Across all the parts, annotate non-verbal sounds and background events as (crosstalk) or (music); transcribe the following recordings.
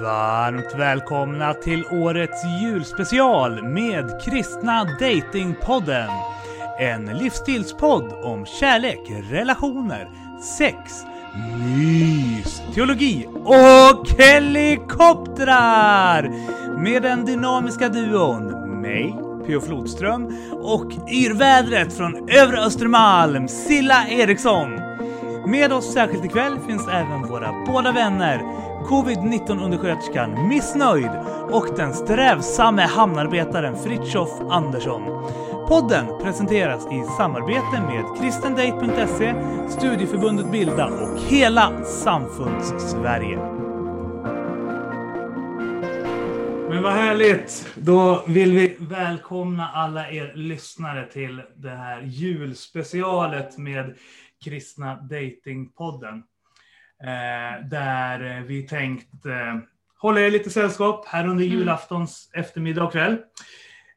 Varmt välkomna till årets julspecial med Kristna Datingpodden. En livsstilspodd om kärlek, relationer, sex, mys, teologi och helikoptrar! Med den dynamiska duon mig, P.O. Flodström och yrvädret från övre Östermalm, Silla Eriksson. Med oss särskilt ikväll finns även våra båda vänner, covid-19-undersköterskan Missnöjd och den strävsamme hamnarbetaren Fritjof Andersson. Podden presenteras i samarbete med kristendate.se, Studieförbundet Bilda och hela Samfunds-Sverige. Men vad härligt! Då vill vi välkomna alla er lyssnare till det här julspecialet med Kristna Datingpodden. Eh, där vi tänkt eh, hålla er lite sällskap här under Mm. julaftons eftermiddag och kväll.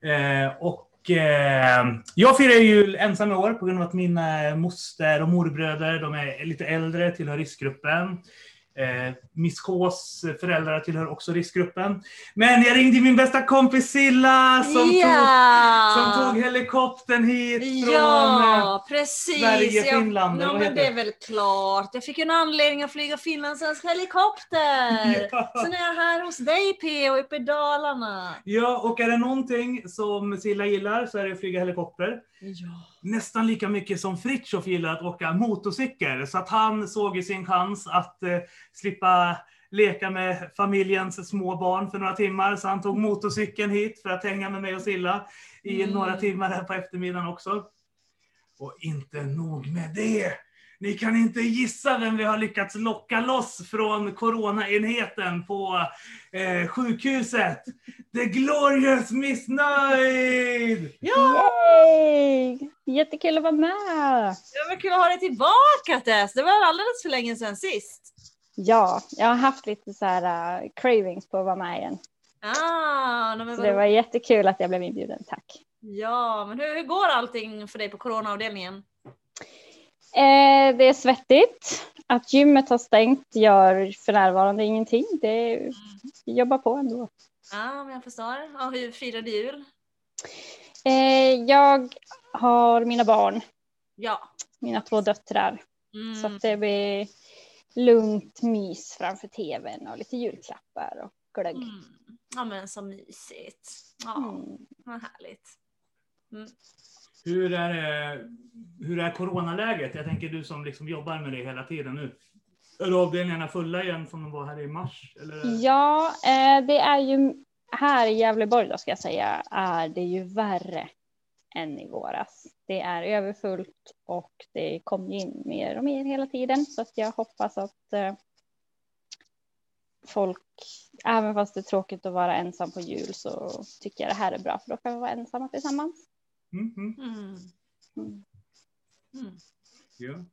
Eh, och eh, jag firar jul ensam i år på grund av att mina moster och morbröder, de är lite äldre, tillhör riskgruppen. Eh, Miss Ks föräldrar tillhör också riskgruppen. Men jag ringde min bästa kompis Silla som, tog, ja! som tog helikoptern hit från... eh, Ja, precis. Sverige, Finland, Ja, men heter det är väl klart. Jag fick en anledning att flyga finlandssvensk helikopter. (laughs) Ja. Så nu är jag här hos dig P.O. uppe i Dalarna. Ja, och är det någonting som Silla gillar så är det att flyga helikopter. Ja. Nästan lika mycket som Fritiof gillar att åka motorcykel. Så att han såg ju sin chans att eh, slippa leka med familjens små barn för några timmar. Så han tog motorcykeln hit för att hänga med mig och Silla i Mm. några timmar här på eftermiddagen också. Och inte nog med det. Ni kan inte gissa vem vi har lyckats locka loss från coronaenheten på eh, sjukhuset. The Glorious Missnöjd! Ja, Yay! Jättekul att vara med! det var kul att ha dig tillbaka Tess. Det var alldeles för länge sedan sist. Ja, jag har haft lite så här uh, cravings på att vara med igen. Ah, nej, men det var jättekul att jag blev inbjuden, tack. Ja, men hur, hur går allting för dig på coronaavdelningen? Eh, det är svettigt. Att gymmet har stängt gör för närvarande ingenting. Det vi jobbar på ändå. Ja, men jag förstår. Ja, hur firar du jul? Eh, jag har mina barn, Ja. mina två döttrar. Mm. Så att det blir lugnt mys framför tvn och lite julklappar och glögg. Mm. Ja men så mysigt. Ja, Mm. vad härligt. Mm. Hur är, eh, hur är coronaläget? Jag tänker du som liksom jobbar med det hela tiden nu. Är avdelningarna fulla igen som de var här i mars? Eller? Ja, eh, det är ju här i Gävleborg då ska jag säga är det ju värre än i våras. Det är överfullt och det kommer in mer och mer hela tiden så att jag hoppas att eh, folk, även fast det är tråkigt att vara ensam på jul så tycker jag det här är bra för då kan vi vara ensamma tillsammans. Mm, mm, Mm. Ja.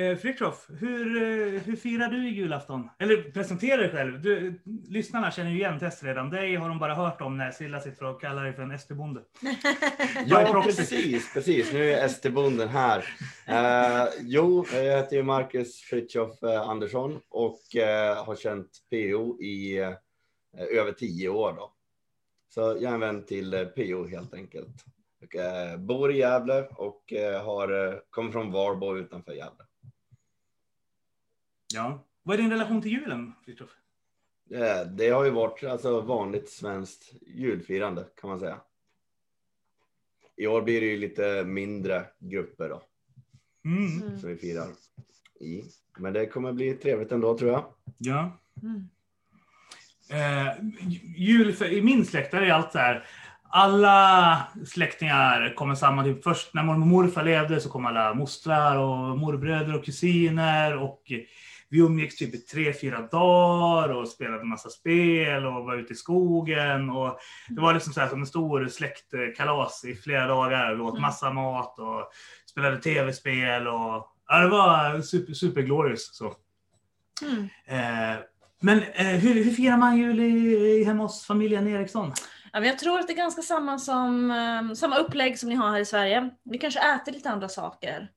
Eh, Fritiof, hur, eh, hur firar du i julafton? Eller presentera dig själv. Du, lyssnarna känner ju igen Tess redan. Dig har de bara hört om när Silla sitter och kallar dig för en SD-bonde. (laughs) Ja, precis, precis. Nu är ST-bonden här. Eh, jo, jag heter ju Marcus Fritiof eh, Andersson och eh, har känt PO i eh, över tio år. Då. Så jag är en vän till eh, PO helt enkelt. Eh, bor i Gävle och eh, har, eh, kommer från Varbo utanför Gävle. Ja. Vad är din relation till julen, Fritiof? Eh, det har ju varit alltså, vanligt svenskt julfirande kan man säga. I år blir det ju lite mindre grupper då. Mm. Mm. som vi firar i. Men det kommer bli trevligt ändå tror jag. Ja. Mm. Eh, jul för, i min släkt är allt så här. Alla släktingar kommer samman. Typ först när mormor och morfar levde så kom alla mostrar och morbröder och kusiner. Och vi umgicks typ i tre, fyra dagar och spelade massa spel och var ute i skogen. Och det var liksom så här som en stor släktkalas i flera dagar. Vi åt Mm. massa mat och spelade tv-spel. Och, ja, det var super, super glorious. Så. Mm. Eh, men eh, hur, hur firar man jul i, i hemma hos familjen Eriksson? Ja, men jag tror att det är ganska samma, som, eh, samma upplägg som ni har här i Sverige. Vi kanske äter lite andra saker.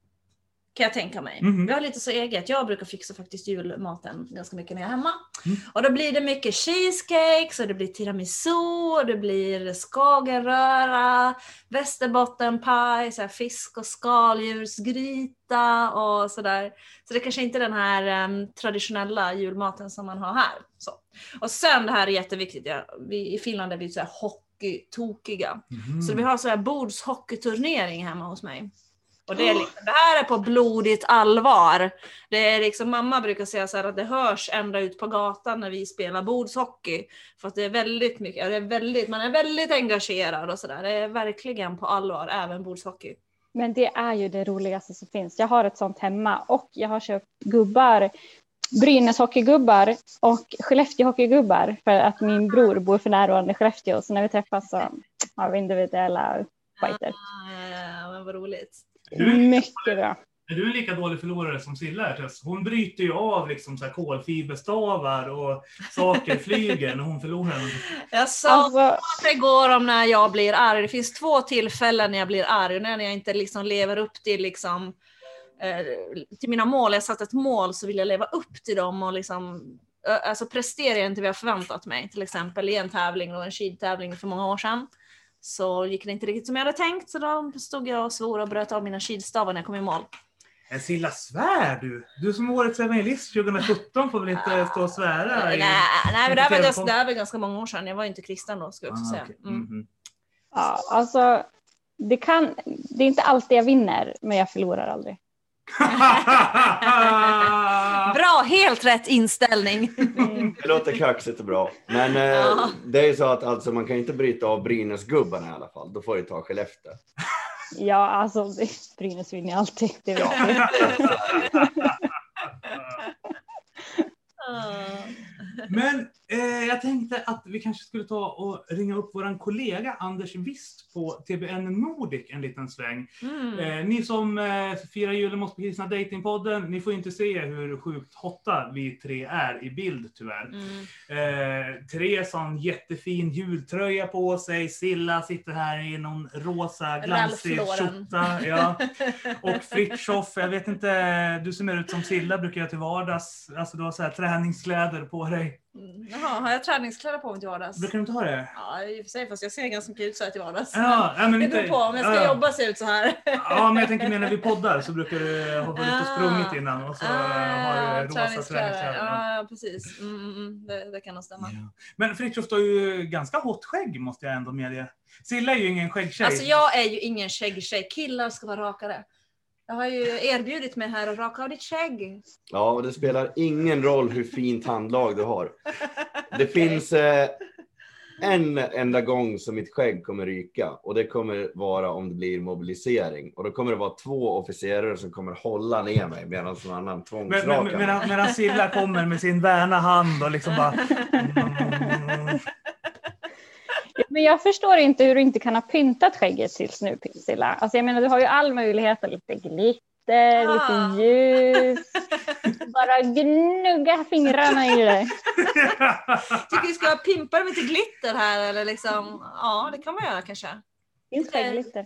Kan jag tänka mig. Mhm. Vi har lite så eget. Jag brukar fixa faktiskt julmaten ganska mycket när jag är hemma. Mm. Och då blir det mycket cheesecakes och det blir tiramisu och det blir skagenröra, västerbottenpaj, så fisk och skaldjursgryta och sådär. Så det kanske inte är den här em, traditionella julmaten som man har här. Så. Och sen det här är jätteviktigt, ja, vi, i Finland är vi så här hockeytokiga. Mhm. Så vi har så här bordshockeyturnering hemma hos mig. Och det, är liksom, det här är på blodigt allvar. Det är liksom, mamma brukar säga så att det hörs ända ut på gatan när vi spelar bordshockey. För att det är väldigt mycket, det är väldigt, man är väldigt engagerad och sådär. Det är verkligen på allvar, även bordshockey. Men det är ju det roligaste som finns. Jag har ett sånt hemma och jag har köpt gubbar, Brynäs hockeygubbar och Skellefteå hockeygubbar för att min bror bor för närvarande i Skellefteå. Så när vi träffas så har vi individuella fighter. Ah, men vad roligt. Du- Mycket bra. Är du en lika dålig förlorare som Silla är? Hon bryter ju av liksom så här kolfiberstavar och saker flyger när hon förlorar. Jag sa Alltså, att det går om när jag blir arg. Det finns två tillfällen när jag blir arg. När jag inte liksom lever upp till, liksom, eh, till mina mål. Jag har satt ett mål så vill jag leva upp till dem och liksom, eh, alltså presterar jag inte vad jag förväntat mig. Till exempel i en tävling och en skidtävling för många år sedan. Så gick det inte riktigt som jag hade tänkt så då stod jag och svor och bröt av mina skidstavar när jag kom i mål. En Silla svär du! Du som årets evangelist 2017 får väl inte stå och svära? Nej, i- nej men det här, var ganska, det här var ganska många år sedan. Jag var ju inte kristen då skulle jag också Ah, säga. okej. Mm. Mhm. ja, alltså det, kan, det är inte alltid jag vinner, men jag förlorar aldrig. (laughs) Bra, helt rätt inställning. (laughs) Det låter kaxigt och bra. Men eh, Ja. det är ju så att alltså, man kan inte bryta av Brynäsgubbarna i alla fall. Då får du ta Skellefteå. (laughs) Ja, alltså det- Brynäs vinner alltid. Det vet. Ah. Men eh, jag tänkte att vi kanske skulle ta och ringa upp våran kollega Anders Wist på TBN Nordic en liten sväng. Mm. Eh, ni som eh, firar julen måste Kristna Datingpodden, ni får inte se hur sjukt hotta vi tre är i bild tyvärr. Mm. Eh, Therese har en jättefin jultröja på sig, Silla sitter här i någon rosa glansig skjorta. Ja. Och Fritiof, jag vet inte, du som ser ut som Silla brukar jag till vardags, alltså du har så här träningskläder på dig. Mm. Jaha, har jag träningskläder på mig till vardags? Brukar du inte ha det? Ja, i och för sig, fast jag ser ganska mycket ut så här till vardags. Ja, men det beror på, om jag ska ja, jobba ser ut så här. Ja, men jag tänker mer när vi poddar så brukar du ha varit och Ah. sprungit innan och så har du rosa träningskläder. träningskläder. Ja. Precis. Mm, mm, mm. Det, det kan nog stämma. Ja. Men Fritiof, du har ju ganska hot skägg måste jag ändå medge. Silla är ju ingen skäggtjej. Alltså jag är ju ingen skäggtjej. Killar ska vara rakare. Jag har ju erbjudit mig här att raka av ditt skägg. Ja, och det spelar ingen roll hur fint handlag du har. (laughs) Det finns eh, en enda gång som mitt skägg kommer ryka och det kommer vara om det blir mobilisering. Och då kommer det vara två officerare som kommer hålla ner mig medan någon annan Men, men, tvångsrakar mig. medan, medan Silla kommer med sin värna hand och liksom bara... (laughs) Men jag förstår inte hur du inte kan ha pyntat skägget tills nu, Silla. Alltså jag menar, du har ju all möjlighet, lite glitter, Ah. lite ljus. Bara gnugga fingrarna i det. Tycker vi ska pimpa det med lite glitter här eller liksom? Ja, det kan man göra kanske. Finns skäggglitter.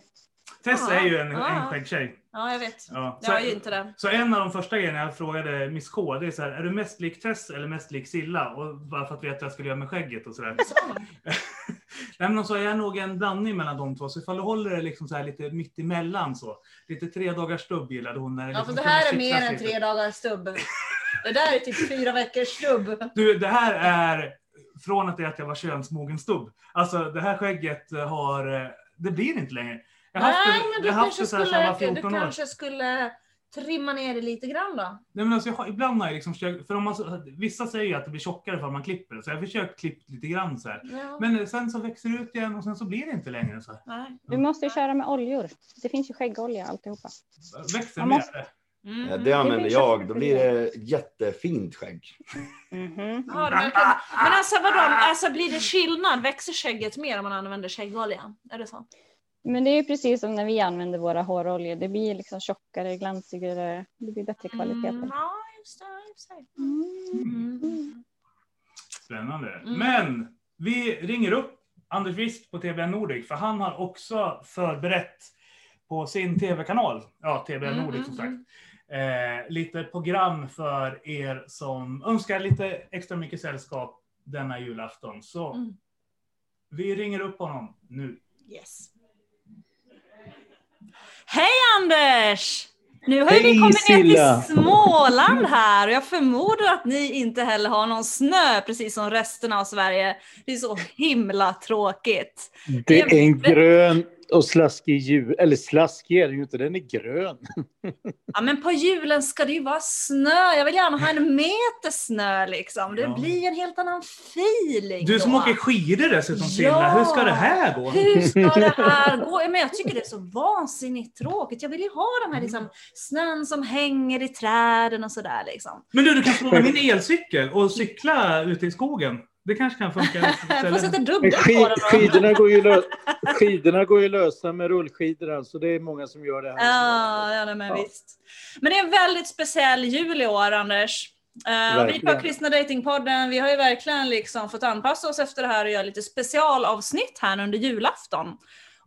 Tess är ju en, en skäggtjej. Ja, jag vet. Ja. Jag är ju Så, inte det. så en av de första grejerna jag frågade Miss K, det är så här, är du mest lik Tess eller mest lik Silla? Och bara för att veta vad jag skulle göra med skägget och sådär. (laughs) Nej, men så är jag nog en blandning mellan de två. Så ifall du håller det liksom så här lite mitt emellan så. Lite tre dagars stubb gillade hon. När det Ja, liksom för det här är mer än lite. tre dagars stubb. Det där är typ fyra veckors stubb. Du, det här är från att det är att jag var könsmogen stubb. Alltså det här skägget har, eh, det blir inte längre. Jag har haft Nej, men du kanske, skulle, du 14 år. kanske skulle trimma ner det lite grann då? Nej, men alltså jag har, ibland har jag liksom försökt, för om man, vissa säger ju att det blir tjockare för man klipper det, så jag har försökt klippa lite grann så här. Ja. Men sen så växer det ut igen och sen så blir det inte längre så här. Nej. Du måste ju köra med oljor. Det finns ju skäggolja alltihopa. Växer Man mer. måste- Mm. Ja, Det använder jag, då blir det jättefint skägg. Mhm. Ja, men, kan, men alltså vadå, alltså blir det skillnad? Växer skägget mer om man använder skäggolja? Är det så? Men det är precis som när vi använder våra håroljor. Det blir liksom tjockare, glansigare. Det blir bättre kvalitet. Mm, på det. ja, just det. Just det. Mm. Mm. Spännande. Mm. Men vi ringer upp Anders Wist på TBN Nordic, för han har också förberett på sin tv-kanal, ja TBN Mm, Nordic som sagt, eh, lite program för er som önskar lite extra mycket sällskap denna julafton. Så Mm. vi ringer upp honom nu. Yes. Hej Anders! Nu har Hej, vi kommit ner Silla. till Småland här och jag förmodar att ni inte heller har någon snö precis som resten av Sverige. Det är så himla tråkigt. Det är en grön och slaskig jul. Eller slaskig är den ju inte, den är grön. (laughs) Ja men på julen ska det ju vara snö. Jag vill gärna ha en meter snö liksom. Det Ja. blir en helt annan feeling Du som då. åker skidor dessutom Silla, Ja. hur ska det här gå? Hur ska det här (laughs) gå? Ja, Men jag tycker det är så vansinnigt tråkigt. Jag vill ju ha de här liksom, snön som hänger i träden och sådär liksom. Men du, du kan få med (laughs) min elcykel och cykla ute i skogen. Det kanske kan funka. (laughs) Får sätta på den skidorna, går ju lö, skidorna går ju lösa med rullskidor, alltså det är många som gör det här. Ja, ja men Ja. visst. Men det är en väldigt speciell jul i år, Anders. Uh, vi på Kristna Datingpodden, vi har ju verkligen liksom fått anpassa oss efter det här och göra lite specialavsnitt här under julafton.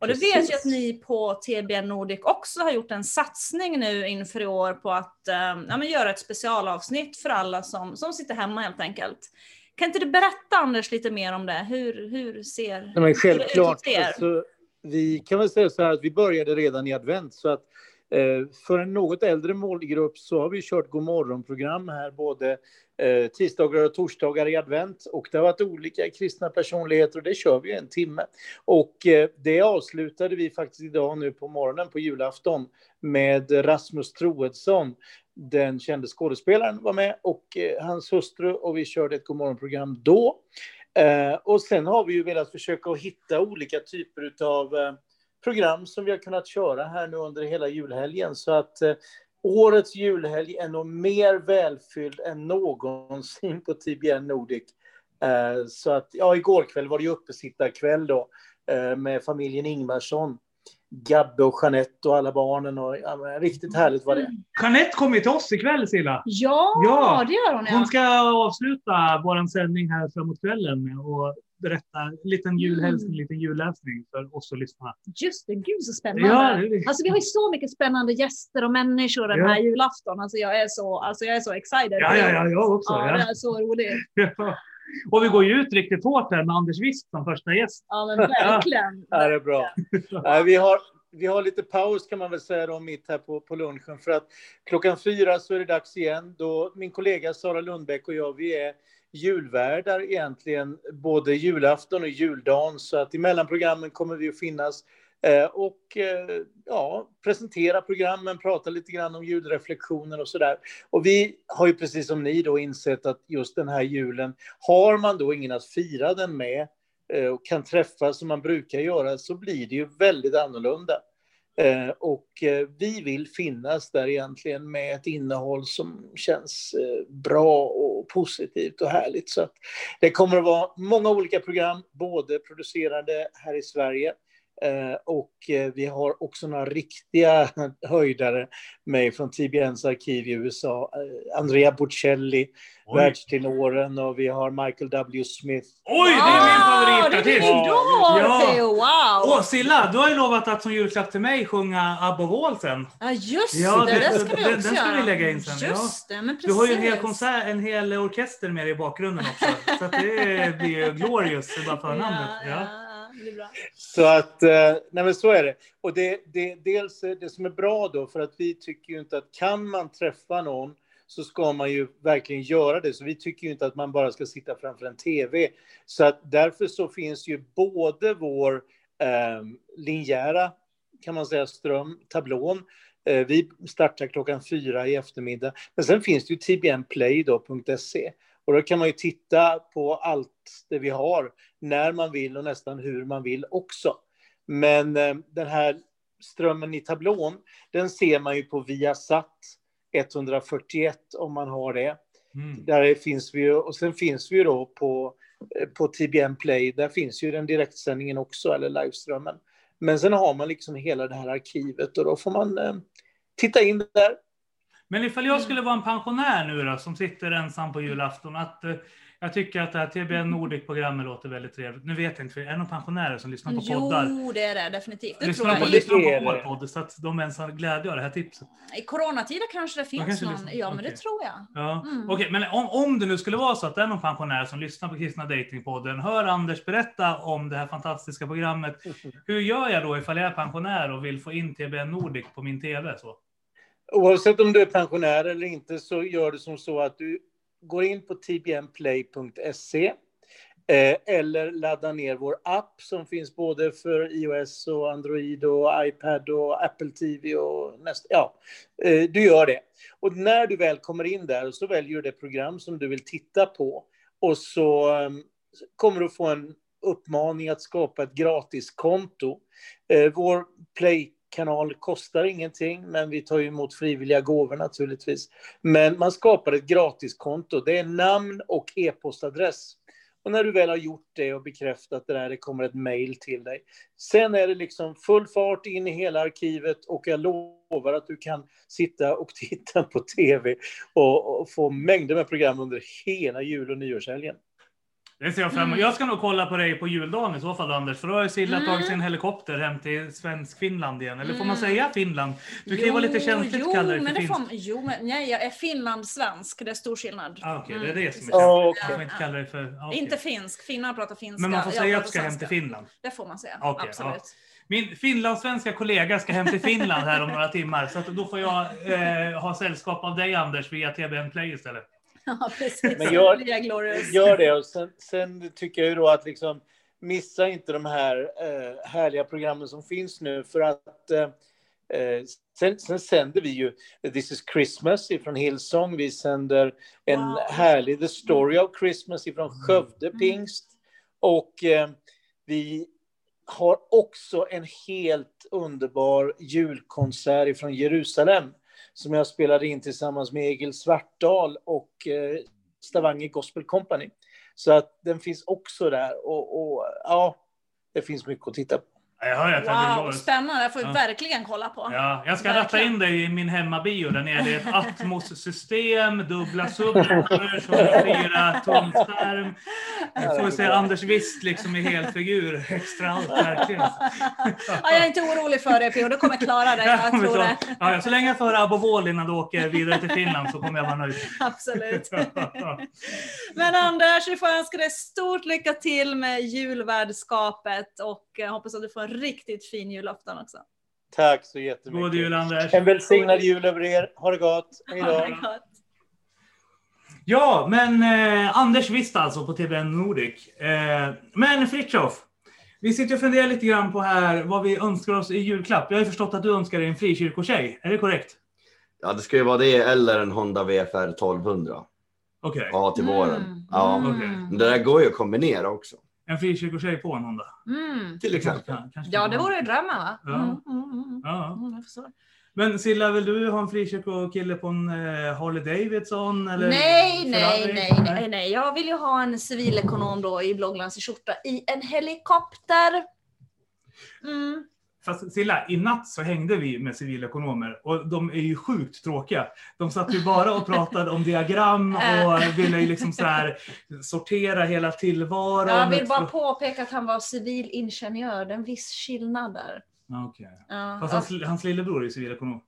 Och det vet jag att ni på TBN Nordic också har gjort en satsning nu inför i år på att eh, ja, men göra ett specialavsnitt för alla som, som sitter hemma helt enkelt. Kan inte du berätta Anders lite mer om det? Hur, hur ser Nej, men hur det ut självklart. hos? Alltså, vi kan väl säga så här att vi började redan i advent. Så att, eh, för en något äldre målgrupp så har vi kört godmorgonprogram här både eh, tisdagar och torsdagar i advent. Och det har varit olika kristna personligheter och det kör vi en timme. Och eh, det avslutade vi faktiskt idag nu på morgonen på julafton med Rasmus Troedsson. Den kände skådespelaren var med och eh, hans hustru och vi körde ett godmorgonprogram då. Eh, och sen har vi ju velat försöka att hitta olika typer av eh, program som vi har kunnat köra här nu under hela julhelgen. Så att eh, årets julhelg är nog mer välfylld än någonsin på TBN Nordic. Eh, så att, ja, igår kväll var det ju uppesittarkväll då eh, med familjen Ingvarsson. Gabbe och Jeanette och alla barnen. Och, ja, men, riktigt härligt var det. Jeanette kommer ju till oss ikväll Silla. Ja, Ja, det gör hon ja. Hon ska avsluta vår sändning här framåt kvällen med att berätta en liten julhälsning, en liten julläsning för oss och lyssnarna. Just det, gud så spännande. Ja, det Alltså vi har ju så mycket spännande gäster och människor den Ja. här julafton. Alltså jag är så, alltså jag är så excited. Ja, ja, ja, jag också. Ja, Ja. det är så roligt. (laughs) Ja. Och vi går ju ut riktigt hårt här med Anders Wist som första gäst. Ja, men verkligen. (laughs) Ja, det är bra. Nej, vi, har, vi har lite paus kan man väl säga då, mitt här på, på lunchen. För att klockan fyra så är det dags igen. Då min kollega Sara Lundbäck och jag, vi är julvärdar egentligen både julafton och juldagen. Så att i mellanprogrammen kommer vi att finnas eh, och eh, ja, presentera programmen, prata lite grann om julreflektioner och sådär. Och vi har ju precis som ni då insett att just den här julen, har man då ingen att fira den med eh, och kan träffas som man brukar göra så blir det ju väldigt annorlunda. Eh, och eh, vi vill finnas där egentligen med ett innehåll som känns eh, bra och positivt och härligt. Så att det kommer att vara många olika program, både producerade här i Sverige och eh, vi har också några riktiga (laughs) höjdare med från TBNs arkiv i USA. Eh, Andrea Bocelli, Oj, världstenoren och vi har Michael W. Smith. Oj det är min Wow, det är favoritartist! idol, Ja. Wow! Åh, Silla, du har ju lovat att som julklapp till mig sjunga Above All sen. Ja, just Ja, det. Det ska vi den- också den ska göra. vi lägga in sen, ja. Just det, men precis. Du har ju en hel konsert, en hel orkester med dig i bakgrunden också. Så att det blir ju glorious, bara förnamnet. Ja, Ja det bra. Så att, eh, nej men så är det. Och det, det, dels eh, det som är bra då, för att vi tycker ju inte att kan man träffa någon så ska man ju verkligen göra det. Så vi tycker ju inte att man bara ska sitta framför en TV. Så att därför så finns ju både vår eh, linjära, kan man säga, ström, tablån. Eh, vi startar klockan fyra i eftermiddag. Men sen finns det ju tbnplay.se. Och då kan man ju titta på allt det vi har när man vill och nästan hur man vill också. Men eh, den här strömmen i tablån, den ser man ju på Viasat 141 om man har det. Mm. Där finns vi och sen finns vi ju då på, eh, på TBN Play, där finns ju den direktsändningen också, eller liveströmmen. Men sen har man liksom hela det här arkivet och då får man eh, titta in där. Men ifall jag skulle vara en pensionär nu då, som sitter ensam på julafton, att eh, jag tycker att det här TBN Nordic-programmet låter väldigt trevligt. Nu vet jag inte, för är det några pensionärer som lyssnar på poddar? Jo, det är det definitivt. Det tror Lyssnar på, jag. lyssnar Det är på det. vår podd, så att de ens har glädje av det här tipset. I coronatider kanske det finns kanske någon. lyssnar. Ja, men Okej. det tror jag. Ja. Mm. Okej, men om, om det nu skulle vara så att det är någon pensionär som lyssnar på Kristna Datingpodden, hör Anders berätta om det här fantastiska programmet. (laughs) Hur gör jag då ifall jag är pensionär och vill få in TBN Nordic på min TV? Så? Oavsett om du är pensionär eller inte så gör du som så att du går in på tbnplay.se eh, eller laddar ner vår app som finns både för iOS och Android och iPad och Apple TV och nästa, ja, eh, du gör det. Och när du väl kommer in där så väljer du det program som du vill titta på och så eh, kommer du få en uppmaning att skapa ett gratiskonto. Vår Play kanal kostar ingenting, men vi tar ju emot frivilliga gåvor naturligtvis. Men man skapar ett gratiskonto. Det är namn och e-postadress. Och när du väl har gjort det och bekräftat det där, det kommer ett mejl till dig. Sen är det liksom full fart in i hela arkivet och jag lovar att du kan sitta och (laughs) titta på tv och, och få mängder med program under hela jul och nyårshelgen. Det ser jag fram emot. Mm. Jag ska nog kolla på dig på juldagen i så fall Anders, för då har Silla Mm. tagit sin helikopter hem till svensk Finland igen. Eller får man Mm. säga Finland? Du kan ju vara lite känsligt jo, att kalla det för men det finskt. får, Jo, men nej, jag är finlandssvensk. Det är stor skillnad. Ah, Okej, Mm. det är det som är Ja, känsligt. får inte kalla det för... ah, okej. Inte finsk. Finnar pratar finska. Men man får säga att du ska hem till. Finland. Det får man säga. Okej, Absolut. Min finlandssvenska kollega ska hem till Finland här om några timmar, så att då får jag eh, ha sällskap av dig Anders via TBN Play istället. Ja, (laughs) precis. Men glorious. Gör det. Och sen, sen tycker jag ju då att liksom, missa inte de här eh, härliga programmen som finns nu. För att eh, eh, sen, sen sänder vi ju This is Christmas ifrån Hillsong. Vi sänder en Wow. härlig The Story of Christmas ifrån Skövde Mm. Pingst. Och eh, vi har också en helt underbar julkonsert ifrån Jerusalem som jag spelade in tillsammans med Egil Svartdal och eh, Stavanger Gospel Company. Så att den finns också där och, och ja, det finns mycket att titta på. Jag hör att Wow, bra. spännande. Det får Ja. verkligen kolla på. Ja, jag ska ratta Verkligen. in dig i min hemmabio där nere. Det är ett Atmos-system, dubbla subwoofers och en fyra tum skärm. Nu får se Anders Wist liksom i helfigur. Extra allt verkligen. Ja, jag är inte orolig för det, P.O. Du kommer klara det. Jag tror det. Ja, så länge jag får Wall innan du åker vidare till Finland så kommer jag vara nöjd. Absolut. Men Anders, vi får önska dig stort lycka till med julvärdskapet och jag hoppas att du får en riktigt fin julafton också. Tack så jättemycket. God jul Anders. En välsignad jul över er. Ha det gott. Hej då. Ja, men eh, Anders visst alltså på TVN Nordic. Eh, men Fritiof, vi sitter och funderar lite grann på här vad vi önskar oss i julklapp. Jag har ju förstått att du önskar dig en frikyrkotjej. Är det korrekt? Ja, det ska ju vara det eller en Honda VFR 1200. Okej. Ja, till våren. Mm. Ja. Mm. Det där går ju att kombinera också. En frikyrkotjej på en Honda. Mm. Till exempel. Kan- kanske Ja, det vore ju drömmen va? Ja. Mm, mm, mm. Ja. Mm, jag förstår. Men Silla, vill du ha en frikyrkokille på en eh, Harley Davidson? Eller Nej, nej, nej, nej, nej. Jag vill ju ha en civilekonom då i blåglansig skjorta i en helikopter. Mm. Fast Silla, i natt så hängde vi med civilekonomer och de är ju sjukt tråkiga. De satt ju bara och pratade om diagram (laughs) och ville ju liksom så här sortera hela tillvaron. Jag vill bara påpeka att han var civilingenjör. Det är en viss skillnad där. Ja, Okej. Ja, Fast hans, hans lillebror är ju civilekonom.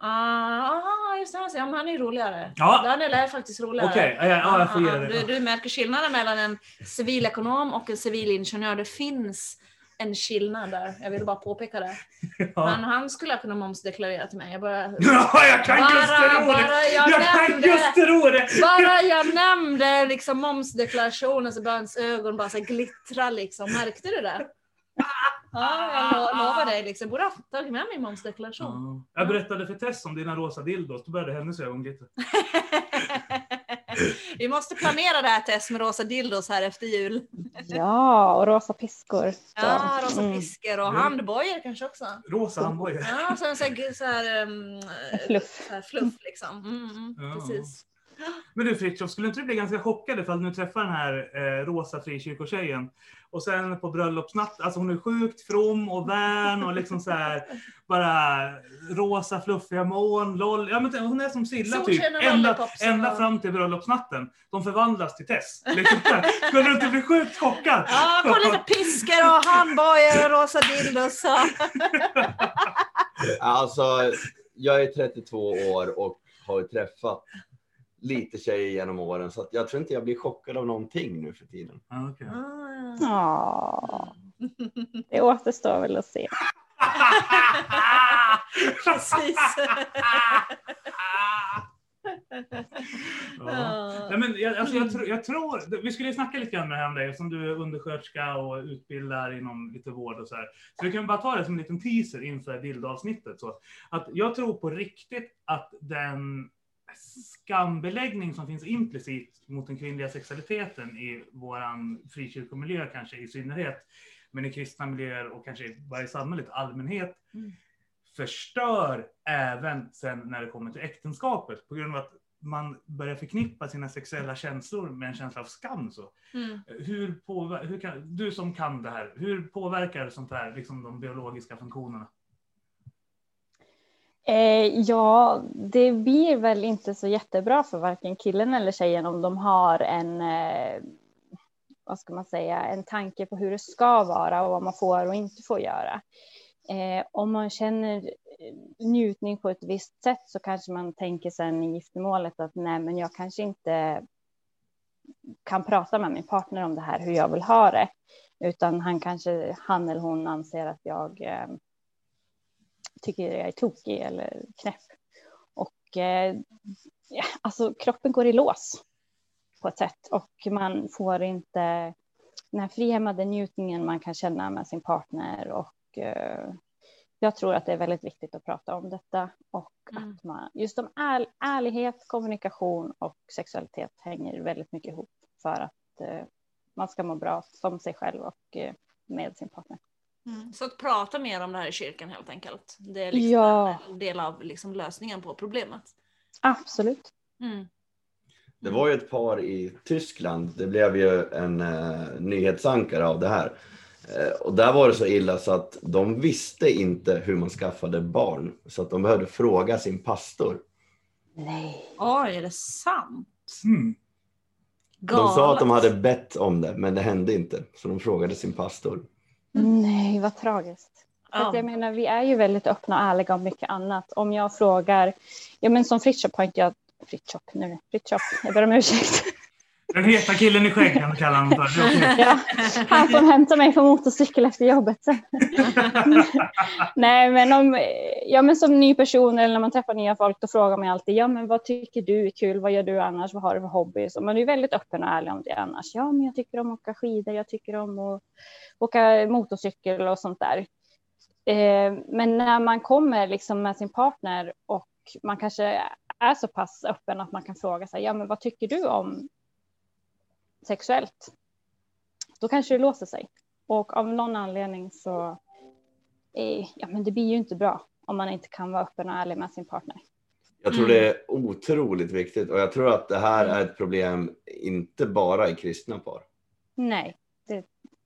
Ah, just det. Ja, men han är roligare. Ja. Daniel är faktiskt roligare. Okej, ja, ja, det. Du, du märker skillnaden mellan en civilekonom och en civilingenjör. Det finns en skillnad där. Jag vill bara påpeka det. (laughs) Ja. han skulle kunna momsdeklarera till mig. Jag bara, (laughs) Ja, jag kan Bara- just det ordet! jag Jag kan nämnde- just det ordet! (laughs) bara jag nämnde liksom momsdeklarationen så började hans ögon bara så glittra liksom. Märkte du det? Ja, jag lo- lovar dig liksom. Jag borde ha tagit med min momsdeklaration. Ja. Jag berättade för Tess om dina rosa dildos, då började hennes ögon glittra. Vi måste planera det här test med rosa dildos här efter jul. Ja, och rosa piskor. Så, Ja, rosa mm, piskor och Ja. handbojor kanske också. Rosa handbojor. Ja, så här, så här, um, Fluff. Så här fluff liksom. Mm, mm, Ja. Precis. Men du Fritiof, skulle inte du bli ganska chockad ifall du träffar den här eh, rosa frikyrkotjejen och sen på bröllopsnatt, alltså hon är sjukt from och vän och liksom så här bara rosa fluffiga moln, loll. Ja, men hon är som Silla typ. Ända, ända fram till bröllopsnatten. De förvandlas till Tess. Liksom (laughs) skulle du inte bli sjukt chockad? Ja, kom lite piskor och handbojor och rosa dildos. och- (laughs) Alltså, jag är 32 år och har träffat lite tjejer genom åren, så att jag tror inte jag blir chockad av någonting nu för tiden. Ja, okej. Ja, det återstår väl att se. (laughs) Precis. Ja. Nej, men jag, alltså jag, tror- jag tror, vi skulle ju snacka lite grann med om dig, som du är undersköterska och utbildar inom lite vård och så här. Så vi kan bara ta det som en liten teaser inför bildavsnittet. Så att jag tror på riktigt att den skambeläggning som finns implicit mot den kvinnliga sexualiteten i våran frikyrkomiljö kanske i synnerhet, men i kristna miljöer och kanske i varje samhälle i allmänhet, Mm. förstör även sen när det kommer till äktenskapet på grund av att man börjar förknippa sina sexuella känslor med en känsla av skam. Så. Mm. Hur hur kan, du som kan det här, hur påverkar sånt här liksom de biologiska funktionerna? Eh, ja, det blir väl inte så jättebra för varken killen eller tjejen om de har en, eh, vad ska man säga, en tanke på hur det ska vara och vad man får och inte får göra. Eh, om man känner eh, njutning på ett visst sätt så kanske man tänker sen i giftermålet att nej, men jag kanske inte kan prata med min partner om det här, hur jag vill ha det, utan han kanske, han eller hon anser att jag eh, tycker jag är tokig eller knäpp. Och eh, ja, alltså kroppen går i lås på ett sätt och man får inte den här frihämmade njutningen man kan känna med sin partner och eh, jag tror att det är väldigt viktigt att prata om detta och Mm. att man just om är, ärlighet, kommunikation och sexualitet hänger väldigt mycket ihop för att eh, man ska må bra som sig själv och eh, med sin partner. Mm. Så att prata mer om det här i kyrkan helt enkelt. Det är liksom Ja. en del av liksom lösningen på problemet. Absolut. Mm. Det var ju ett par i Tyskland, det blev ju en eh, nyhetsankare av det här. Eh, och där var det så illa så att de visste inte hur man skaffade barn. Så att de behövde fråga sin pastor. Nej. Oj, är det sant? Mm. De sa att de hade bett om det, men det hände inte. Så de frågade sin pastor. Nej, vad tragiskt. Ja. jag menar, vi är ju väldigt öppna och ärliga om mycket annat. Om jag frågar, ja men som Fritiof har inte jag, Fritiof, nu, Fritiof, jag ber om ursäkt. Den heta killen i skägg kan du kalla honom för. Ja, han som hämtar mig på motorcykel efter jobbet. Nej, men om, ja men som ny person eller när man träffar nya folk, då frågar man alltid, ja men vad tycker du är kul, vad gör du annars, vad har du för hobbys? Och man är ju väldigt öppen och ärlig om det annars. Ja, men jag tycker om att åka skidor, jag tycker om att åka motorcykel och sånt där. Eh, men när man kommer liksom med sin partner och man kanske är så pass öppen att man kan fråga sig, ja men vad tycker du om sexuellt? Då kanske det låser sig. Och av någon anledning så, eh, ja men det blir ju inte bra om man inte kan vara öppen och ärlig med sin partner. Jag tror Mm. det är otroligt viktigt och jag tror att det här är ett problem inte bara i kristna par. Nej,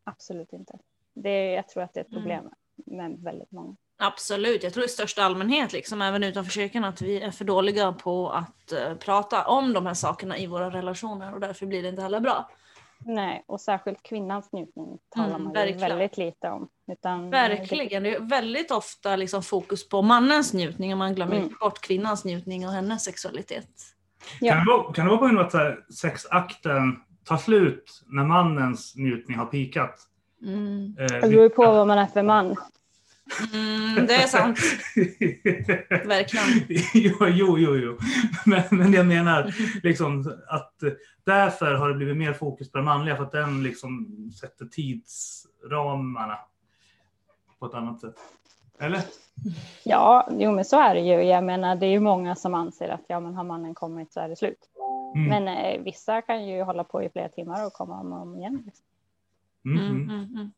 absolut inte. Det, jag tror att det är ett Mm. problem med väldigt många. Absolut, jag tror i största allmänhet, liksom, även utanför kyrkan, att vi är för dåliga på att eh, prata om de här sakerna i våra relationer och därför blir det inte heller bra. Nej, och särskilt kvinnans njutning talar Mm, man verkligen. väldigt lite om. Utan, Verkligen, det är väldigt ofta liksom fokus på mannens njutning och man glömmer Mm. bort kvinnans njutning och hennes sexualitet. Ja. Kan, det vara, kan det vara på grund av att sexakten tar slut när mannens njutning har pikat? Mm. Eh, Det beror ju på vad man är för man. Mm, det är sant, (laughs) verkligen. jo, jo, jo. jo. Men, men jag menar liksom att därför har det blivit mer fokus på den manliga för att den liksom sätter tidsramarna på ett annat sätt. Eller? Ja, jo men så är det ju. Jag menar, det är ju många som anser att ja, men har mannen kommit så är det slut. Mm. Men eh, vissa kan ju hålla på i flera timmar och komma om och om igen. Liksom. Mm, Mm, mm. mm.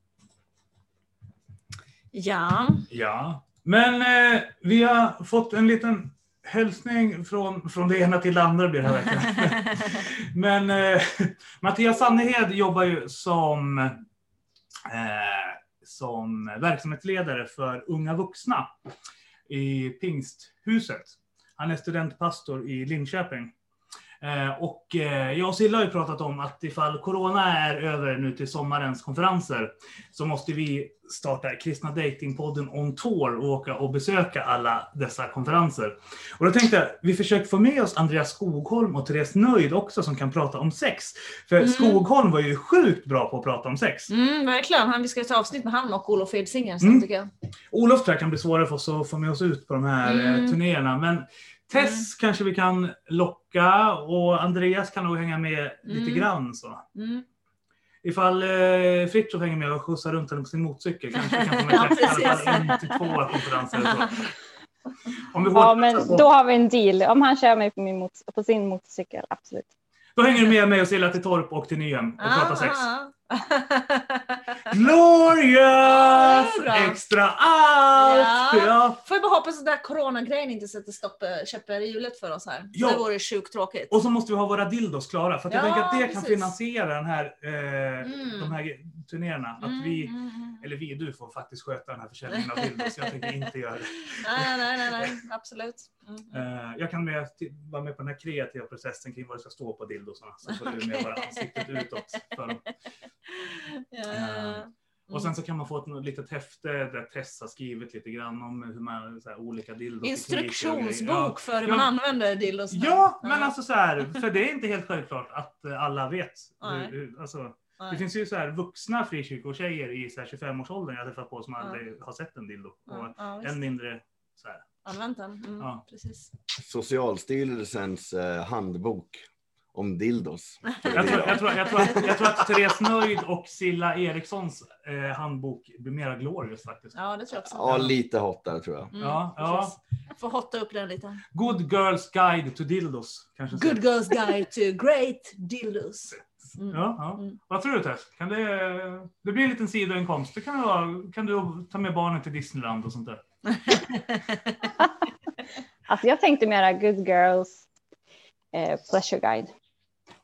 Ja, Ja, men eh, vi har fått en liten hälsning från, från det ena till det andra blir det här verkligen. (laughs) Men eh, Mattias Sannehed jobbar ju som, eh, som verksamhetsledare för unga vuxna i Pingsthuset. Han är studentpastor i Linköping. Eh, och eh, jag och Silla har ju pratat om att ifall Corona är över nu till sommarens konferenser så måste vi starta Kristna Datingpodden on Tour och åka och besöka alla dessa konferenser. Och då tänkte jag, vi försöker få med oss Andreas Skogholm och Therese Nöjd också som kan prata om sex. För Mm. Skogholm var ju sjukt bra på att prata om sex. Mm, verkligen. Han, vi ska ta avsnitt med han och Olof Edsinger sen Mm. tycker jag. Olof tror jag kan bli svårare för oss att få med oss ut på de här Mm. eh, turnéerna. Men Tess kanske vi kan locka och Andreas kan nog hänga med lite Mm. grann. Så. Mm. Ifall eh, Fritiof hänger med och skjutsar runt henne på sin motorcykel kanske vi kan få (laughs) med Ja, Tess i alla fall en till två konferenser. eller Så. Om vi Ja, men då har vi en deal. Om han kör mig på, min mot- på sin motorcykel, absolut. Då hänger du med mig och Silla till Torp och till Nyhem och Ah, pratar sex. ah, ah. Glorious! Ja. Extra allt! Ja. Ja. Får jag bara hoppas att den där coronagrejen inte sätter stopp, eh, käppar i hjulet för oss här. Ja. Det vore sjukt tråkigt. Och så måste vi ha våra dildos klara för jag Ja, tänker att det kan precis. finansiera den här, eh, Mm. de här turnéerna. Att Mm, vi, mm, mm. eller vi, du får faktiskt sköta den här försäljningen av dildos. Jag tänker inte göra det. (laughs) Nej, nej, nej, nej, absolut. Mm, mm. Eh, jag kan med, vara med på den här kreativa processen kring vad det ska stå på dildosarna. Så får du med bara ansiktet utåt. För dem. Ja, Eh, Och sen så kan man få ett litet häfte där Tess har skrivit lite grann om hur man, så här, olika dildos. Instruktionsbok för hur Ja. man använder dildos. Ja, men alltså så här, för det är inte helt självklart att eh, alla vet. Hur, hur, alltså, det finns ju så här vuxna frikyrkotjejer i så här 25-årsåldern jag träffat på som Ja. aldrig har sett en dildo. Ja, Och ja, än mindre så här. Använt den. Mm, Ja. Precis. Socialstyrelsens eh, handbok om dildos. Jag tror, jag, tror, jag, tror att, jag tror att Therese Nöjd och Silla Erikssons eh, handbok blir mera glorious faktiskt. Ja, det tror jag också. Ja, lite hotare tror jag. Mm, Ja, ja. Får hotta upp den lite. Good Girls Guide to Dildos. Kanske så. Good Girls Guide to Great Dildos. Mm. Ja, ja. Mm. Vad tror du Tess? Kan det, det blir en liten sidoinkomst. Det kan, vara, kan du ta med barnen till Disneyland och sånt där? (laughs) Alltså jag tänkte mera Good Girls eh, Pleasure Guide.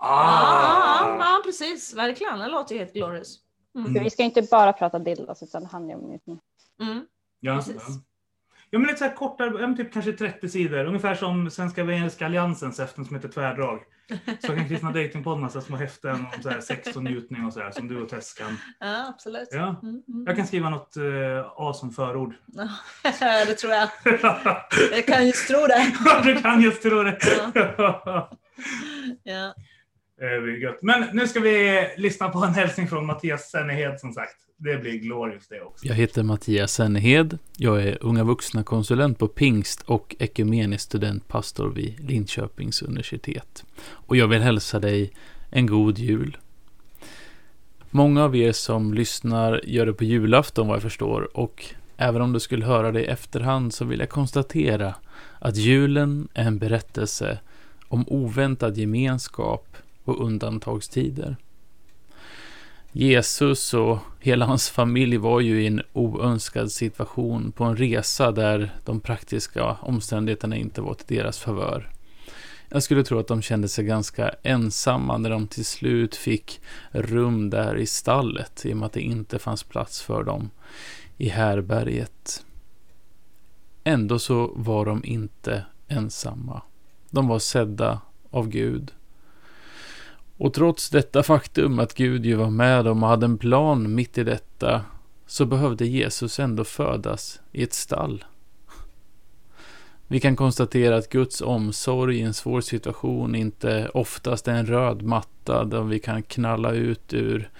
Ah, ja, ja, precis. Verkligen. Det låter ju helt glorious. Mm. För vi ska inte bara prata dildos utan det handlar ju om njutning. Mm. Ja, Precis. ja. ja men lite så här kortare, ja, typ kanske 30 sidor. Ungefär som Svenska Evangeliska Alliansens häften som heter Tvärdrag. Så kan Kristna Datingpodden ha så här små häften om så här sex och njutning och så här som du och Tess kan. Ja, absolut. Ja. Mm, mm. Jag kan skriva något eh, A som förord. (laughs) det tror jag. Jag kan just tro det. (laughs) du kan just tro det. Ja. (laughs) Eh, gött. Men nu ska vi lyssna på en hälsning från Mattias Sennehed som sagt. Det blir glorious det också. Jag heter Mattias Sennehed. Jag är unga vuxna-konsulent på Pingst och ekumenisk studentpastor vid Linköpings universitet. Och jag vill hälsa dig en god jul. Många av er som lyssnar gör det på julafton vad jag förstår och även om du skulle höra det i efterhand så vill jag konstatera att julen är en berättelse om oväntad gemenskap och undantagstider. Jesus och hela hans familj var ju i en oönskad situation på en resa där de praktiska omständigheterna inte var till deras favör. Jag skulle tro att de kände sig ganska ensamma när de till slut fick rum där i stallet i och med att det inte fanns plats för dem i härberget. Ändå så var de inte ensamma. De var sedda av Gud. Och trots detta faktum att Gud ju var med dem och hade en plan mitt i detta så behövde Jesus ändå födas i ett stall. Vi kan konstatera att Guds omsorg i en svår situation inte oftast är en röd matta där vi kan knalla ut ur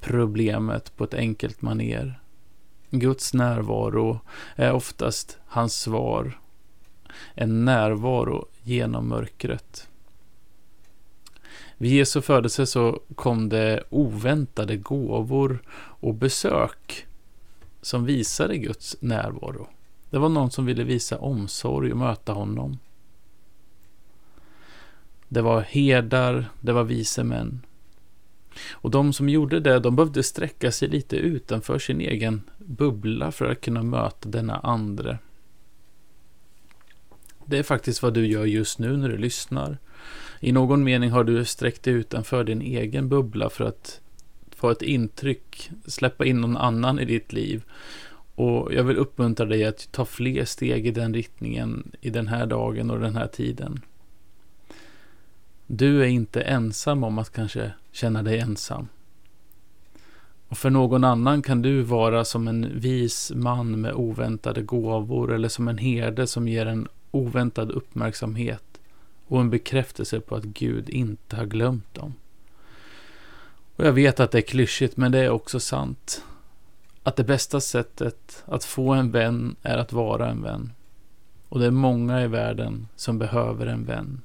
problemet på ett enkelt maner. Guds närvaro är oftast hans svar. En närvaro genom mörkret. Vid Jesu födelse så kom det oväntade gåvor och besök som visade Guds närvaro. Det var någon som ville visa omsorg och möta honom. Det var herdar, det var vise män. Och de som gjorde det, de behövde sträcka sig lite utanför sin egen bubbla för att kunna möta denna andre. Det är faktiskt vad du gör just nu när du lyssnar. I någon mening har du sträckt dig utanför din egen bubbla för att få ett intryck, släppa in någon annan i ditt liv. Och jag vill uppmuntra dig att ta fler steg i den riktningen i den här dagen och den här tiden. Du är inte ensam om att kanske känna dig ensam. Och för någon annan kan du vara som en vis man med oväntade gåvor eller som en herde som ger en oväntad uppmärksamhet och en bekräftelse på att Gud inte har glömt dem. Och jag vet att det är klyschigt, men det är också sant. Att det bästa sättet att få en vän är att vara en vän. Och det är många i världen som behöver en vän.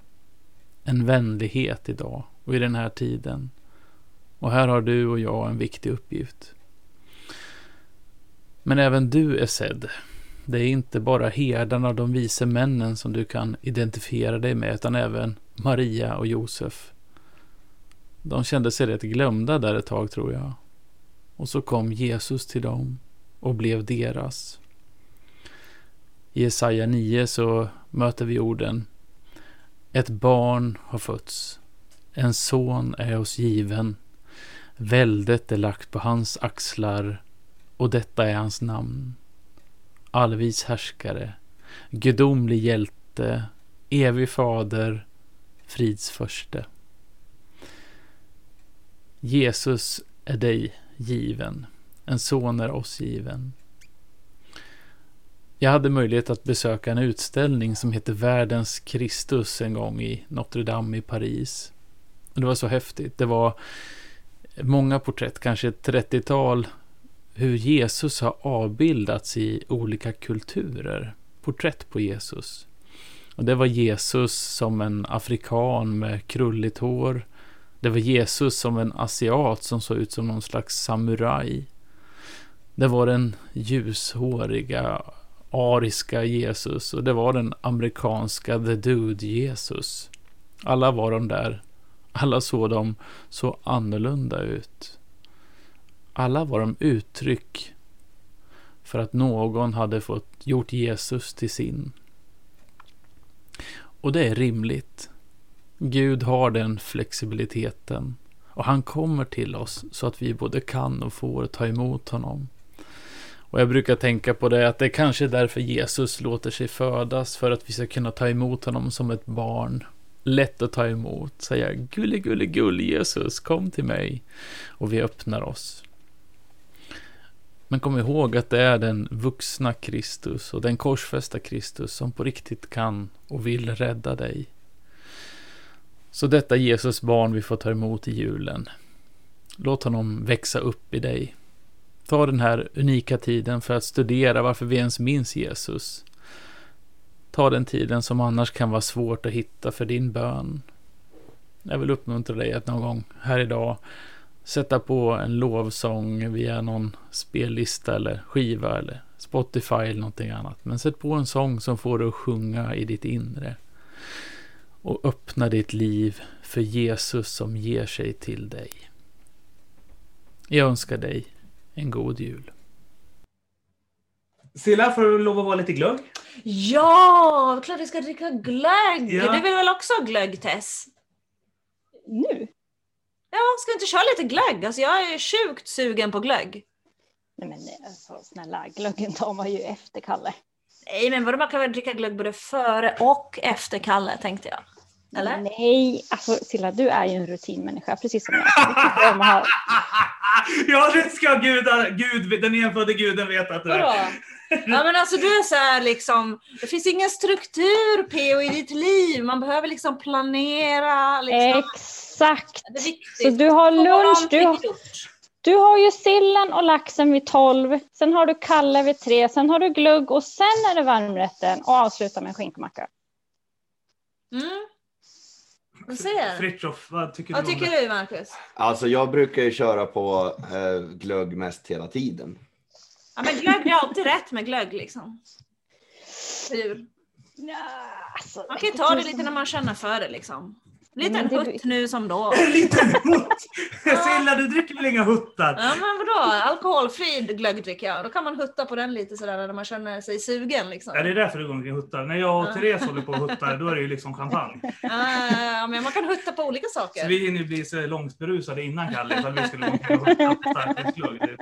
En vänlighet idag och i den här tiden. Och här har du och jag en viktig uppgift. Men även du är sedd. Det är inte bara herdarna, och de vise männen som du kan identifiera dig med, utan även Maria och Josef. De kände sig rätt glömda där ett tag, tror jag. Och så kom Jesus till dem och blev deras. I Jesaja 9 så möter vi orden Ett barn har fötts. En son är oss given. Väldet är lagt på hans axlar och detta är hans namn. Allvis härskare, gudomlig hjälte, evig fader, frids förste. Jesus är dig given. En son är oss given. Jag hade möjlighet att besöka en utställning som heter Världens Kristus en gång i Notre Dame i Paris. Det var så häftigt. Det var många porträtt, kanske ett 30-tal, hur Jesus har avbildats i olika kulturer. Porträtt på Jesus. Och det var Jesus som en afrikan med krulligt hår. Det var Jesus som en asiat som såg ut som någon slags samuraj. Det var den ljushåriga ariska Jesus och det var den amerikanska The Dude Jesus. Alla var de där. Alla såg de så annorlunda ut. Alla var de uttryck för att någon hade fått gjort Jesus till sin. Och det är rimligt. Gud har den flexibiliteten och han kommer till oss så att vi både kan och får ta emot honom. Och jag brukar tänka på det att det är kanske är därför Jesus låter sig födas för att vi ska kunna ta emot honom som ett barn. Lätt att ta emot, säga gulle gulle gull Jesus, kom till mig. Och vi öppnar oss. Men kom ihåg att det är den vuxna Kristus och den korsfästa Kristus som på riktigt kan och vill rädda dig. Så detta Jesus barn vi får ta emot i julen. Låt honom växa upp i dig. Ta den här unika tiden för att studera varför vi ens minns Jesus. Ta den tiden som annars kan vara svårt att hitta för din bön. Jag vill uppmuntra dig att någon gång här idag sätta på en lovsång via någon spellista eller skiva eller Spotify eller någonting annat. Men sätt på en sång som får dig att sjunga i ditt inre. Och öppna ditt liv för Jesus som ger sig till dig. Jag önskar dig en god jul. Silla, får du lov att vara lite glögg? Ja, klart vi ska dricka glögg! Ja. Du vill väl också ha glögg, Tess? Nu? Ja, ska vi inte köra lite glögg? Alltså jag är sjukt sugen på glögg. Nej men alltså, snälla, glöggen tar man ju efter Kalle. Nej, men vadå, man kan väl dricka glögg både före och efter Kalle, tänkte jag. Eller? Nej, alltså Silla, du är ju en rutinmänniska, precis som jag. Du tycker om att ha- (laughs) ja, det ska gudar, Gud, den enfödde guden veta att du Vadå? är. Ja men alltså du är så här liksom, det finns ingen struktur PO i ditt liv, man behöver liksom planera. Liksom. Exakt! Det är viktigt. Så du har lunch, du har, du har ju sillen och laxen vid 12, sen har du Kalle vid 3, sen har du glugg och sen är det varmrätten och avsluta med en skinkmacka. Mm. Fritiof, vad tycker Vad du om tycker du Marcus? Alltså jag brukar ju köra på eh, glögg mest hela tiden. Ja men glögg, är alltid rätt med glögg liksom. Hur? Ja, alltså, Man kan ju ta det lite när man känner för det liksom. Liten Men det- hutt nu som då. (laughs) En liten hutt! Silla, du dricker väl inga huttar? Ja men vadå, alkoholfri glögg dricker jag. Då kan man hutta på den lite sådär när man känner sig sugen liksom. Ja, det är därför du går omkring och huttar. När jag och. Therese håller på och (laughs) huttar, då är det ju liksom champagne. Ja, men man kan hutta på olika Så saker. vi hinner bli så långt berusade innan Kalle ifall vi skulle gå omkring och hutta på inte.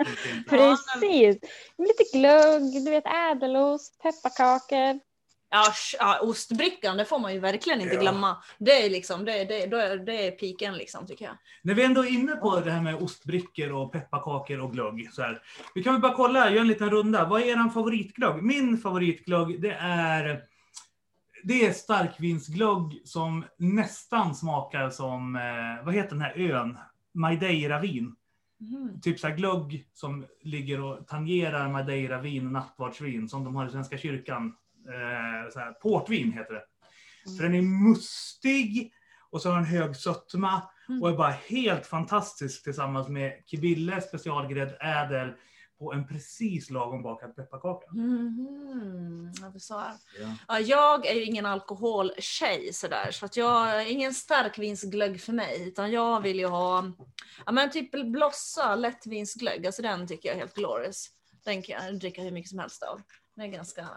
Precis. Lite glögg, du vet ädelost, pepparkakor. Ja, ostbrickan, det får man ju verkligen inte Ja. glömma. Det är liksom, det, det, då är- det är piken liksom tycker jag. När vi ändå är inne på det här med ostbrickor och pepparkakor och glögg. Så här. Vi kan väl bara kolla, göra en liten runda. Vad är er favoritglögg? Min favoritglögg, det är det är starkvinsglögg som nästan smakar som, eh, vad heter den här ön? Madeira-vin. Mm. Typ så här glögg som ligger och tangerar Madeira-vin, nattvardsvin, som de har i Svenska kyrkan. Eh, så här, portvin heter det. För den är mustig och så har den hög sötma Mm. och är bara helt fantastisk tillsammans med Kibille specialgrädd ädel på en precis lagom bakad pepparkaka. Mhm, jag förstår. Ja. Ja, jag är ju ingen alkoholtjej sådär, så att jag ingen starkvinsglögg för mig, utan jag vill ju ha, ja men typ blossa lättvinsglögg, alltså den tycker jag är helt glorious. Den kan jag dricka hur mycket som helst av. Den är ganska,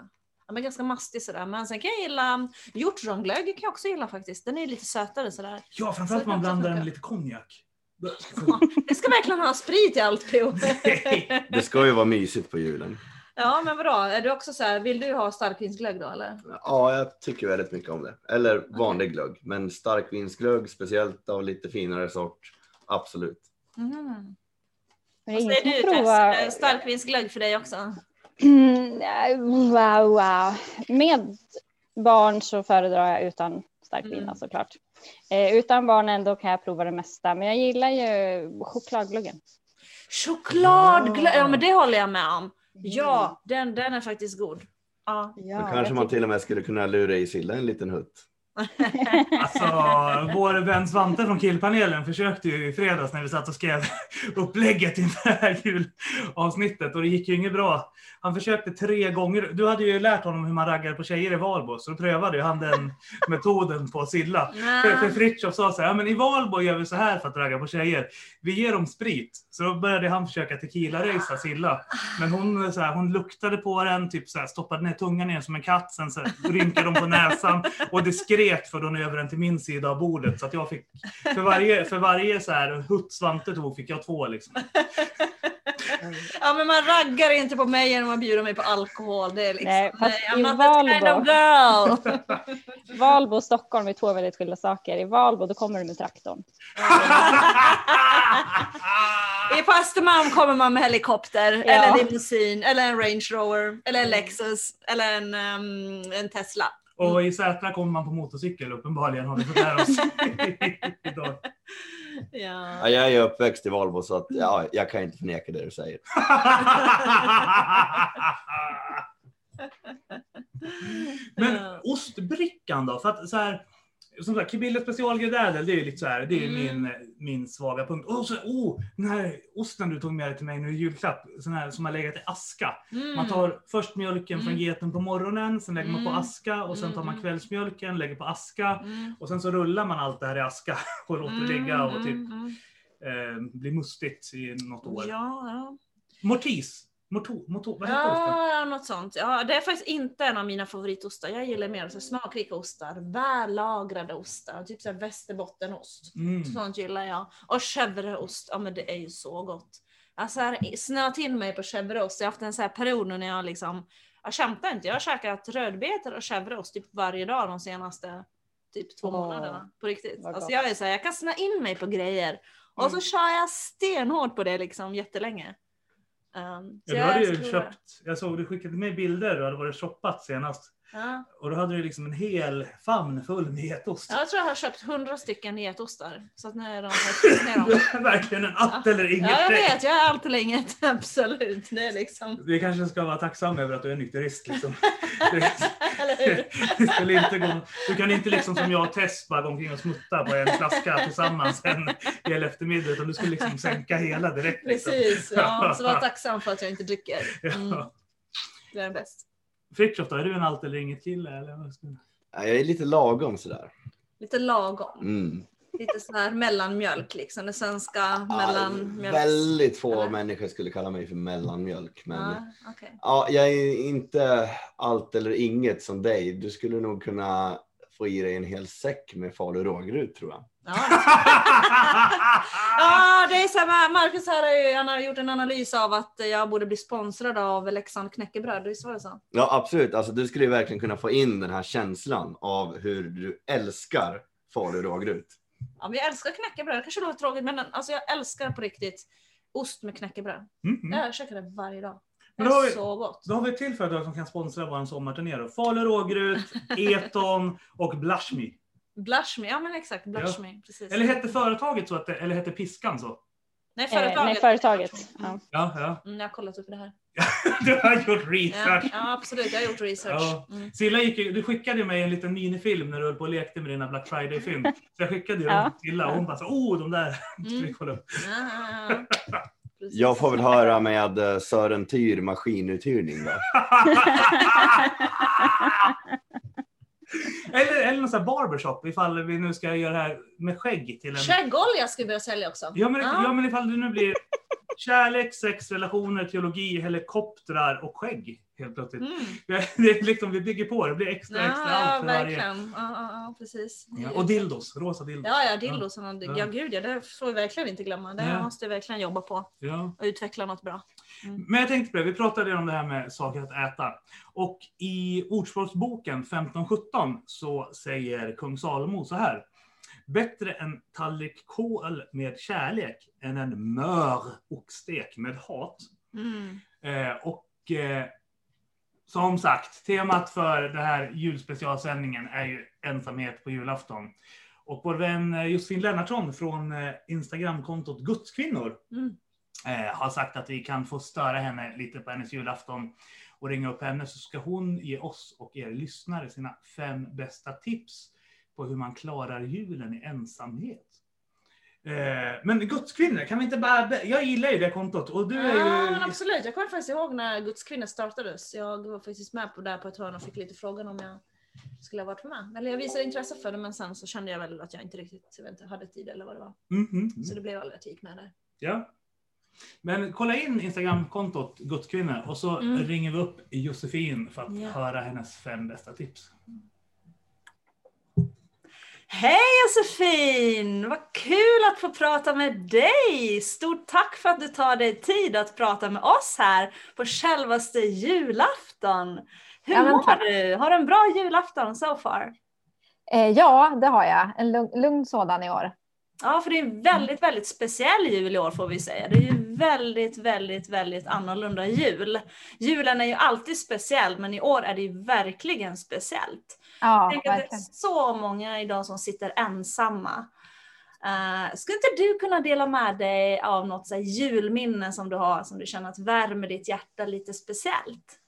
ja men ganska mastig sådär, men sen kan jag gilla hjortronglögg kan jag också gilla faktiskt. Den är lite sötare sådär. Ja, framförallt Så man blandar den med lite konjak. (laughs) Det ska verkligen ha sprit i allt P.O. (laughs) Det ska ju vara mysigt på julen. Ja men vadå, är du också så här, vill du ha starkvinsglögg då eller? Ja, jag tycker väldigt mycket om det. Eller vanlig glögg, men starkvinsglögg, speciellt av lite finare sort. Absolut. Mm. Vad säger du provar- Tess? Eh, Starkvinsglögg för dig också? Mm, wow, wow. Med barn så föredrar jag utan starkvin Mm. såklart. Eh, utan barn ändå kan jag prova det mesta. Men jag gillar ju chokladglöggen. Chokladglögg, ja men det håller jag med om. Ja, den, den är faktiskt god. Ja. Ja, Då kanske man till och med skulle kunna lura i Silla en liten hutt. Alltså, vår vän Svante från killpanelen försökte ju i fredags när vi satt och skrev (laughs) upplägget inför det här julavsnittet och det gick ju inget bra. Han försökte tre gånger. Du hade ju lärt honom hur man raggar på tjejer i Valbo, så då prövade ju han den (laughs) metoden på Silla. För, för Fritiof sa så här, ja, men i Valbo gör vi så här för att ragga på tjejer. Vi ger dem sprit. Så då började han försöka tequila-racea Silla. Men hon, så här, hon luktade på den, typ så här, stoppade ner tungan ner som en katt, sen så här, rynkade de på näsan och det skrek för hon över den till min sida av bordet. Så att jag fick, för varje, för varje så här, hutt Svante tog fick jag två liksom. Ja men man raggar inte på mig genom att bjuda mig på alkohol. Det är liksom, Nej, fast I'm i not that kind Valbo- of girl. (laughs) Valbo och Stockholm är två väldigt skilda saker. I Valbo då kommer du med traktorn. (laughs) I Östermalm kommer man med helikopter, Ja. eller limousin, eller en Range Rover, eller en Lexus, eller en, ehm, en Tesla. Och i Sätra kommer man på motorcykel uppenbarligen har vi fått lära oss (laughs) idag. Ja. Ja, jag är uppväxt i Valbo så att, ja, jag kan inte förneka det du säger. (laughs) Men ostbrickan då? För att så här, som sagt, Kibille specialgräddädel, det är ju lite så här, det är Mm. min, min svaga punkt. Och så, oh, den här osten du tog med dig till mig nu i julklapp, sån här som har legat i aska. Mm. Man tar först mjölken från Mm. geten på morgonen, sen lägger man på Mm. aska och sen tar man Mm. kvällsmjölken, lägger på aska. Mm. Och sen så rullar man allt det här i aska (laughs) och låter ligga och typ eh, bli mustigt i något år. Ja, ja. Mortis. Morto, morto, vad heter osten? Ja, något sånt. Ja, det är faktiskt inte en av mina favoritostar. Jag gillar mer så smakrika ostar, vällagrade ostar, typ så här västerbottenost. Mm. Sånt gillar jag. Och chèvreost, ja men det är ju så gott. Alltså här, snöat in mig på chèvreost. Jag har haft en så här period nu när jag liksom, jag skämtar inte, jag har käkat rödbetor och chèvreost typ varje dag de senaste typ två Åh, månaderna. På riktigt. Alltså jag är så här, jag kan snöa in mig på grejer. Och så Mm. kör jag stenhårt på det liksom jättelänge. Um, Ja, du hade ju köpt, jag såg du skickade med bilder, du hade varit shoppat senast. Ja. Och då hade du liksom en hel famn full med getost. Jag tror jag har köpt hundra stycken getostar. Så att nu är de. Du (laughs) är (laughs) verkligen en allt eller inget Ja, jag vet. Jag är allt eller inget. (laughs) Absolut. Det är liksom... Vi kanske ska vara tacksamma över att du är nykterist. Liksom. Skulle inte gå, du kan inte liksom som jag och Tess bara gå omkring och smutta på en flaska tillsammans en hel eftermiddag. Utan du skulle liksom sänka hela direkt. Liksom. Precis. Ja, så var tacksam för att jag inte dricker. Mm, Ja. det är bäst. Fritiof då, är du en allt eller inget kille? Eller vad ska... Ja, Jag är lite lagom sådär. Lite lagom. Mm. Lite så här mellanmjölk liksom. Det svenska mellanmjölks... Väldigt få Eller? människor skulle kalla mig för mellanmjölk. Men Ja, okej. ja, jag är inte allt eller inget som dig. Du skulle nog kunna få i dig en hel säck med falu rågryt tror jag. Ja. ja, det är så här, Marcus här har ju, han har gjort en analys av att jag borde bli sponsrad av Leksand knäckebröd. Visst var det så? Ja absolut, alltså, du skulle ju verkligen kunna få in den här känslan av hur du älskar falu rågryt. Ja, men jag älskar knäckebröd. Det kanske låter tråkigt, men alltså jag älskar på riktigt ost med knäckebröd. Mhm. Jag käkar det varje dag. Men då har vi- så gott. Då har vi ett till företag som kan sponsra vår sommarturné då. Falu rågryt, (laughs) Eton och Blushme. Blush me, ja men exakt. Blush Ja. me. Precis. Eller hette företaget så att det, eller hette piskan så? nej, Eh, företaget. nej, företaget. Ja. Ja, ja. Mm, jag har kollat upp det här. (laughs) Du har gjort research. ja absolut, jag har gjort research. Ja. Mm. Silla gick du skickade ju mig en liten minifilm när du höll på och lekte med dina Black Friday-fynd. (laughs) Så jag skickade ju Ja. dem till Silla och hon bara så, oh de där Mm. kolla upp. Precis. Jag får väl höra med eh, Sören Tyr maskinuthyrning då. (laughs) (laughs) (laughs) eller, eller någon sån här barbershop ifall vi nu ska göra det här med skägg till en... Skäggolja ska vi börja sälja också. Ja men, Ja. ja men ifall det nu blir kärlek, sex, relationer, teologi, helikoptrar och skägg helt plötsligt. Mm. Det är liksom, vi bygger på, det blir extra Ja, extra ja, allt för varje. verkligen. Ja, ja, ja, precis. Ja, och dildos, rosa dildos. Ja, ja, dildosarna. Ja. Ja. gud ja, det får vi verkligen inte glömma. Det Ja. måste vi verkligen jobba på Ja. och utveckla något bra. Men jag tänkte på det, vi pratade om det här med saker att äta. Och i Ordspråksboken 1517 så säger kung Salomo så här. Bättre en tallrik kål med kärlek än en mör oxstek med hat. Mm. Eh, och eh, som sagt, temat för den här julspecialsändningen är ju ensamhet på julafton. Och vår vän eh, Josefin Lennartsson från eh, Instagramkontot Gudskvinnor Mm. Eh, har sagt att vi kan få störa henne lite på hennes julafton och ringa upp henne så ska hon ge oss och er lyssnare sina fem bästa tips på hur man klarar julen i ensamhet. Eh, men gudskvinnor, kan vi inte bara... Jag gillar ju det kontot och du är ju... Ja, absolut. Jag kommer faktiskt ihåg när Guds kvinnor startades. Jag var faktiskt med på där på ett hörn och fick lite frågan om jag skulle ha varit med. Eller jag visade intresse för det men sen så kände jag väl att jag inte riktigt jag inte, hade tid eller vad det var. Mm, mm, mm. Så det blev aldrig att jag gick med där. Ja. Men kolla in Instagramkontot Gudskvinnor och så Mm. ringer vi upp Josefin för att Ja. höra hennes fem bästa tips. Hej Josefin! Vad kul att få prata med dig! Stort tack för att du tar dig tid att prata med oss här på självaste julafton. Hur Ja, mår tack. du? Har du en bra julafton so far? Eh, ja, det har jag. En lugn, lugn sådan i år. Ja, för det är en väldigt, väldigt speciell jul i år får vi säga. Det är ju väldigt, väldigt, väldigt annorlunda jul. Julen är ju alltid speciell, men i år är det ju verkligen speciellt. Ja, Tänk att det är så många idag som sitter ensamma. Uh, skulle inte du kunna dela med dig av något så julminne som du har, som du känner att värmer ditt hjärta lite speciellt?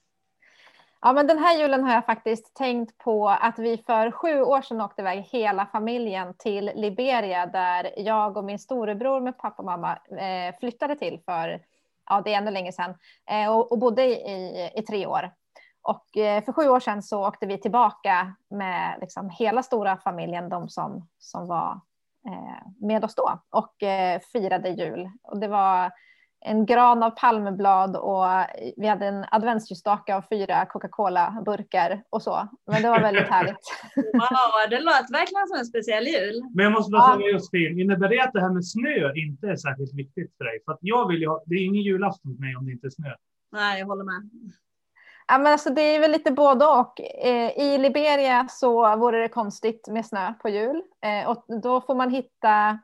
Ja, men den här julen har jag faktiskt tänkt på att vi för sju år sedan åkte iväg hela familjen till Liberia där jag och min storebror med pappa och mamma eh, flyttade till för, ja det är ännu länge sedan, eh, och, och bodde i, i tre år. Och eh, för sju år sedan så åkte vi tillbaka med liksom hela stora familjen, de som, som var eh, med oss då och eh, firade jul. Och det var en gran av palmblad och vi hade en adventsljusstake av fyra Coca-Cola-burkar och så. Men det var väldigt härligt. (laughs) Wow, det låter verkligen som en speciell jul. Men jag måste bara Ja. fråga Josefin, innebär det att det här med snö inte är särskilt viktigt för dig? För att jag vill ju ha, det är ingen julafton för mig om det inte är snö. Nej, jag håller med. Ja, men alltså, det är väl lite både och. Eh, I Liberia så vore det konstigt med snö på jul. Eh, och då får man hitta,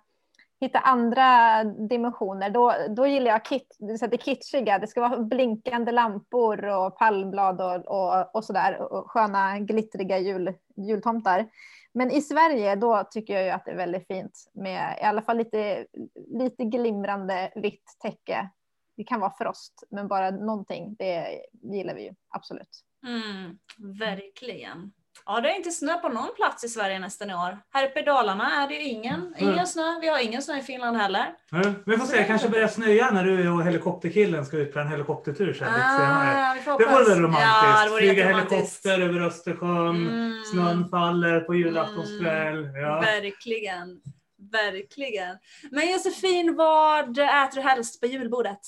hitta andra dimensioner. Då, då gillar jag kit, det, så att det kitschiga. Det ska vara blinkande lampor och palmblad och, och, och sådär. Och sköna glittriga jul, jultomtar. Men i Sverige då tycker jag ju att det är väldigt fint med i alla fall lite, lite glimrande vitt täcke. Det kan vara frost, men bara någonting, det gillar vi ju absolut. Mm, verkligen. Ja, det är inte snö på någon plats i Sverige nästan i år. Här uppe i Dalarna är det ju ingen, ingen Mm. snö. Vi har ingen snö i Finland heller. Ja, Vi får se, det kanske börjar snöa när du och helikopterkillen ska ut på en helikoptertur sen lite senare. Ah, Det vore väl romantiskt? Ja, det vore Flyga helikopter över Östersjön, Mm. snön faller på julaftonskväll. Ja. Verkligen. Verkligen. Men Josefin, vad äter du helst på julbordet?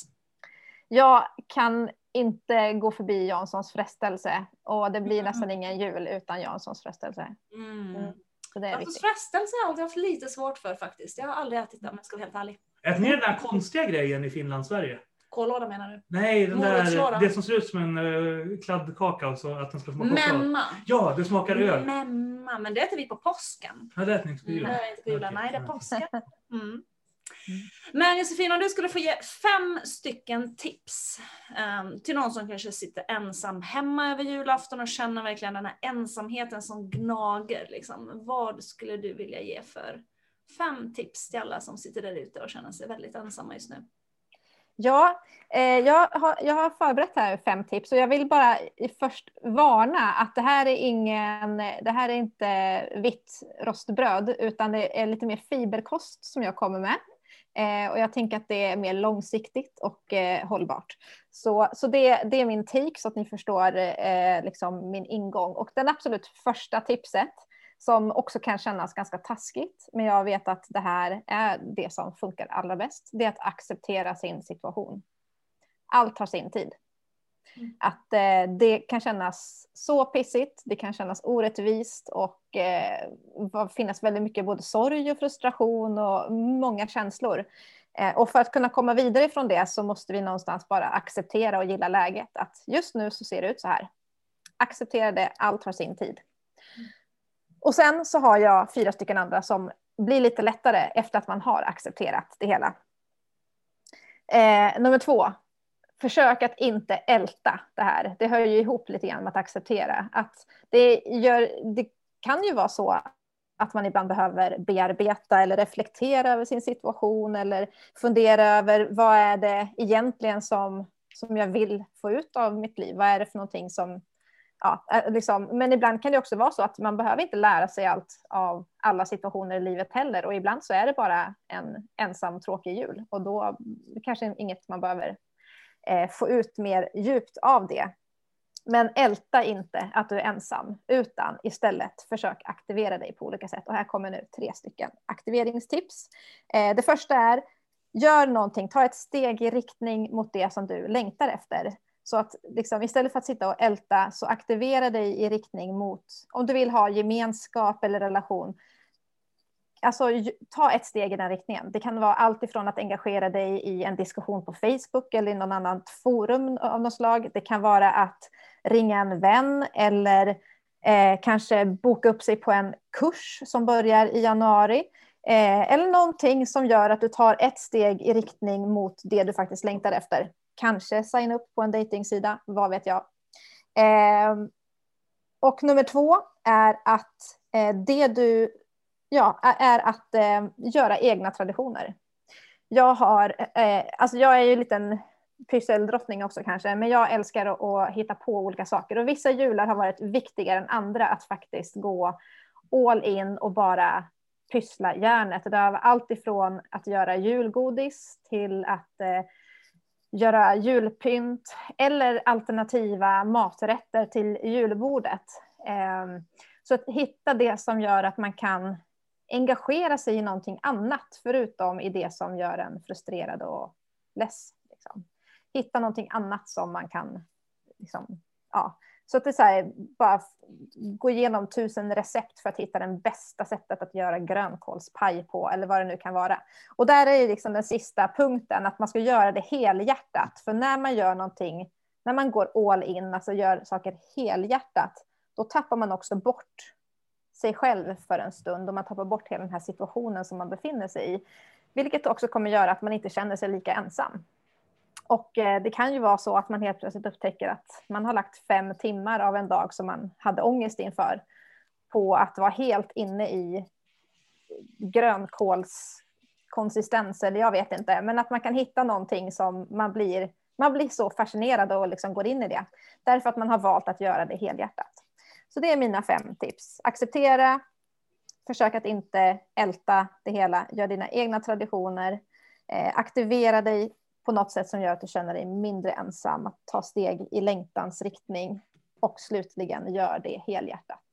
Jag kan inte gå förbi Janssons frestelse och det blir Mm. nästan ingen jul utan Janssons frestelse. Mm. Mm. Så det är Jantons viktigt. frestelse har jag alltid haft lite svårt för faktiskt. Jag har aldrig ätit det om jag ska vara helt ärlig. Äter ni den där konstiga grejen i Finland, Sverige? Kållåda menar du? Nej, den där, det som ser ut som en uh, kladdkaka och så att den ska smaka choklad. Memma. Ja, det smakar öl. Memma, men det äter vi på påsken. Ja, det äter ni inte på Nej, julen. det är inte på julen. Okej, Nej, det är påsken. (laughs) Mm. Mm. Men Josefin, om du skulle få ge fem stycken tips um, till någon som kanske sitter ensam hemma över julafton och känner verkligen den här ensamheten som gnager. Liksom. Vad skulle du vilja ge för fem tips till alla som sitter där ute och känner sig väldigt ensamma just nu? Ja, eh, jag, har, jag har förberett här fem tips och jag vill bara först varna att det här är ingen, det här är inte vitt rostbröd utan det är lite mer fiberkost som jag kommer med. Eh, och jag tänker att det är mer långsiktigt och eh, hållbart. Så, så det, det är min take så att ni förstår eh, liksom min ingång. Och den absolut första tipset som också kan kännas ganska taskigt, men jag vet att det här är det som funkar allra bäst, det är att acceptera sin situation. Allt har sin tid. Mm. Att eh, det kan kännas så pissigt, det kan kännas orättvist och eh, finnas väldigt mycket både sorg och frustration och många känslor. Eh, och för att kunna komma vidare från det så måste vi någonstans bara acceptera och gilla läget. Att just nu så ser det ut så här. Acceptera det, allt har sin tid. Och sen så har jag fyra stycken andra som blir lite lättare efter att man har accepterat det hela. Eh, nummer två, försök att inte älta det här. Det hör ju ihop lite grann med att acceptera. Att det, gör, det kan ju vara så att man ibland behöver bearbeta eller reflektera över sin situation eller fundera över vad är det egentligen som, som jag vill få ut av mitt liv? Vad är det för någonting som ja, eh, liksom, men ibland kan det också vara så att man behöver inte lära sig allt av alla situationer i livet heller. Och ibland så är det bara en ensam tråkig jul. Och då kanske inget man behöver eh, få ut mer djupt av det. Men älta inte att du är ensam, utan istället försök aktivera dig på olika sätt. Och här kommer nu tre stycken aktiveringstips. Eh, det första är, gör någonting, ta ett steg i riktning mot det som du längtar efter. Så att liksom, istället för att sitta och älta så aktivera dig i riktning mot, om du vill ha gemenskap eller relation, alltså ta ett steg i den riktningen. Det kan vara allt ifrån att engagera dig i en diskussion på Facebook eller i någon annat forum av något slag. Det kan vara att ringa en vän eller eh, kanske boka upp sig på en kurs som börjar i januari. Eh, eller någonting som gör att du tar ett steg i riktning mot det du faktiskt längtar efter. Kanske signa upp på en dejtingsida, vad vet jag. Eh, och nummer två är att eh, det du, ja, är att eh, göra egna traditioner. Jag har, eh, alltså jag är ju en liten pysseldrottning också kanske, men jag älskar att, att hitta på olika saker och vissa jular har varit viktigare än andra att faktiskt gå all in och bara pyssla järnet. Det har varit allt ifrån att göra julgodis till att eh, göra julpynt eller alternativa maträtter till julbordet. Eh, så att hitta det som gör att man kan engagera sig i någonting annat förutom i det som gör en frustrerad och less. Liksom. Hitta någonting annat som man kan liksom, ja. Så att det är så här, bara gå igenom tusen recept för att hitta den bästa sättet att göra grönkålspaj på eller vad det nu kan vara. Och där är liksom den sista punkten att man ska göra det helhjärtat. För när man gör någonting, när man går all in, alltså gör saker helhjärtat, då tappar man också bort sig själv för en stund och man tappar bort hela den här situationen som man befinner sig i. Vilket också kommer göra att man inte känner sig lika ensam. Och eh, det kan ju vara så att man helt plötsligt upptäcker att man har lagt fem timmar av en dag som man hade ångest inför på att vara helt inne i grönkålskonsistens eller jag vet inte, men att man kan hitta någonting som man blir, man blir så fascinerad och liksom går in i det. Därför att man har valt att göra det helhjärtat. Så det är mina fem tips. Acceptera, försök att inte älta det hela, gör dina egna traditioner, eh, aktivera dig på något sätt som gör att du känner dig mindre ensam, att ta steg i längtans riktning och slutligen gör det helhjärtat.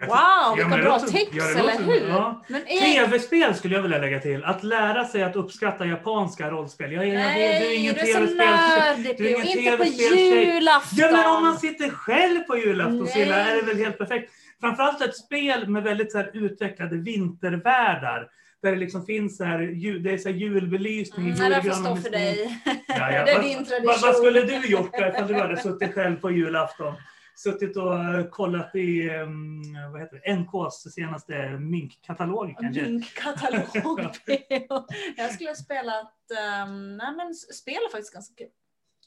Wow, Ja, vilka bra låter- tips, ja, eller hur? ja. Är... Tv-spel skulle jag vilja lägga till. Att lära sig att uppskatta japanska rollspel. Jag, jag, jag, Nej, du är ingen du är så tv-spel. nördig, du är ingen. Inte på TV-spelstjej. julafton. Ja, men om man sitter själv på julafton. Silla, är det väl helt perfekt. Framförallt ett spel med väldigt så här, utvecklade vintervärldar. Där det liksom finns så här, det är så här julbelysning Mm, nej, stå med för dig. Ja, ja. Det är din tradition. Vad, vad skulle du gjort ifall du hade suttit själv på julafton? Suttit och eh, kollat i vad heter det, NKs senaste minkkatalog kanske? Min katalog. P.O. (laughs) jag skulle ha spelat, um, nej men spel är faktiskt ganska kul.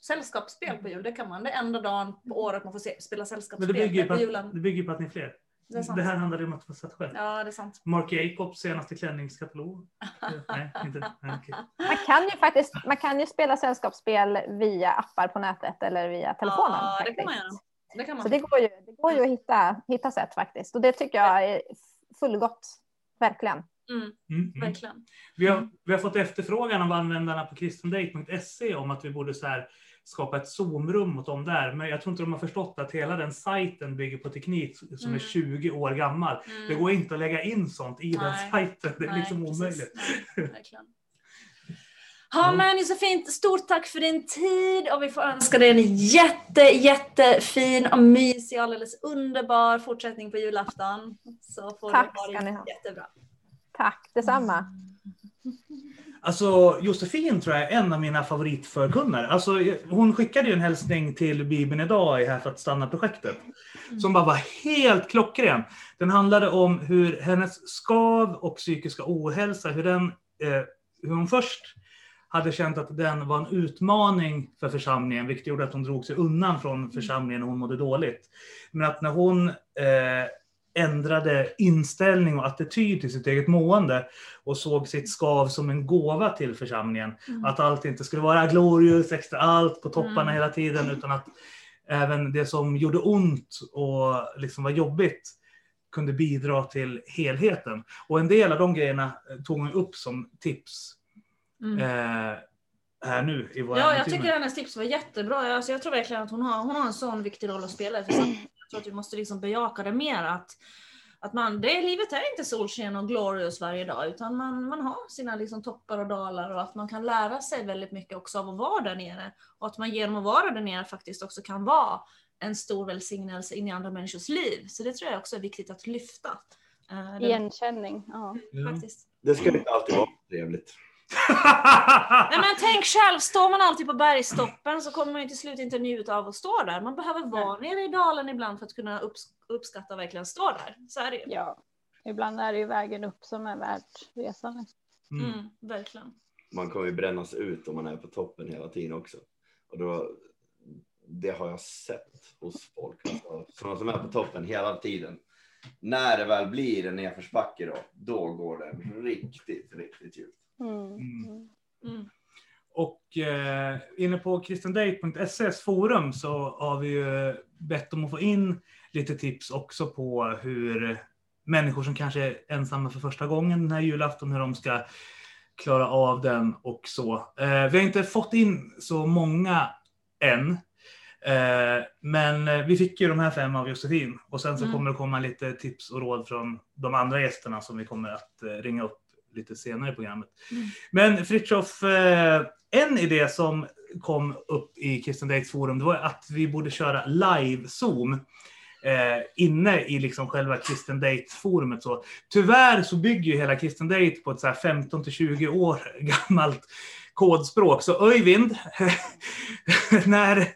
Sällskapsspel på jul, det kan man. Det är enda dagen på året man får se, spela Men sällskapsspel. det bygger på på att, julen. det bygger på att ni är fler. Det är. Det här handlar om att få sätta själv. Ja, det är sant. Mark Jacobs senaste klänningskatalog. (laughs) Nej, inte nej, okej. Man kan ju faktiskt man kan ju spela sällskapsspel via appar på nätet eller via telefonen. Ja, det faktiskt. kan man göra. Det kan man. Så det går ju, det går ju att hitta, hitta sätt faktiskt. Och det tycker jag är fullgott. Verkligen. Mm, Mm, mm. verkligen. Vi, har, vi har fått efterfrågan av användarna på kristendate.se om att vi borde så här skapa ett Zoom-rum åt dem där. Men jag tror inte de har förstått att hela den sajten bygger på teknik som Mm. är 20 år gammal. Mm. Det går inte att lägga in sånt i den Nej. sajten. Det är Nej, liksom omöjligt. Nej, verkligen. Ja men Josefin, stort tack för din tid och vi får önska dig en jätte, jättefin och mysig, alldeles underbar fortsättning på julafton. Så får Tack du ha ska det ni ha. jättebra. Tack detsamma. Alltså Josefin tror jag är en av mina favoritförkunnare. Alltså, hon skickade ju en hälsning till Bibeln idag i Här för att stanna-projektet. Som bara var helt klockren. Den handlade om hur hennes skav och psykiska ohälsa, hur, den, eh, hur hon först hade känt att den var en utmaning för församlingen, vilket gjorde att hon drog sig undan från församlingen och hon mådde dåligt. Men att när hon eh, ändrade inställning och attityd till sitt eget mående och såg sitt skav som en gåva till församlingen. Mm. Att allt inte skulle vara glorious, extra allt på topparna Mm. hela tiden, utan att även det som gjorde ont och liksom var jobbigt kunde bidra till helheten. Och en del av de grejerna eh, tog hon upp som tips Mm. eh, här nu i våra Ja, jag intervjuer. tycker hennes tips var jättebra. Alltså, jag tror verkligen att hon har, hon har en sån viktig roll att spela församlingen. Jag tror att vi måste liksom bejaka det mer. Att, att man, det, livet är inte solsken och glorious varje dag, utan man, man har sina liksom toppar och dalar och att man kan lära sig väldigt mycket också av att vara där nere. Och att man genom att vara där nere faktiskt också kan vara en stor välsignelse in i andra människors liv. Så det tror jag också är viktigt att lyfta. Eh, det- Igenkänning. Ja. Ja. faktiskt. Det ska inte alltid vara trevligt. Nej men (laughs) tänk själv, står man alltid på bergstoppen så kommer man ju till slut inte njuta av att stå där. Man behöver vara nere i dalen ibland för att kunna upps- uppskatta och verkligen stå där. Så är det ju. ja. Ibland är det ju vägen upp som är värt resan. Mm. Mm, verkligen. Man kommer ju brännas ut om man är på toppen hela tiden också. Och då, det har jag sett hos folk. Alltså, sådana som är på toppen hela tiden. När det väl blir en nedförsbacke då, då går det riktigt, riktigt djupt. Mm. Mm. Mm. Och eh, inne på kristendate.ses forum så har vi ju bett om att få in lite tips också på hur människor som kanske är ensamma för första gången den här julafton, hur de ska klara av den och så. Eh, vi har inte fått in så många än. Eh, men vi fick ju de här fem av Josefin och sen så Mm. kommer det komma lite tips och råd från de andra gästerna som vi kommer att eh, ringa upp lite senare i programmet. Mm. Men Fritjof, eh, en idé som kom upp i Kristen Dates forum, det var att vi borde köra live-zoom eh, inne i liksom själva Kristen Date-forumet. Så, tyvärr så bygger ju hela Kristen Date på ett så här 15 till 20 år (laughs) gammalt kodspråk. Så Öyvind, (laughs) när,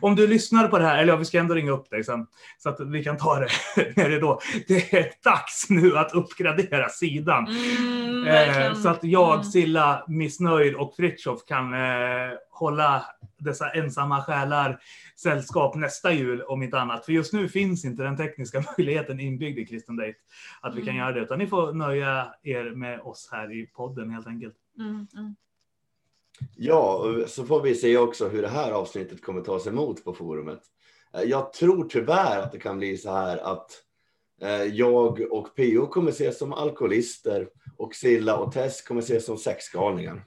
om du lyssnar på det här, eller ja, vi ska ändå ringa upp dig sen, så att vi kan ta det när det är då. Det är dags nu att uppgradera sidan. Mm, Eh, så att jag, Mm. Silla, Missnöjd och Fritjof kan eh, hålla dessa ensamma själar sällskap nästa jul om inte annat. För just nu finns inte den tekniska (laughs) möjligheten inbyggd i Kristen Date att vi kan Mm. göra det. Utan ni får nöja er med oss här i podden helt enkelt. Mm, mm. Ja, så får vi se också hur det här avsnittet kommer tas emot på forumet. Eh, jag tror tyvärr att det kan bli så här att eh, jag och Pio kommer ses som alkoholister och Silla och Tess kommer ses som sexgalningar.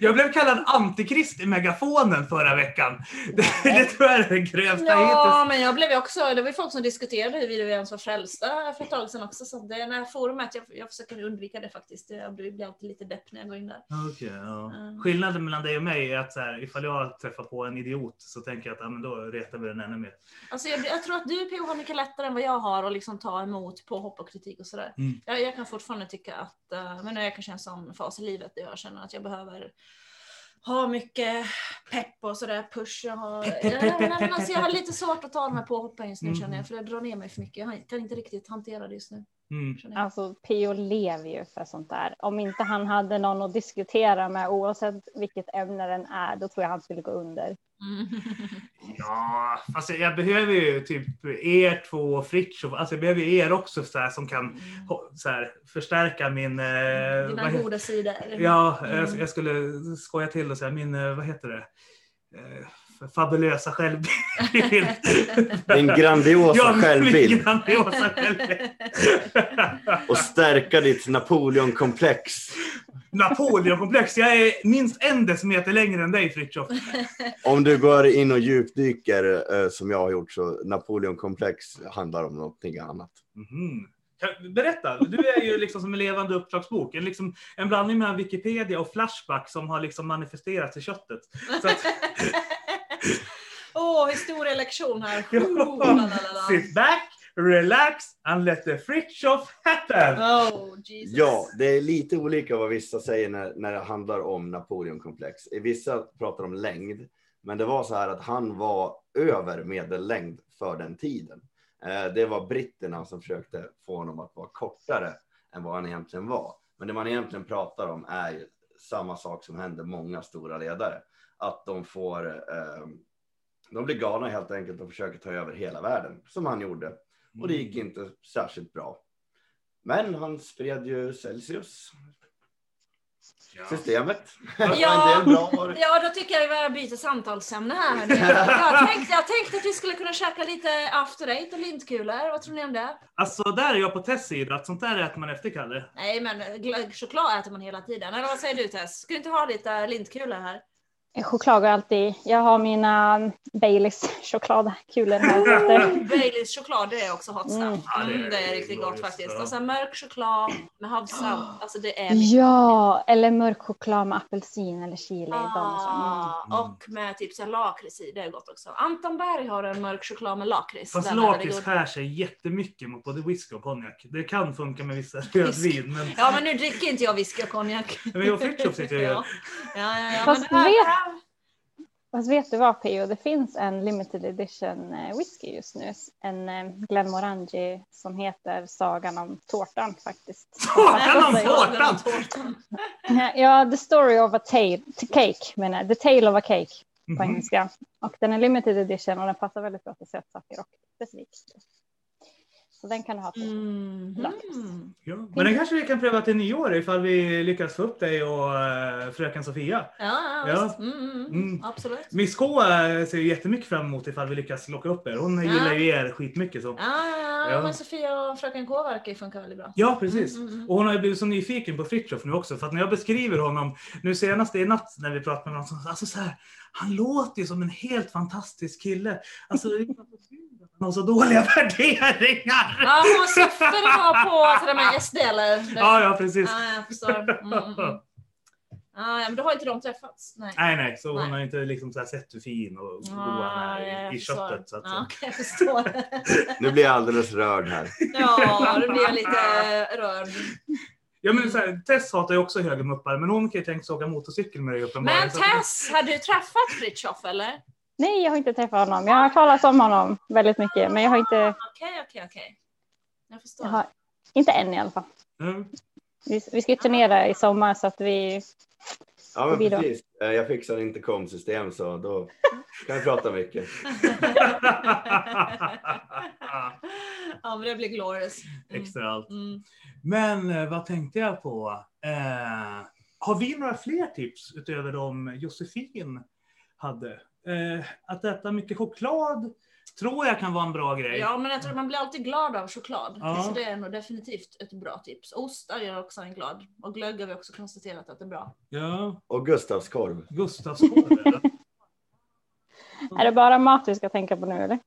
(laughs) jag blev kallad antikrist i megafonen förra veckan. Det, det tror jag är det grövsta Ja, hittills. men jag blev också, det var ju folk som diskuterade huruvida vi ens var frälsta för ett tag sedan också. Så det här forumet, jag, jag försöker undvika det faktiskt. Jag blir blir alltid lite depp när jag går in där. Okej, ja. Mm. Skillnaden mellan dig och mig är att så här, ifall jag träffar på en idiot så tänker jag att ja, men då retar vi den ännu mer. Alltså jag, jag tror att du PO har mycket lättare än vad jag har att liksom ta emot påhopp och kritik och sådär. Mm. Jag, jag kan fortfarande tycka att, uh, men jag kanske är en sån fas i livet där jag känner att jag behöver ha mycket pepp och sådär, push. Jag har, Pepp, pepp, Ja, pepp, men pepp, alltså, jag har lite svårt att ta de här påhoppen just nu Mm. känner jag, för det drar ner mig för mycket. Jag kan inte riktigt hantera det just nu. Mm. Alltså Pio lever ju för sånt där. Om inte han hade någon att diskutera med oavsett vilket ämne den är, då tror jag han skulle gå under. Mm. (laughs) Ja, alltså jag behöver ju typ er två och Fritiof. Alltså jag behöver ju er också så här, som kan ho- så här, förstärka min... Eh, Dina vad goda sidor. Ja, Mm. jag, jag skulle skoja till och säga min, eh, vad heter det? Eh, fabulösa självbild. (laughs) Din grandiosa min självbild grandiosa självbild. (laughs) och stärka ditt Napoleonkomplex. Napoleonkomplex. Jag är minst en decimeter längre än dig Fritiof. (laughs) Om du går in och djupdyker eh, som jag har gjort så Napoleonkomplex handlar om någonting annat. Kan- Berätta, du är ju liksom som en levande uppslagsbok. En, liksom, en blandning mellan Wikipedia och Flashback som har liksom manifesterats i köttet. Att, Åh, historielektion här. Ja. Oh, sit back, relax and let the Fritiof happen. Oh, Jesus. Ja, det är lite olika vad vissa säger när, när det handlar om Napoleonkomplex. Vissa pratar om längd, men det var så här att han var över medellängd för den tiden. Eh, Det var britterna som försökte få honom att vara kortare än vad han egentligen var. Men det man egentligen pratar om är ju samma sak som händer många stora ledare. Att de får, eh, de blir galna helt enkelt och försöker ta över hela världen, som han gjorde. Och det gick inte särskilt bra. Men han spred ju Celsius, Ja. systemet. Ja. (laughs) Ja, då tycker jag vi byter samtalsämne här. (laughs) Jag tänkte, jag tänkte att vi skulle kunna käka lite after eight och lintkulor. Vad tror ni om det? Alltså där är jag på Tess sida, att sånt där äter man efter Kalle. Nej, men choklad äter man hela tiden. Eller vad säger du Tess? Ska du inte ha lite lintkulor här? Choklad går alltid. Jag har mina Baileys chokladkulor här. (laughs) Baileys choklad, det är också hot stuff. Mm. Ja, det är Mm, det är riktigt gott faktiskt. Och sen mörk choklad med havssalt. (gasps) Alltså det är Ja, eller mörk choklad med apelsin eller chili. Ah, Mm. och med typ lakrits i, det är gott också. Anton Berg har en mörk choklad med lakrits. Fast lakrits skär sig jättemycket mot både whisky och konjak. Det kan funka med vissa rödvin, men, Ja, men nu dricker inte jag whisky och konjak. men jag och Fritiof sitter ju Ja, ja, ja. ja. Fast Men det här, vet- Fast vet du vad Pio, det finns en limited edition eh, whisky just nu. En eh, Glenmorangie som heter Sagan om tårtan faktiskt. Sagan om tårtan! Ja, The Story of a tale, Cake menar jag. The Tale of a Cake på Mhm. engelska. Och den är limited edition och den passar väldigt bra till sötsaker och specifikt. Så den kan du ha till. Mm. Lakrits. Ja, men den kanske vi kan pröva till nyår ifall vi lyckas få upp dig och uh, fröken Sofia. Ja, ja, Ja. visst. Mm, mm, mm. Mm. Absolut. Miss K eh, ser ju jättemycket fram emot ifall vi lyckas locka upp er. Hon Ja. gillar ju er skitmycket så. Ja, ja, ja. Ja. men Sofia och fröken K verkar ju funka väldigt bra. Ja, precis. Mm, mm, mm. Och hon har ju blivit så nyfiken på Fritiof nu också. För att när jag beskriver honom, nu senast i natt när vi pratade med honom, så, alltså så här, han låter ju som en helt fantastisk kille. Alltså, det är så synd att han har så dåliga (laughs) värderingar. Ja, hon Soffe ha på de här SD eller? Ja, ja, precis. Ja, jag förstår. Mm, mm, mm. Ja, men då har inte de träffats? Nej. Nej, nej, så hon Nej. har inte liksom så här sett hur fin och god han är i, i förstår. köttet. Så att, Ja, (laughs) jag förstår. Nu blir jag alldeles rörd här. Ja, då blir jag lite rörd. Ja, men så här, Tess hatar ju också högermuppar, men hon kan ju tänka sig åka motorcykel med dig uppenbarligen. Men Tess, har du träffat Fritiof eller? Nej, jag har inte träffat honom. Jag har talas om honom väldigt mycket, men jag har inte, Okej, okej, okej. Jag förstår. jag har, inte än i alla fall. Mm. Vi, vi ska ju turnera i sommar så att vi, Ja, men då. precis. Eh, Jag fixar intercom-system så då kan vi prata mycket. ja, men det blir glorious. Mm. Extra allt. Mm. Men eh, vad tänkte jag på? Eh, har vi några fler tips utöver de Josefin hade? Eh, att äta mycket choklad tror jag kan vara en bra grej. Ja, men jag tror man blir alltid glad av choklad. Ja. Så det är nog definitivt ett bra tips. Ostar gör också en glad. Och glögg har vi också konstaterat att det är bra. Ja, Och Gustavskorv. Gustavskorv. (laughs) Är det bara mat vi ska tänka på nu eller?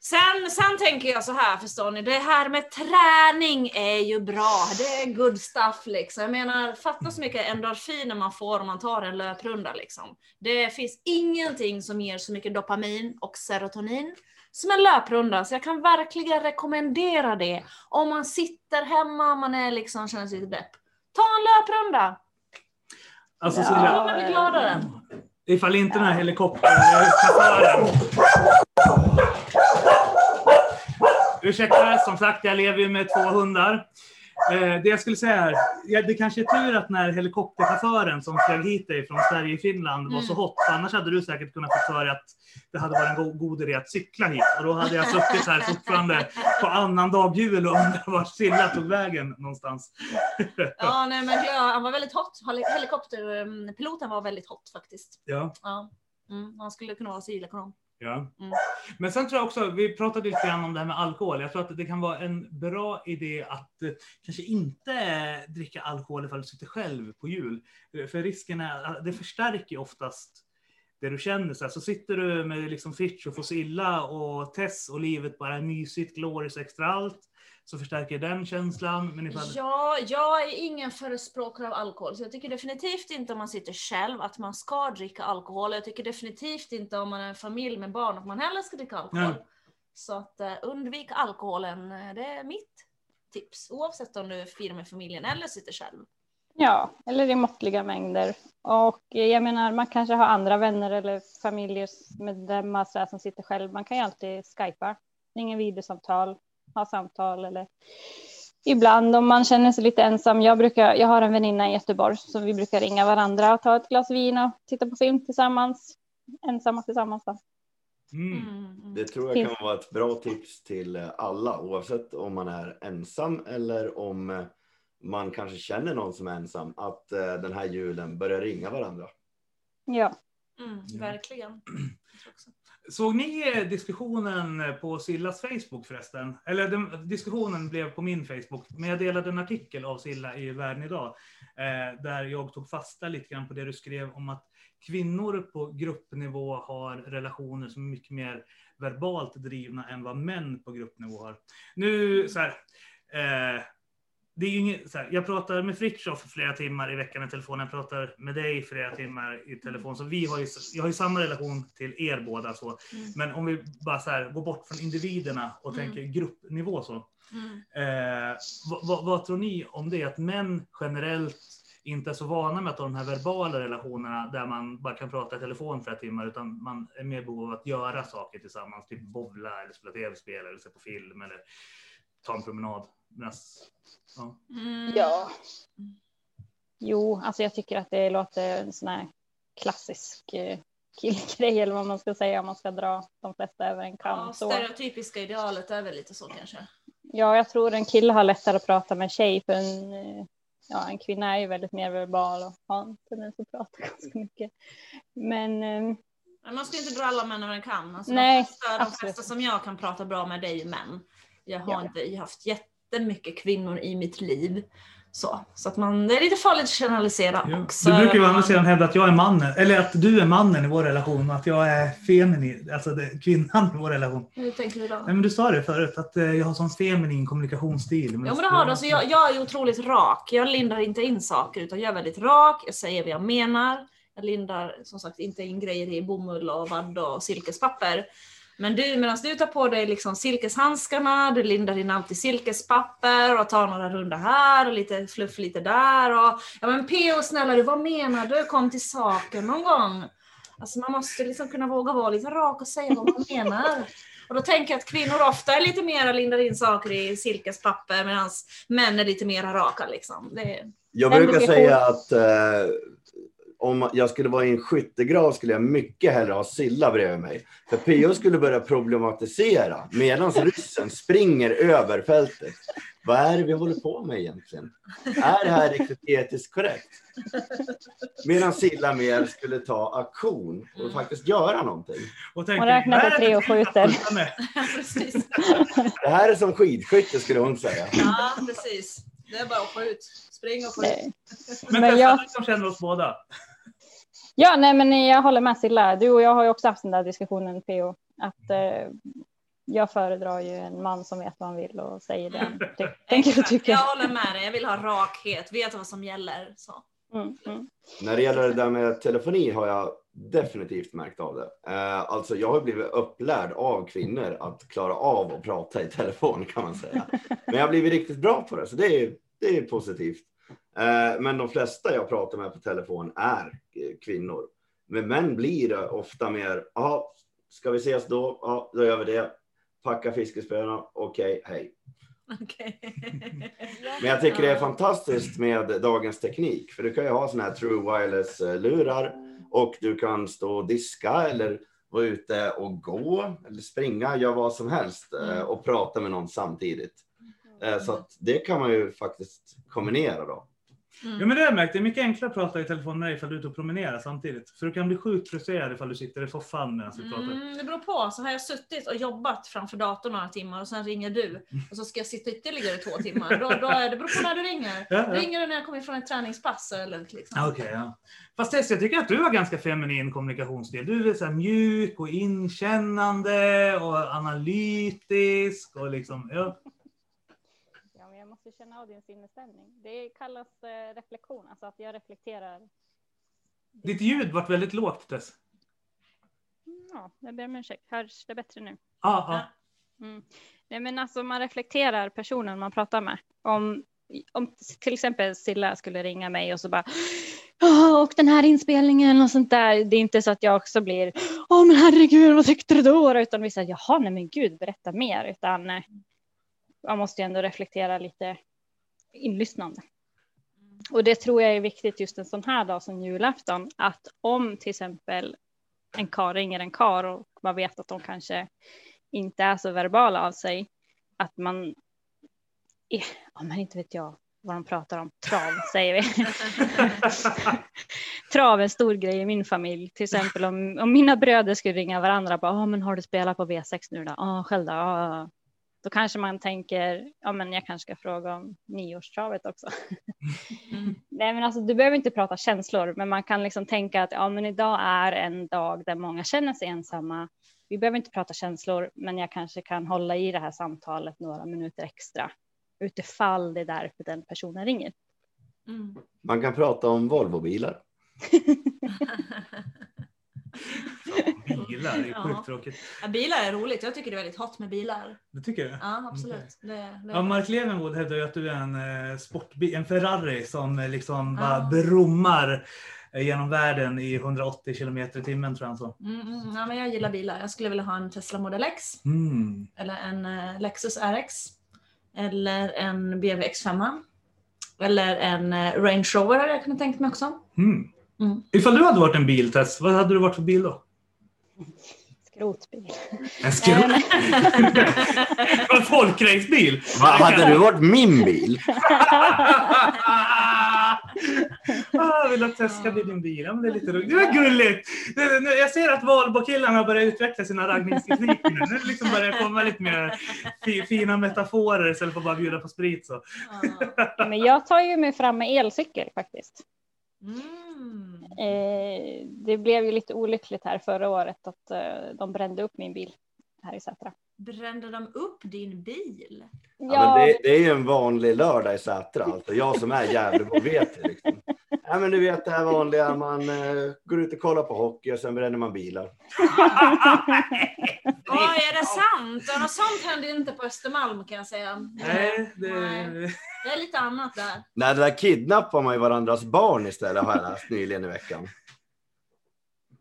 Sen, sen tänker jag så här, förstår ni, det här med träning är ju bra. Det är good stuff liksom. Jag menar, fatta så mycket endorfiner man får om man tar en löprunda liksom. Det finns ingenting som ger så mycket dopamin och serotonin som en löprunda, så jag kan verkligen rekommendera det. Om man sitter hemma, man är liksom, känner sig lite depp. Ta en löprunda! Alltså, Ja. Silja, kommer man bli gladare. ifall inte den här helikopterchauffören... Ursäkta, som sagt, jag lever ju med två hundar. Eh, det jag skulle säga är, ja, det kanske är tur att när helikopterchauffören som flög hit dig från Sverige och Finland var så Mm. hot, för annars hade du säkert kunnat få för att det hade varit en go- god idé att cykla hit. Och då hade jag suttit här fortfarande på annan dag jul och undrat vart Silla tog vägen någonstans. (laughs) Ja, nej, men ja, han var väldigt hot. Heli- Helikopterpiloten var väldigt hot faktiskt. Ja. Ja. Mm, han skulle kunna vara civilekonom. Ja. Mm. Men sen tror jag också, vi pratade lite grann om det här med alkohol. Jag tror att det kan vara en bra idé att eh, kanske inte eh, dricka alkohol ifall du sitter själv på jul. Eh, För risken är, att det förstärker oftast det du känner. Så, här, så sitter du med liksom Fritiof och Silla och Tess och livet bara är mysigt, glorious extra allt. Så förstärker den känslan. Men ifall... Ja, jag är ingen förespråkare av alkohol, så jag tycker definitivt inte om man sitter själv att man ska dricka alkohol. Jag tycker definitivt inte om man är en familj med barn att man heller ska dricka alkohol. Nej. Så att uh, undvik alkoholen, eh, det är mitt tips. Oavsett om du firar med familjen eller sitter själv. Ja, eller i måttliga mängder. Och eh, jag menar, man kanske har andra vänner eller familjemedlemmar så här som sitter själv. Man kan ju alltid skypa, ringa videosamtal, ha samtal eller ibland om man känner sig lite ensam. Jag, brukar, jag har en väninna i Göteborg som vi brukar ringa varandra och ta ett glas vin och titta på film tillsammans. Ensamma tillsammans då. Mm. Mm, mm. Det tror jag kan vara ett bra tips till eh, alla oavsett om man är ensam eller om eh, man kanske känner någon som är ensam att eh, den här julen börjar ringa varandra. Ja, Mm, Ja. verkligen. (clears throat) Såg ni eh, diskussionen eh, på Sillas Facebook förresten? Eller den, diskussionen blev på min Facebook, men jag delade en artikel av Silla i Världen idag, eh, där jag tog fasta lite grann på det du skrev om att kvinnor på gruppnivå har relationer som är mycket mer verbalt drivna än vad män på gruppnivå har. Nu, så här, eh, det är ju inget, så här, jag pratar med Fritiof flera timmar i veckan i telefon, jag pratar med dig flera timmar i telefon, så vi har ju, jag har ju samma relation till er båda. Så. Mm. Men om vi bara så här, går bort från individerna och Mm. tänker gruppnivå så. Mm. Eh, vad, vad, vad tror ni om det? Att män generellt inte är så vana med att ha de här verbala relationerna där man bara kan prata i telefon flera timmar utan man är mer behov av att göra saker tillsammans. Typ bowla eller spela tv-spel eller se på film eller ta en promenad. Medans, ja. Mm. Ja. Jo, alltså jag tycker att det låter en sån här klassisk eh, killgrej eller vad man ska säga om man ska dra de flesta över en kam. Ja, stereotypiska idealet är väl lite så kanske. Ja, jag tror en kille har lättare att prata med en tjej för en, eh, ja, en kvinna är ju väldigt mer verbal och har en tendens att prata (laughs) ganska mycket. Men Men man ska inte dra alla män över en kam. Alltså Nej, de, flesta, de flesta som jag kan prata bra med dig är män. Jag har Ja. inte jag har haft jättemycket kvinnor i mitt liv. Så, så att man, det är lite farligt att generalisera Ja. också. Du brukar ju å andra sidan hävda att jag är mannen, eller att du är mannen i vår relation och att jag är feminin, alltså det, kvinnan i vår relation. Hur tänker du då? Nej, men du sa det förut, att eh, jag har sån feminin kommunikationsstil. Ja men det har du. Alltså, jag, jag är otroligt rak. Jag lindar inte in saker utan jag är väldigt rak. Jag säger vad jag menar. Jag lindar som sagt inte in grejer i bomull och vadd och silkespapper. Men du, medan du tar på dig liksom silkeshandskarna, du lindar in allt i silkespapper och tar några runda här och lite fluff lite där. Och, ja men P.O. snälla du, vad menar du? Kom till saken någon gång. Alltså man måste liksom kunna våga vara lite rak och säga vad man menar. Och då tänker jag att kvinnor ofta är lite mer lindar in saker i silkespapper medan män är lite mer raka liksom. Det. Jag brukar säga att eh, om jag skulle vara i en skyttegrav skulle jag mycket hellre ha Silla bredvid mig. För PO skulle börja problematisera medan (laughs) ryssen springer över fältet. vad är det vi håller på med egentligen? Är det här riktigt etiskt korrekt? Medan Silla mer skulle ta aktion och faktiskt göra någonting. Och tänkte, Hon räknar till "Vad är det tre och skjuter." att skjuta med?" (laughs) Ja, precis. (laughs) Det här är som skidskytte skulle hon säga. Ja, precis. Det är bara att få ut. Spring och få ut. Men, Men jag- som känner oss båda. Ja, nej, men jag håller med Silla. Du och jag har ju också haft den där diskussionen, PO. Att eh, jag föredrar ju en man som vet vad han vill och säger det han (laughs) ty- tänker och tycker. Jag håller med dig. Jag vill ha rakhet, veta vad som gäller. Så. Mm, mm. När det gäller det där med telefoni har jag definitivt märkt av det. Eh, alltså jag har blivit upplärd av kvinnor att klara av att prata i telefon kan man säga. (laughs) Men jag har blivit riktigt bra på det, så det är, det är positivt. Eh, men de flesta jag pratar med på telefon är eh, kvinnor. Men män blir det ofta mer, ja, ska vi ses då? Ja, då gör vi det. Packa fiskespöna, okej, hej. Okej. (laughs) Men jag tycker det är fantastiskt med dagens teknik, för du kan ju ha såna här true wireless eh, lurar och du kan stå och diska eller vara ute och gå eller springa, göra vad som helst eh, och prata med någon samtidigt. Eh, Så det kan man ju faktiskt kombinera då. Ja, men det har jag märkt. Det är mycket enklare att prata i telefon med dig ifall du är ute och promenerar samtidigt. För du kan bli sjukt frustrerad ifall du sitter i soffan medan vi pratar. Mm, det beror på. Så har jag suttit och jobbat framför datorn några timmar och sen ringer du och så ska jag sitta ytterligare två timmar. Då, då är det beror på när du ringer. Ja, ja. Ringer du när jag kommer från ett träningspass eller liksom. Ah, Okej, ja. Fast Tess, jag tycker att du har ganska feminin kommunikationsstil. Du är så mjuk och inkännande och analytisk och liksom, ja. Måste känna av din sinnesstämning. Det kallas eh, reflektion, alltså att jag reflekterar. Ditt ljud vart väldigt lågt Tess. Ja, jag ber om ursäkt. Hörs det bättre nu? Ja. Mm. Nej, men alltså man reflekterar personen man pratar med. Om, om till exempel Silla skulle ringa mig och så bara "Ja, och den här inspelningen och sånt där. Det är inte så att jag också blir Åh men herregud vad tyckte du då? Utan vi säger jaha nej men gud berätta mer. Utan eh, man måste ju ändå reflektera lite inlyssnande. Och det tror jag är viktigt just en sån här dag som julafton. Att om till exempel en kar ringer en kar och man vet att de kanske inte är så verbala av sig. Att man, ja men inte vet jag vad de pratar om, trav säger vi. (laughs) trav är en stor grej i min familj. Till exempel om, om mina bröder skulle ringa varandra, bara, ah, men har du spelat på V6 nu då? Ja, själv då? Ah. Då kanske man tänker, ja men jag kanske ska fråga om nyårstravet också. Mm. (laughs) Nej men alltså du behöver inte prata känslor, men man kan liksom tänka att ja men idag är en dag där många känner sig ensamma. Vi behöver inte prata känslor, men jag kanske kan hålla i det här samtalet några minuter extra utifall det är därför den personen ringer. Mm. Man kan prata om Volvobilar. (laughs) (laughs) Bilar, det är Ja. sjukt tråkigt. Ja, bilar är roligt. Jag tycker det är väldigt hot med bilar. Det tycker du? Ja, absolut. Det, det. Ja, Mark Levenwood hävdar ju att du är en eh, sportbil, en Ferrari som eh, liksom bara Ja. brummar eh, genom världen i 180 kilometer i timmen tror jag han sa. Mm, mm, ja, men jag gillar bilar. Jag skulle vilja ha en Tesla Model X Mm. eller en eh, Lexus RX eller en BMW X5 eller en eh, Range Rover hade jag kunnat tänka mig också. Mm. Mm. Ifall du hade varit en biltest, vad hade du varit för bil då? Skrotbil. En skrot? (laughs) en folkracebil? Va, hade du varit min bil? (laughs) ah, vill att Tess ska bli din bil? Ja, men det är lite roligt. Det var gulligt! Det, nu, jag ser att Valbo-killarna börjar utveckla sina raggningstekniker nu. Nu liksom börjar det komma lite mer fi, fina metaforer istället för att bara bjuda på sprit. Så. Ja. Men jag tar ju mig fram med elcykel faktiskt. Mm. Mm. Eh, det blev ju lite olyckligt här förra året att eh, de brände upp min bil här i Sätra. Brände de upp din bil? Ja, men det, det är ju en vanlig lördag i Sätra. Alltså, jag som är Gävlebo vet det. Liksom. Ja, men du vet det här vanliga, man eh, går ut och kollar på hockey och sen bränner man bilar. (laughs) Oj, är det sant? Ja, något sånt händer inte på Östermalm kan jag säga. Nej, det, Nej. Det är lite annat där. Nej, det där kidnappar man ju varandras barn istället har jag läst nyligen i veckan.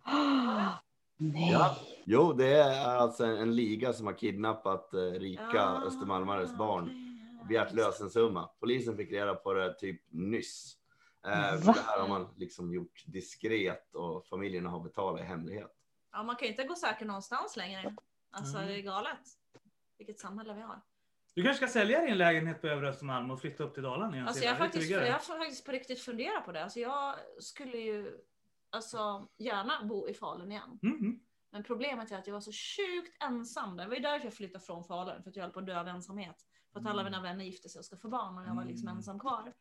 (gasps) Nej. Ja. Jo, det är alltså en, en liga som har kidnappat eh, rika Ja, östermalmares barn. okej. Begärt lösensumma. Polisen fick reda på det typ nyss. Eh, det här har man liksom gjort diskret och familjerna har betalat i hemlighet. Ja, man kan ju inte gå säker någonstans längre. Alltså Mm. det är galet. Vilket samhälle vi har. Du kanske ska sälja din lägenhet på Övre Östermalm och flytta upp till Dalarna igen? Alltså jag, har faktiskt, jag har faktiskt på riktigt funderat på det. Alltså jag skulle ju alltså, gärna bo i Falun igen. Mm, mm. Men problemet är att jag var så sjukt ensam. där. Det var ju därför jag flyttade från Falun, för att jag höll på att dö av ensamhet. För att alla mina vänner gifte sig och ska få barn och jag var liksom Mm. ensam kvar.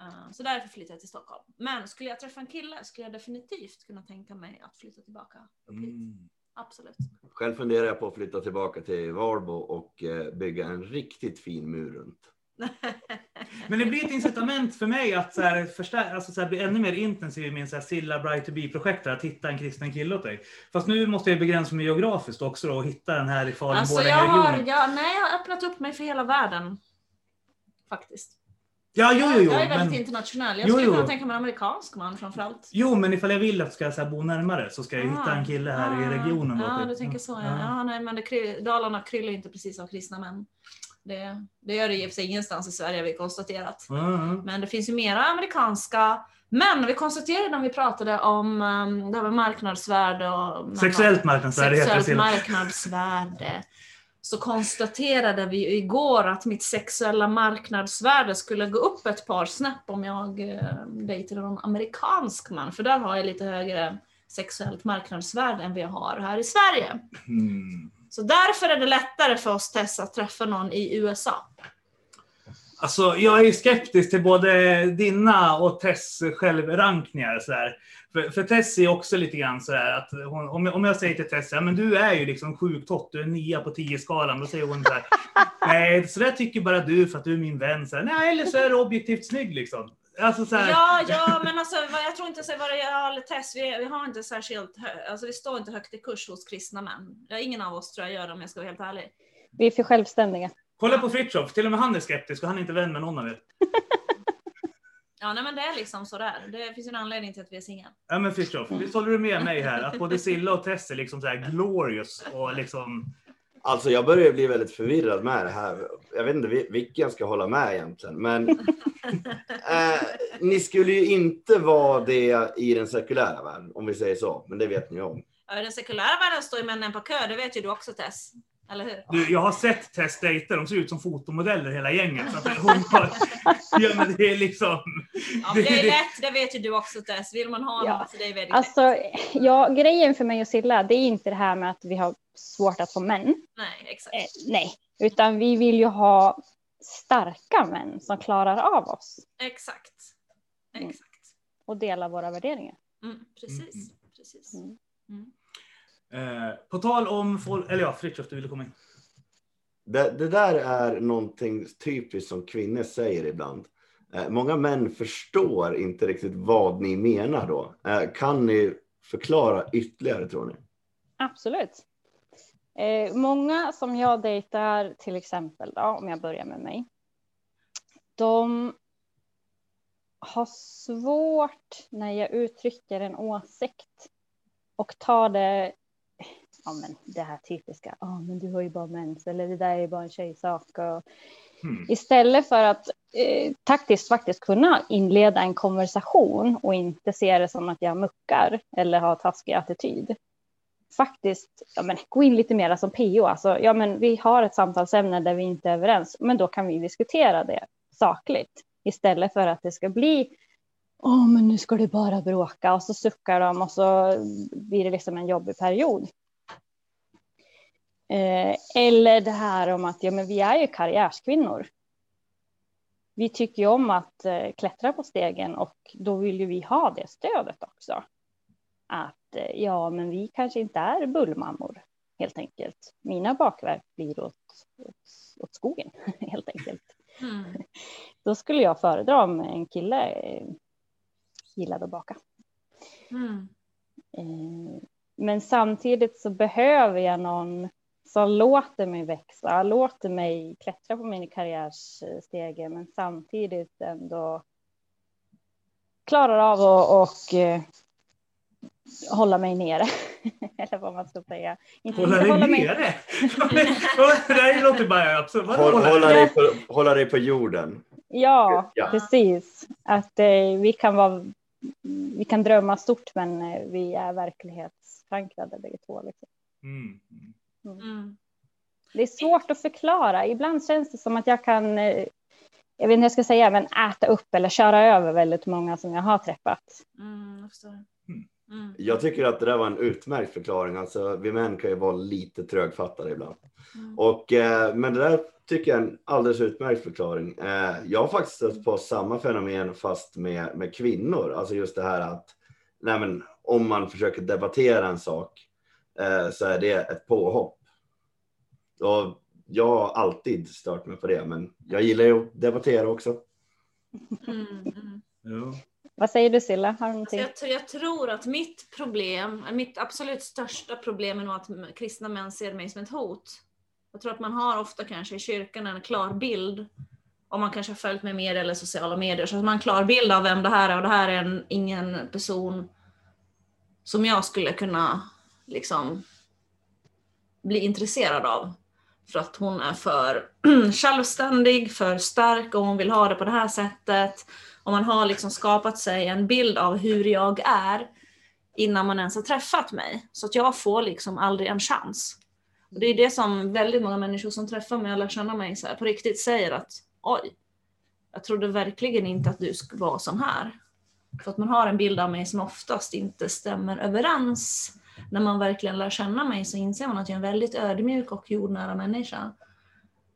Eh, så därför flyttade jag till Stockholm. Men skulle jag träffa en kille skulle jag definitivt kunna tänka mig att flytta tillbaka upp hit. Mm. Absolut. Själv funderar jag på att flytta tillbaka till Varbo och eh, bygga en riktigt fin mur runt. Men det blir ett incitament för mig att så här, förstär- alltså så här, bli ännu mer intensiv i min så här, Silla Bright to Be-projekt, att hitta en kristen kille åt dig. Fast nu måste jag begränsa mig geografiskt också då, och hitta den här i Alltså Falun-Borlänge-regionen. jag har, jag, nej, jag har öppnat upp mig för hela världen. Faktiskt. Ja, jo, jo, jo. jag är väldigt Men, internationell. Jag skulle jo. kunna tänka mig en amerikansk man framförallt. jo, men ifall jag vill att ska så här, bo närmare så ska jag hitta en kille här i Ah, regionen. Då, Ja, typ. du tänker så. Ja. Ja, nej, men det, Dalarna kryllar inte precis av kristna män. Det, det gör det i och för sig ingenstans i Sverige, har vi konstaterat. Ja, ja. Men det finns ju mera amerikanska. Men vi konstaterade när vi pratade om um, det här med marknadsvärde och Sexuellt marknadsvärde sexuellt marknadsvärde. Så konstaterade vi ju igår att mitt sexuella marknadsvärde skulle gå upp ett par snäpp om jag eh, dejtade någon amerikansk man. För där har jag lite högre sexuellt marknadsvärde än vi har här i Sverige. Mm. Så därför är det lättare för oss Tess att träffa någon i USA. Alltså, jag är skeptisk till både dina och Tess självrankningar. Så här. För, för Tess är också lite grann så här att hon, om, jag, om jag säger till Tess, ja, men du är ju liksom sjukt hot, du är nia på 10-skalan. Då säger hon så här, nej, så där tycker bara du för att du är min vän. Så här, nej, eller så är du objektivt snygg liksom. Alltså så här, Ja, ja, men alltså jag tror inte så jag eller Tess, vi, vi har inte särskilt alltså vi står inte högt i kurs hos kristna män. Ja, ingen av oss tror jag gör det om jag ska vara helt ärlig. Vi är för självständiga. Kolla på Fritiof, till och med han är skeptisk och han är inte vän med någon av er. (laughs) Ja, nej men det är liksom så där. Det finns ju en anledning till att vi är singlar. Ja men Fritiof, visst håller du med mig här? Att både Silla och Tess är liksom så här glorious och liksom... Alltså jag börjar bli väldigt förvirrad med det här. Jag vet inte vil- vilken jag ska hålla med egentligen. Men (laughs) eh, ni skulle ju inte vara det i den sekulära världen, om vi säger så. Men det vet ni om. Ja, I den sekulära världen står ju männen på kö, det vet ju du också Tess. Eller hur? Du, jag har sett Tess dejter, de ser ut som fotomodeller hela gänget. Så att hon har... (laughs) Ja men det är liksom... Ja, men det är lätt, det vet ju du också Tess. Vill man ha Ja. något så det är väldigt Alltså, ja, grejen för mig och Silla, det är inte det här med att vi har svårt att få män. lätt. Nej, exakt. Eh, nej, utan vi vill ju ha starka män som klarar av oss Exakt. Mm. Exakt. och delar våra värderingar. Mm, precis. Mm, precis. Eh, på tal om folk... Eller ja, Fritiof, du ville komma in. Det, det där är någonting typiskt som kvinnor säger ibland. Eh, många män förstår inte riktigt vad ni menar då. Eh, kan ni förklara ytterligare tror ni? Absolut. Eh, många som jag dejtar, till exempel, då, om jag börjar med mig, de har svårt när jag uttrycker en åsikt och tar det, ja men det här typiska, ja men du har ju bara mens, eller det där är ju bara en tjejsak. Och, Hmm. Istället för att eh, taktiskt faktiskt kunna inleda en konversation och inte se det som att jag muckar eller har taskig attityd. Faktiskt ja, men, gå in lite mer som PO. Alltså, ja, men vi har ett samtalsämne där vi inte är överens, men då kan vi diskutera det sakligt istället för att det ska bli Åh, men nu ska du bara bråka och så suckar de och så blir det liksom en jobbig period. Eh, eller det här om att ja, men vi är ju karriärskvinnor. Vi tycker ju om att eh, klättra på stegen och då vill ju vi ha det stödet också. Att eh, ja, men vi kanske inte är bullmammor helt enkelt. Mina bakverk blir åt, åt, åt skogen (laughs) helt enkelt. Mm. Då skulle jag föredra om en kille eh, gillade att baka. Mm. Eh, Men samtidigt så behöver jag någon som låter mig växa, låter mig klättra på min karriärstege, men samtidigt ändå klarar av att och, eh, hålla mig nere. (laughs) Eller vad man ska säga. Inte, Hålla dig mig- nere? (laughs) det här låter bara absolut. Hålla hålla, dig? på, hålla dig på jorden. Ja, Ja. precis. Att eh, vi kan vara, vi kan drömma stort, men eh, vi är verklighetsförankrade bägge två. Liksom. Mm. Mm. Det är svårt att förklara. Ibland känns det som att jag kan, eh, jag vet inte hur jag ska säga, men äta upp eller köra över väldigt många som jag har träffat. Mm, jag förstår. Mm. Jag tycker att det där var en utmärkt förklaring. Alltså, vi män kan ju vara lite trögfattade ibland. Mm. Och, eh, men det där tycker jag är en alldeles utmärkt förklaring. Eh, jag har faktiskt stött på samma fenomen fast med, med kvinnor. Alltså just det här att nej men, om man försöker debattera en sak så är det ett påhopp. Och jag har alltid stört mig på det, men jag gillar ju att debattera också. Mm, mm. Jo. Vad säger du Silla? Har du Så någonting? jag, tror- jag tror att mitt problem, mitt absolut största problem är nog att kristna män ser mig som ett hot. Jag tror att man har ofta kanske i kyrkan en klar bild, om man kanske har följt med media eller sociala medier, så att man har en klar bild av vem det här är och det här är en, ingen person som jag skulle kunna liksom bli intresserad av. För att hon är för (clears throat) självständig, för stark och hon vill ha det på det här sättet. Och man har liksom skapat sig en bild av hur jag är innan man ens har träffat mig. Så att jag får liksom aldrig en chans. Och det är det som väldigt många människor som träffar mig och lär känna mig så här, på riktigt säger att oj, jag trodde verkligen inte att du skulle vara sån här. För att man har en bild av mig som oftast inte stämmer överens. När man verkligen lär känna mig så inser man att jag är en väldigt ödmjuk och jordnära människa.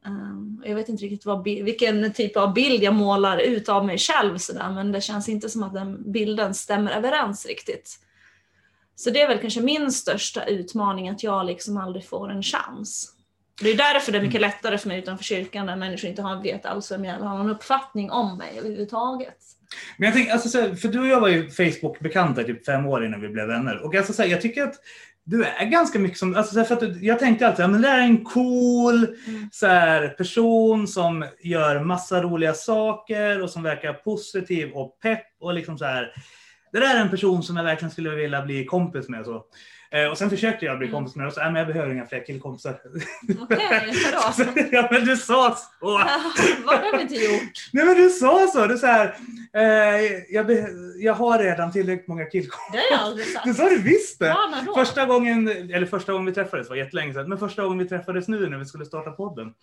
Um, jag vet inte riktigt vad, vilken typ av bild jag målar ut av mig själv sådär, men det känns inte som att den bilden stämmer överens riktigt. Så det är väl kanske min största utmaning, att jag liksom aldrig får en chans. Det är därför det är mycket lättare för mig utanför kyrkan, där människor inte har, vet alls vem jag är, eller har någon uppfattning om mig överhuvudtaget. Men jag tänker, alltså, så här, för du och jag var ju Facebook-bekanta typ fem år innan vi blev vänner. Och alltså, så här, jag tycker att du är ganska mycket som, alltså, så här, för att jag tänkte alltid, ja, men det är en cool Mm. så här, person som gör massa roliga saker och som verkar positiv och pepp och liksom så här. Det där är en person som jag verkligen skulle vilja bli kompis med. Så. Eh, och sen försökte jag bli Mm. kompis med och så, nej, men jag behöver inga fler killkompisar. Okej? Så, (laughs) ja, men du sa så. Vad har vi inte gjort? Nej men du sa så, du så här, eh, jag, jag har redan tillräckligt många killkompisar. Det har jag aldrig (laughs) Det sagt. sa du visst det! Ja, då? Första gången, eller första gången vi träffades var jättelänge sedan, men första gången vi träffades nu när vi skulle starta podden.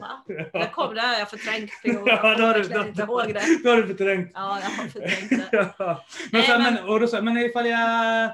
Va? Det, kom, det har jag förträngt. (laughs) för jag Ja, då har du, verkligen inte ihåg det. då har du förträngt. Ja, jag har förträngt det. Ja. Men, Nej, så, men- men, och då sa jag, men ifall jag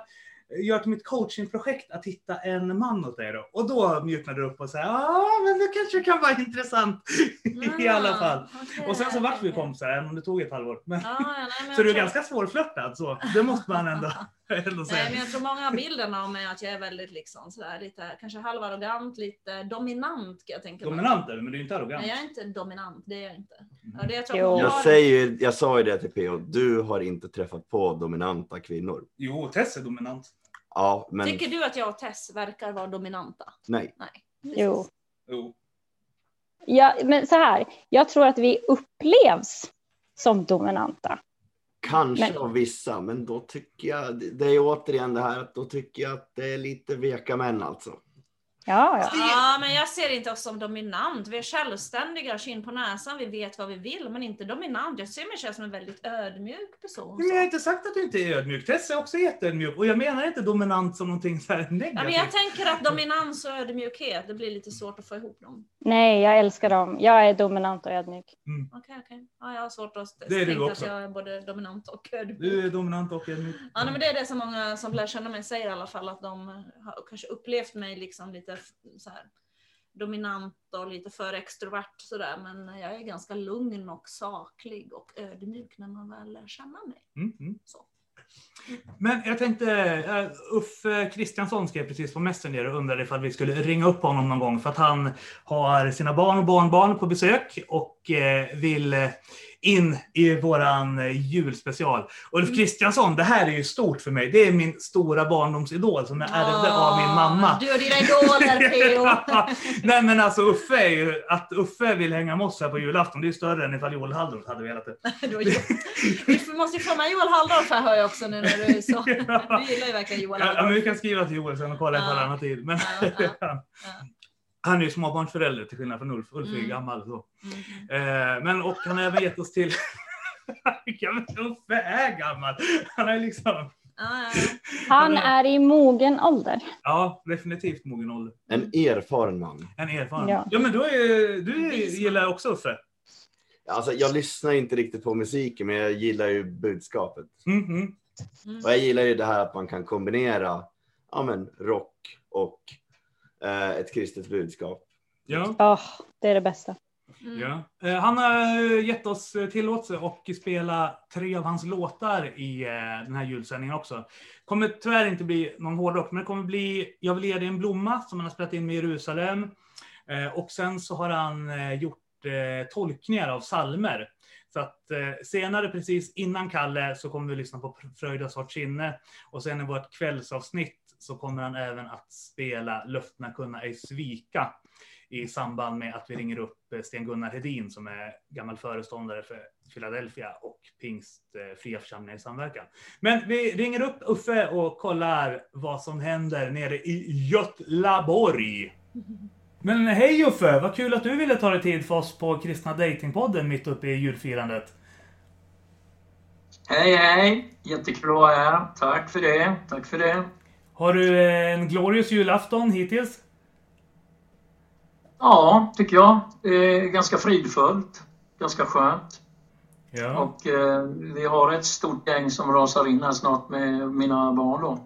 gör till mitt coachingprojekt att hitta en man åt dig då? Och då mjuknade du upp och sa, ja men det kanske kan vara intressant (laughs) i alla fall. Ah, okej, Och sen så vart vi kompisar, även om det tog ett halvår. Men, Ja, ja, nej, (laughs) så du är ganska svårflörtad så, det måste man ändå. (laughs) (laughs) Nej, men jag tror många av bilderna av mig att jag är väldigt liksom sådär lite, kanske halvarrogant, lite dominant kan jag tänka mig. Dominant är du, men du är inte arrogant. Nej, jag är inte dominant, det är jag inte. Ja, det jag tror Jag, har- säger, ju- jag sa ju det till PO, du har inte träffat på dominanta kvinnor. Jo, Tess är dominant. Ja, men Tycker du att jag och Tess verkar vara dominanta? nej. Nej. Jo. Jo. Ja, men så här, jag tror att vi upplevs som dominanta. Kanske Men- av vissa, men då tycker jag, det- är återigen det här att då tycker jag att det är lite veka män alltså. Ja, ja. Ja, men jag ser inte oss som dominant. Vi är självständiga, kinn på näsan, vi vet vad vi vill, men inte dominant. Jag ser mig själv som en väldigt ödmjuk person. Men jag har inte sagt att du inte är ödmjuk. Tess är också jätteödmjuk. Och jag menar inte dominant som någonting så här Ja, men jag negativt. tänker att dominans och ödmjukhet, det blir lite svårt att få ihop dem. Nej, jag älskar dem. Jag är dominant och ödmjuk. Okej, okej. Ja, jag har svårt att Det är tänka att jag är både dominant och ödmjuk. Du är dominant och ödmjuk. Ja, nej, men det är det som många som lär känna mig säger i alla fall, att de har kanske upplevt mig liksom lite f- så här dominant och lite för extrovert sådär, men jag är ganska lugn och saklig och ödmjuk när man väl lär känna mig. Mm, mm. Så. Men jag tänkte, uh, Uffe Kristiansson skrev precis på Messenger och undrade ifall vi skulle ringa upp honom någon gång för att han har sina barn och barnbarn på besök och eh, vill eh, in i våran eh, julspecial. Ulf Kristiansson, det här är ju stort för mig. Det är min stora barndomsidol som jag ärvde av min mamma. Du och dina idoler, P.O. (laughs) Nej men alltså Uffe är ju, att Uffe vill hänga med oss här på julafton, det är ju större än ifall Joel Halldorf hade velat det. (laughs) Vi måste ju få med Joel Halldorf här hör jag också nu när du är så. (laughs) Du gillar ju verkligen Joel Ja, men vi Halldorf. kan skriva till Joel sen och kolla ifall Ja. han har tid. Men Ja, ja, ja. Han är ju småbarnsförälder till skillnad från Ulf. Ulf är ju Mm. gammal så. Mm. Eh, men och han har även gett oss till... (laughs) Uffe är gammal. Han är liksom... Han är i mogen ålder. Ja, definitivt mogen ålder. En erfaren man. En erfaren. Ja. Ja, men då är, du gillar också Uffe. Alltså, jag lyssnar inte riktigt på musiken, men jag gillar ju budskapet. Mm, mm. Mm. Och jag gillar ju det här att man kan kombinera ja, men, rock och ett kristet budskap. Ja. Ja, det är det bästa. Mm. Ja. Eh, Han har eh, gett oss eh, tillåtelse att spela tre av hans låtar i eh, den här julsändningen också. kommer tyvärr inte bli någon hårdrock, men det kommer bli Jag vill ge dig en blomma som han har spelat in med Jerusalem. Eh, Och sen så har han eh, gjort eh, tolkningar av salmer. Så att eh, senare, precis innan Kalle, så kommer vi lyssna på Fröjdas hårt sinne. Och sen i vårt kvällsavsnitt så kommer han även att spela Löftena kunna ej svika i samband med att vi ringer upp eh, Sten-Gunnar Hedin som är gammal föreståndare för Philadelphia och Pingst eh, Fria Församlingar i Samverkan. Men vi ringer upp Uffe och kollar vad som händer nere i Götlaborg. Men hej Uffe, vad kul att du ville ta dig tid för oss på Kristna Datingpodden mitt uppe i julfirandet. Hej, hej! Jättekul att vara här. Tack för det. Tack för det. Har du eh, en glorious julafton hittills? Ja, tycker jag. Är ganska fridfullt. Ganska skönt. Ja. Och eh, vi har ett stort gäng som rasar in här snart med mina barn då.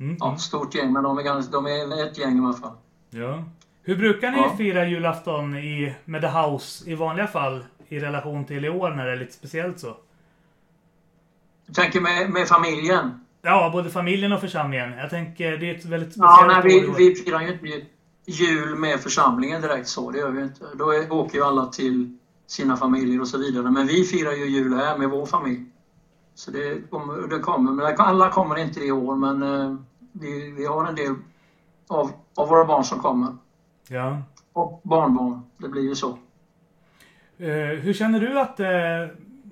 Mm, Ja, mm. stort gäng, men de är, ganska, de är ett gäng i alla fall. ja. Hur brukar ni Ja. fira julafton i, med The House i vanliga fall i relation till i år när det är lite speciellt så? Du tänker med, med familjen? Ja, både familjen och församlingen. Jag tänker det är ett väldigt Ja, speciellt nej, år i vi, år. vi firar ju inte jul med församlingen direkt så. Det gör vi inte. Då är, åker ju alla till sina familjer och så vidare. Men vi firar ju jul här med vår familj. Så det kommer, det kommer. Men alla kommer inte i år, men eh, vi, vi har en del av, av våra barn som kommer. Ja. Och barnbarn. Det blir ju så. Eh, hur känner du att eh,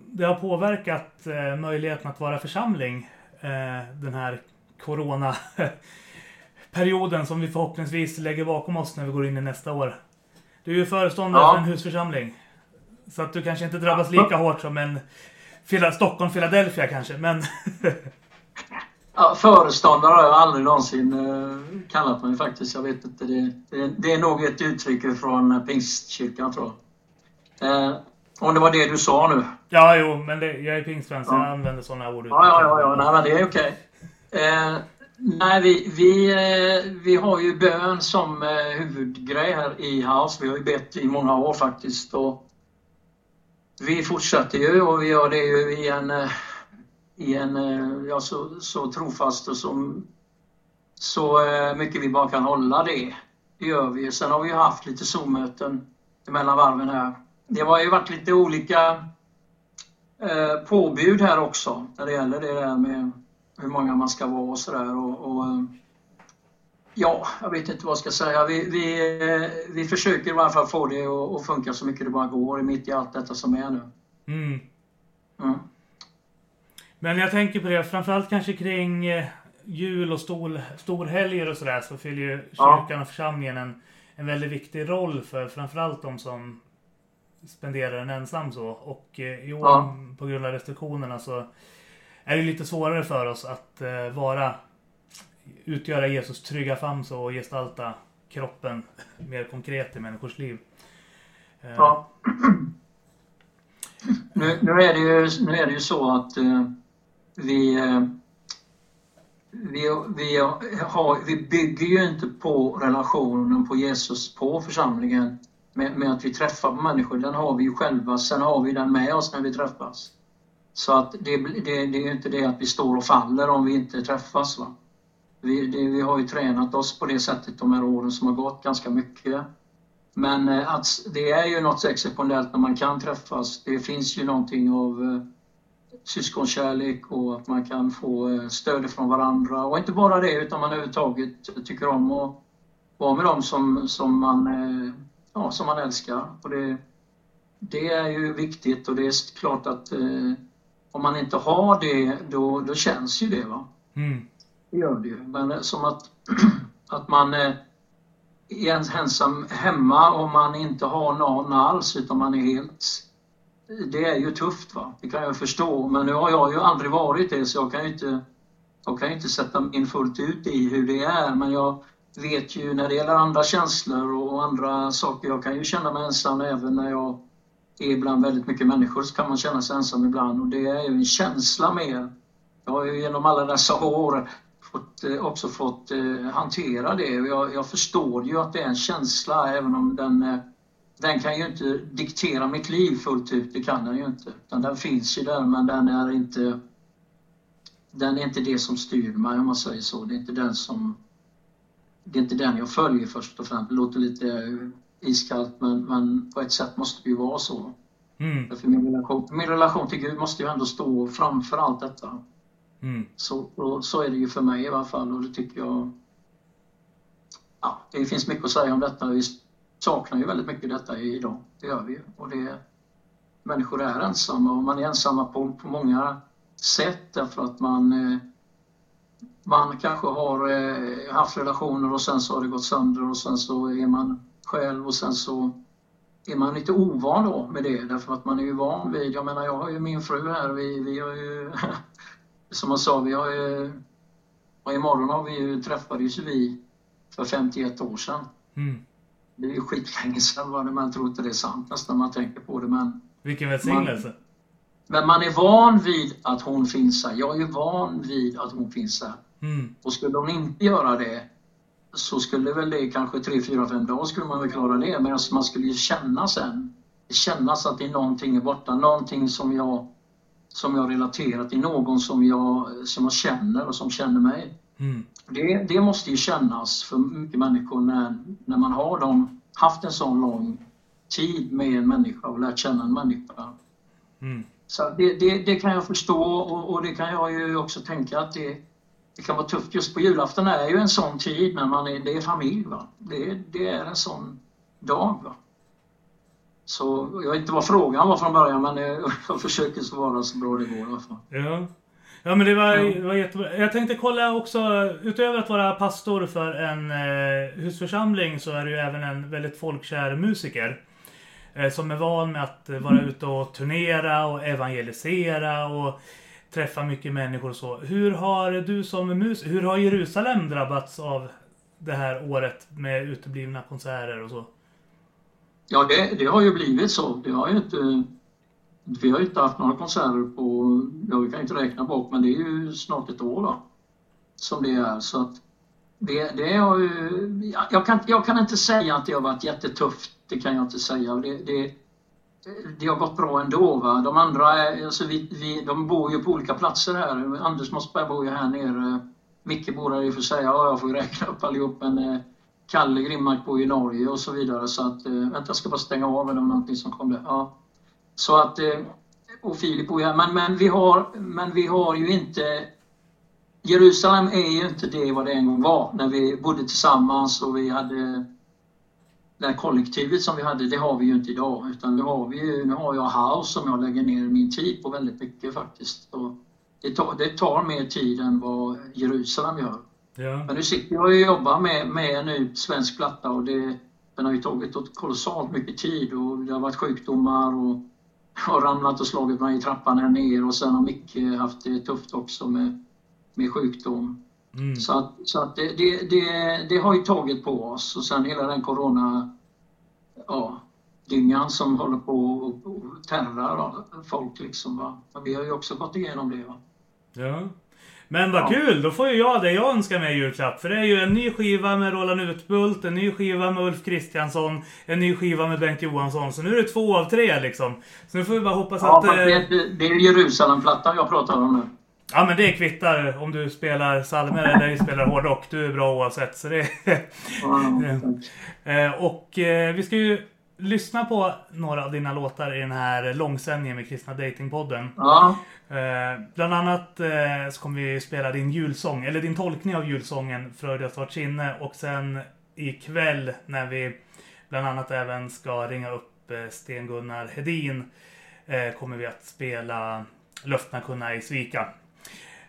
det har påverkat möjligheten att vara församling? Eh, den här corona-perioden som vi förhoppningsvis lägger bakom oss när vi går in i nästa år. Du är ju föreståndare Ja. för en husförsamling. Så att du kanske inte drabbas lika hårt som en Stockholm, Philadelphia kanske, men... (laughs) Ja, föreståndare har jag aldrig någonsin eh, kallat mig faktiskt. Jag vet inte. Det, det, det är nog ett uttryck från Pingstkyrkan tror jag. Eh, om det var det du sa nu. Ja, jo, men det, jag är pingstvän så Ja. jag använder sådana ord. Ja, ja, ja, ja. Nej, men det är okej. Eh, nej, vi, vi, eh, vi har ju bön som eh, huvudgrej här i House. Vi har ju bett i många år faktiskt. Och vi fortsätter ju och vi gör det ju i en, eh, i en eh, ja, så, så trofast och som, så eh, mycket vi bara kan hålla det. Det gör vi. Sen har vi ju haft lite Zoom-möten mellan varven här. Det har ju varit lite olika eh, påbud här också när det gäller det där med hur många man ska vara och sådär. Och, och, eh, ja, jag vet inte vad jag ska säga. Vi, vi, eh, vi försöker i alla fall få det att funka så mycket det bara går mitt i allt detta som är nu. Mm. Mm. Men jag tänker på det, framförallt kanske kring jul och stor, storhelger och sådär så fyller ju Ja. kyrkan och församlingen en, en väldigt viktig roll för framförallt de som spenderar den ensam så. Och eh, i år Ja. på grund av restriktionerna så är det lite svårare för oss att eh, vara utgöra Jesus trygga famn så och gestalta kroppen mer konkret i människors liv. Eh, Ja. Nu, nu, är det ju, nu är det ju så att eh, vi, vi, vi, har, vi bygger ju inte på relationen på Jesus på församlingen med, med att vi träffar människor. Den har vi ju själva, sen har vi den med oss när vi träffas. Så att det, det, det är ju inte det att vi står och faller om vi inte träffas. Va? Vi, det, vi har ju tränat oss på det sättet de här åren som har gått ganska mycket. Men eh, att det är ju något exceptionellt när man kan träffas. Det finns ju någonting av eh, syskonkärlek och att man kan få eh, stöd från varandra. Och inte bara det, utan man överhuvudtaget tycker om att vara med dem som, som, man, eh, ja, som man älskar. Och det, det är ju viktigt och det är klart att eh, om man inte har det, då, då känns ju det. va Mm. det gör det ju. Men eh, som att, (clears throat) att man eh, är ensam hemma och man inte har någon alls utan man är helt... Det är ju tufft va, det kan jag förstå. Men nu har jag ju aldrig varit det så jag kan ju inte jag kan inte sätta mig in fullt ut i hur det är, men jag vet ju när det gäller andra känslor och andra saker. Jag kan ju känna mig ensam även när jag är bland väldigt mycket människor så kan man känna sig ensam ibland och det är ju en känsla mer. Jag har ju genom alla dessa år fått, eh, också fått eh, hantera det. Jag, jag förstår ju att det är en känsla även om den eh, den kan ju inte diktera mitt liv fullt ut, det kan den ju inte. Utan den finns ju där men den är inte den är inte det som styr mig om man säger så. Det är inte den som det är inte den jag följer först och främst. Det låter lite iskallt men, men på ett sätt måste det ju vara så. Mm. För min relation, min relation till Gud måste ju ändå stå framför allt detta. Mm. Så, så är det ju för mig i alla fall och det tycker jag Ja, det finns mycket att säga om detta. Vi saknar ju väldigt mycket detta idag. Det gör vi ju. Och det, människor är ensamma och man är ensamma på, på många sätt därför att man eh, man kanske har eh, haft relationer och sen så har det gått sönder och sen så är man själv och sen så är man lite ovan då med det därför att man är ju van vid, jag menar jag har ju min fru här, vi, vi har ju (laughs) som jag sa, vi har ju och imorgon har vi ju träffades vi för 51 år sedan. Mm. Det är ju skitlänge sedan, man tror inte det är sant nästan man tänker på det men Vilken välsignelse! Men man är van vid att hon finns här. Jag är van vid att hon finns här. Mm. Och skulle hon inte göra det så skulle väl det kanske 3, 4, 5 dagar skulle man väl klara det. Men alltså man skulle ju känna sen. Kännas att det är någonting är borta. Någonting som jag, som jag relaterar till. Någon som jag, som jag känner och som känner mig. Mm. Det, det måste ju kännas för mycket människor när, när man har dem, haft en sån lång tid med en människa och lärt känna en människa. Mm. Så det, det, det, kan jag förstå och, och, det kan jag ju också tänka att det, det kan vara tufft. Just på julafton är ju en sån tid när man är, det är familj. Va? Det, det är en sån dag. Va? Så jag vet inte vad frågan var från början men (laughs) jag försöker svara så bra det går i alla fall. Ja. Ja men det var, ja. det var jättebra. Jag tänkte kolla också, utöver att vara pastor för en eh, husförsamling så är du ju även en väldigt folkkär musiker. Eh, som är van med att vara ute och turnera och evangelisera och träffa mycket människor och så. Hur har du som mus hur har Jerusalem drabbats av det här året med uteblivna konserter och så? Ja, det, det har ju blivit så. Det har ju inte, vi har ju inte haft några konserter på, ja vi kan inte räkna bort, men det är ju snart ett år då, som det är. Så att det, det har ju, jag, kan, jag kan inte säga att det har varit jättetufft det kan jag inte säga. Det, det, det har gått bra ändå. Va? De andra alltså vi, vi, de bor ju på olika platser här. Anders Mossberg bor ju här nere. Micke bor här i och för sig. Ja, jag får räkna upp allihop. Men eh, Kalle Grimmark bor i Norge och så vidare. Så att, eh, vänta, jag ska bara stänga av eller någonting som kom där. Ja. Så att, eh, och Filip bor ju här. Men, men, vi har, men vi har ju inte Jerusalem är ju inte det vad det en gång var när vi bodde tillsammans och vi hade det här kollektivet som vi hade, det har vi ju inte idag. Utan det har vi nu har jag House som jag lägger ner min tid på väldigt mycket faktiskt. Och det, tar, det tar mer tid än vad Jerusalem gör. Ja. Men nu sitter jag och jobbar med, med en ny svensk platta och det, den har ju tagit kolossalt mycket tid och det har varit sjukdomar och jag (laughs) har ramlat och slagit mig i trappan här ner och sen har Micke haft det tufft också med, med sjukdom. Mm. Så att, så att det, det, det, det, har ju tagit på oss och sen hela den corona ja, dyngan som håller på och terrar folk liksom. Va? Men vi har ju också gått igenom det. Va? Ja. Men vad ja. kul! Då får ju jag det jag önskar mig i julklapp. För det är ju en ny skiva med Roland Utbult, en ny skiva med Ulf Kristiansson, en ny skiva med Bengt Johansson. Så nu är det två av tre liksom. Så nu får vi bara hoppas ja, att... Ja, det, det är Jerusalemplattan jag pratar om nu. Ja men det kvittar om du spelar salmer eller spelar hårdrock. Du är bra oavsett. Så det... (laughs) Eh, och eh, vi ska ju lyssna på några av dina låtar i den här långsändningen med Kristna Datingpodden. Ja. Eh, bland annat så kommer vi spela din julsång, eller din tolkning av julsången Fröjd jag svart sinne. Och sen ikväll när vi bland annat även ska ringa upp Sten-Gunnar Hedin kommer vi att spela Löftena kunna ej svika.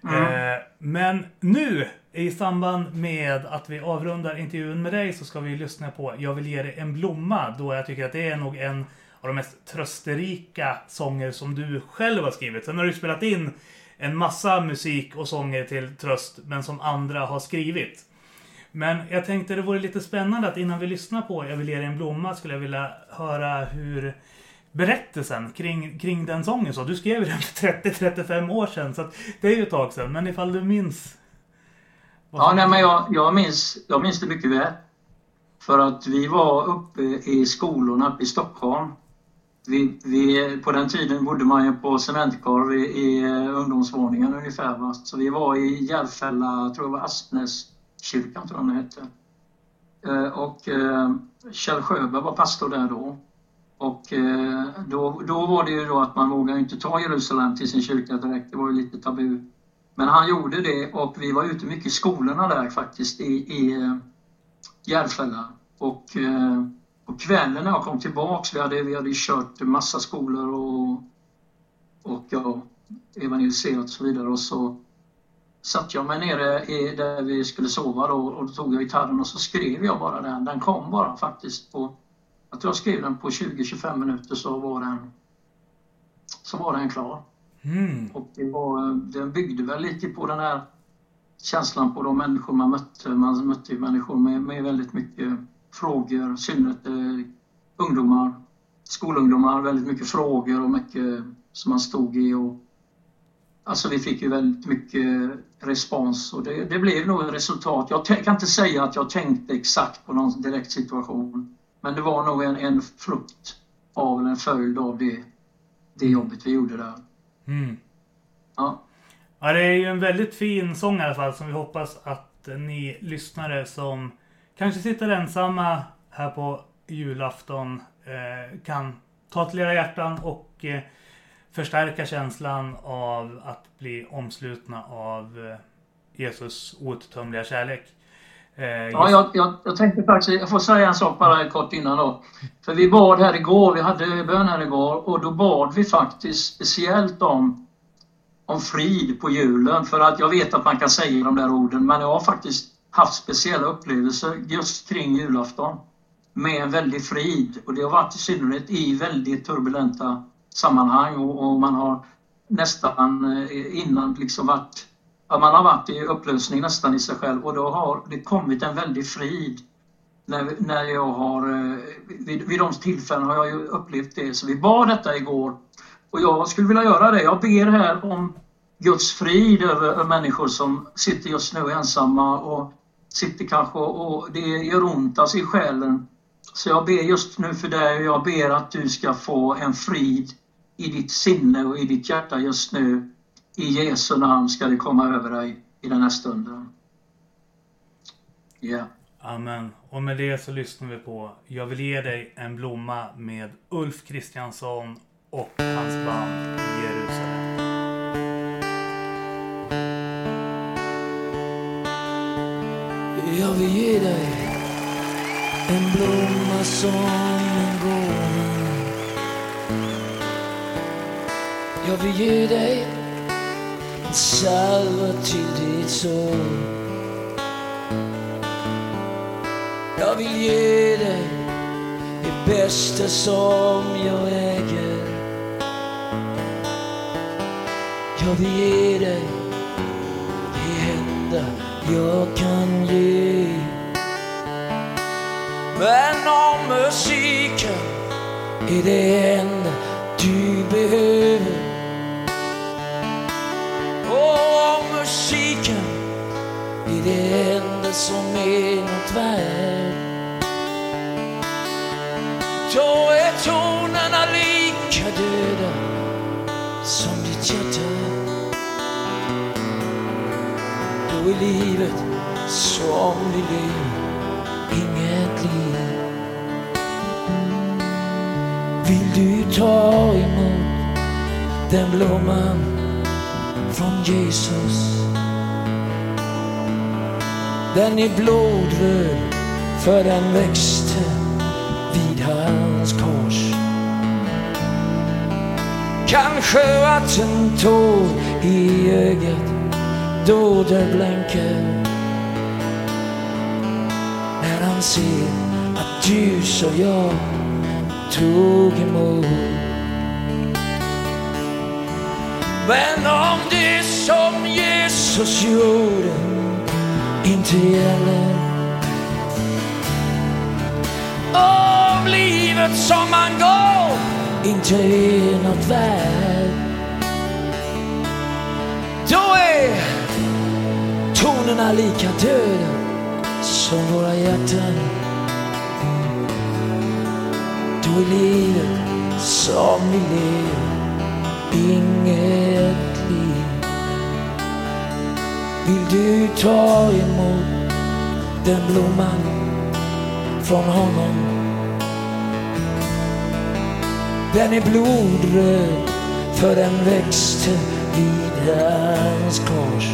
Mm. men nu i samband med att vi avrundar intervjun med dig så ska vi lyssna på Jag vill ge dig en blomma då jag tycker att det är nog en av de mest trösterika sånger som du själv har skrivit. Sen har du spelat in en massa musik och sånger till tröst, men som andra har skrivit. Men jag tänkte det vore lite spännande att innan vi lyssnar på Jag vill ge dig en blomma skulle jag vilja höra hur berättelsen kring, kring den sången så. Du skrev den för 30-35 år sedan, så det är ju ett tag sedan. Men ifall du minns? Ja, nej, men jag, jag, minns, jag minns det mycket väl. För att vi var uppe i skolorna uppe i Stockholm. Vi, vi, på den tiden bodde man ju på cementgolv i, i ungdomsvåningen ungefär. Va? Så vi var i Järfälla, tror jag var Aspnäskyrkan tror jag den hette. Eh, och eh, Kjell Sjöberg var pastor där då. Och eh, då, då var det ju då att man vågade inte ta Jerusalem till sin kyrka direkt. Det var ju lite tabu. Men han gjorde det och vi var ute mycket i skolorna där faktiskt i, i eh, Järfälla. Och eh, på kvällen när jag kom tillbaks, vi hade, vi hade kört massa skolor och, och ja, evangeliserat och så vidare. Och så satt jag mig nere i, där vi skulle sova då, och då tog jag gitarren och så skrev jag bara den. Den kom bara faktiskt på, jag tror jag skrev den på 20-25 minuter så var den, så var den klar. Mm. Och det var, den byggde väl lite på den här känslan på de människor man mötte. Man mötte människor med, med väldigt mycket frågor, i synnerhet eh, ungdomar, skolungdomar, väldigt mycket frågor och mycket som man stod i. Och, alltså vi fick ju väldigt mycket respons och det, det blev nog ett resultat. Jag kan inte säga att jag tänkte exakt på någon direkt situation, men det var nog en, en frukt av, eller en följd av det, det jobbet vi gjorde där. Mm. Ja. Ja, det är ju en väldigt fin sång i alla fall som vi hoppas att ni lyssnare som kanske sitter ensamma här på julafton eh, kan ta till era hjärtan och eh, förstärka känslan av att bli omslutna av eh, Jesus outtömliga kärlek. Eh, Ja, jag, jag, jag tänkte faktiskt, jag får säga en sak bara kort innan då. För vi bad här igår, vi hade bön här igår och då bad vi faktiskt speciellt om, om frid på julen. För att jag vet att man kan säga de där orden, men jag har faktiskt haft speciella upplevelser just kring julafton med en väldig frid. Och det har varit i synnerhet i väldigt turbulenta sammanhang och, och man har nästan eh, innan liksom varit Ja, man har varit i upplösning nästan i sig själv och då har det kommit en väldig frid. När, när jag har, eh, vid, vid de tillfällen har jag ju upplevt det. Så vi bad detta igår. Och jag skulle vilja göra det. Jag ber här om Guds frid över, över människor som sitter just nu ensamma och sitter kanske och, och det gör ont alltså i själen. Så jag ber just nu för dig och jag ber att du ska få en frid i ditt sinne och i ditt hjärta just nu. I Jesu namn ska det komma över dig i den här stunden. Ja. Amen. Och med det så lyssnar vi på Jag vill ge dig en blomma med Ulf Kristiansson och hans band Jerusalem. Jag vill ge dig en blomma som en gåva. Jag vill ge dig en salva till ditt sår. Jag vill ge dig det bästa som jag äger. Jag vill ge dig det enda jag kan ge. Men om musiken är det enda du behöver och om musiken. Är det enda som är något värt? Då är tonerna lika döda som ditt hjärta. Då är livet som vi lever inget liv. Vill du ta emot den blomman? Från Jesus? Den är blodröd för den växte vid hans kors. Kanske vatten tår i ögat då det blänker när han ser att du och jag tog emot men om det som Jesus gjorde inte gäller. Om livet som man går inte är något värt. Då är tonerna lika döda som våra hjärtan. Då är livet som vi lever inget liv. Vill du ta emot den blomman från honom? Den är blodröd för den växte vid hans kors.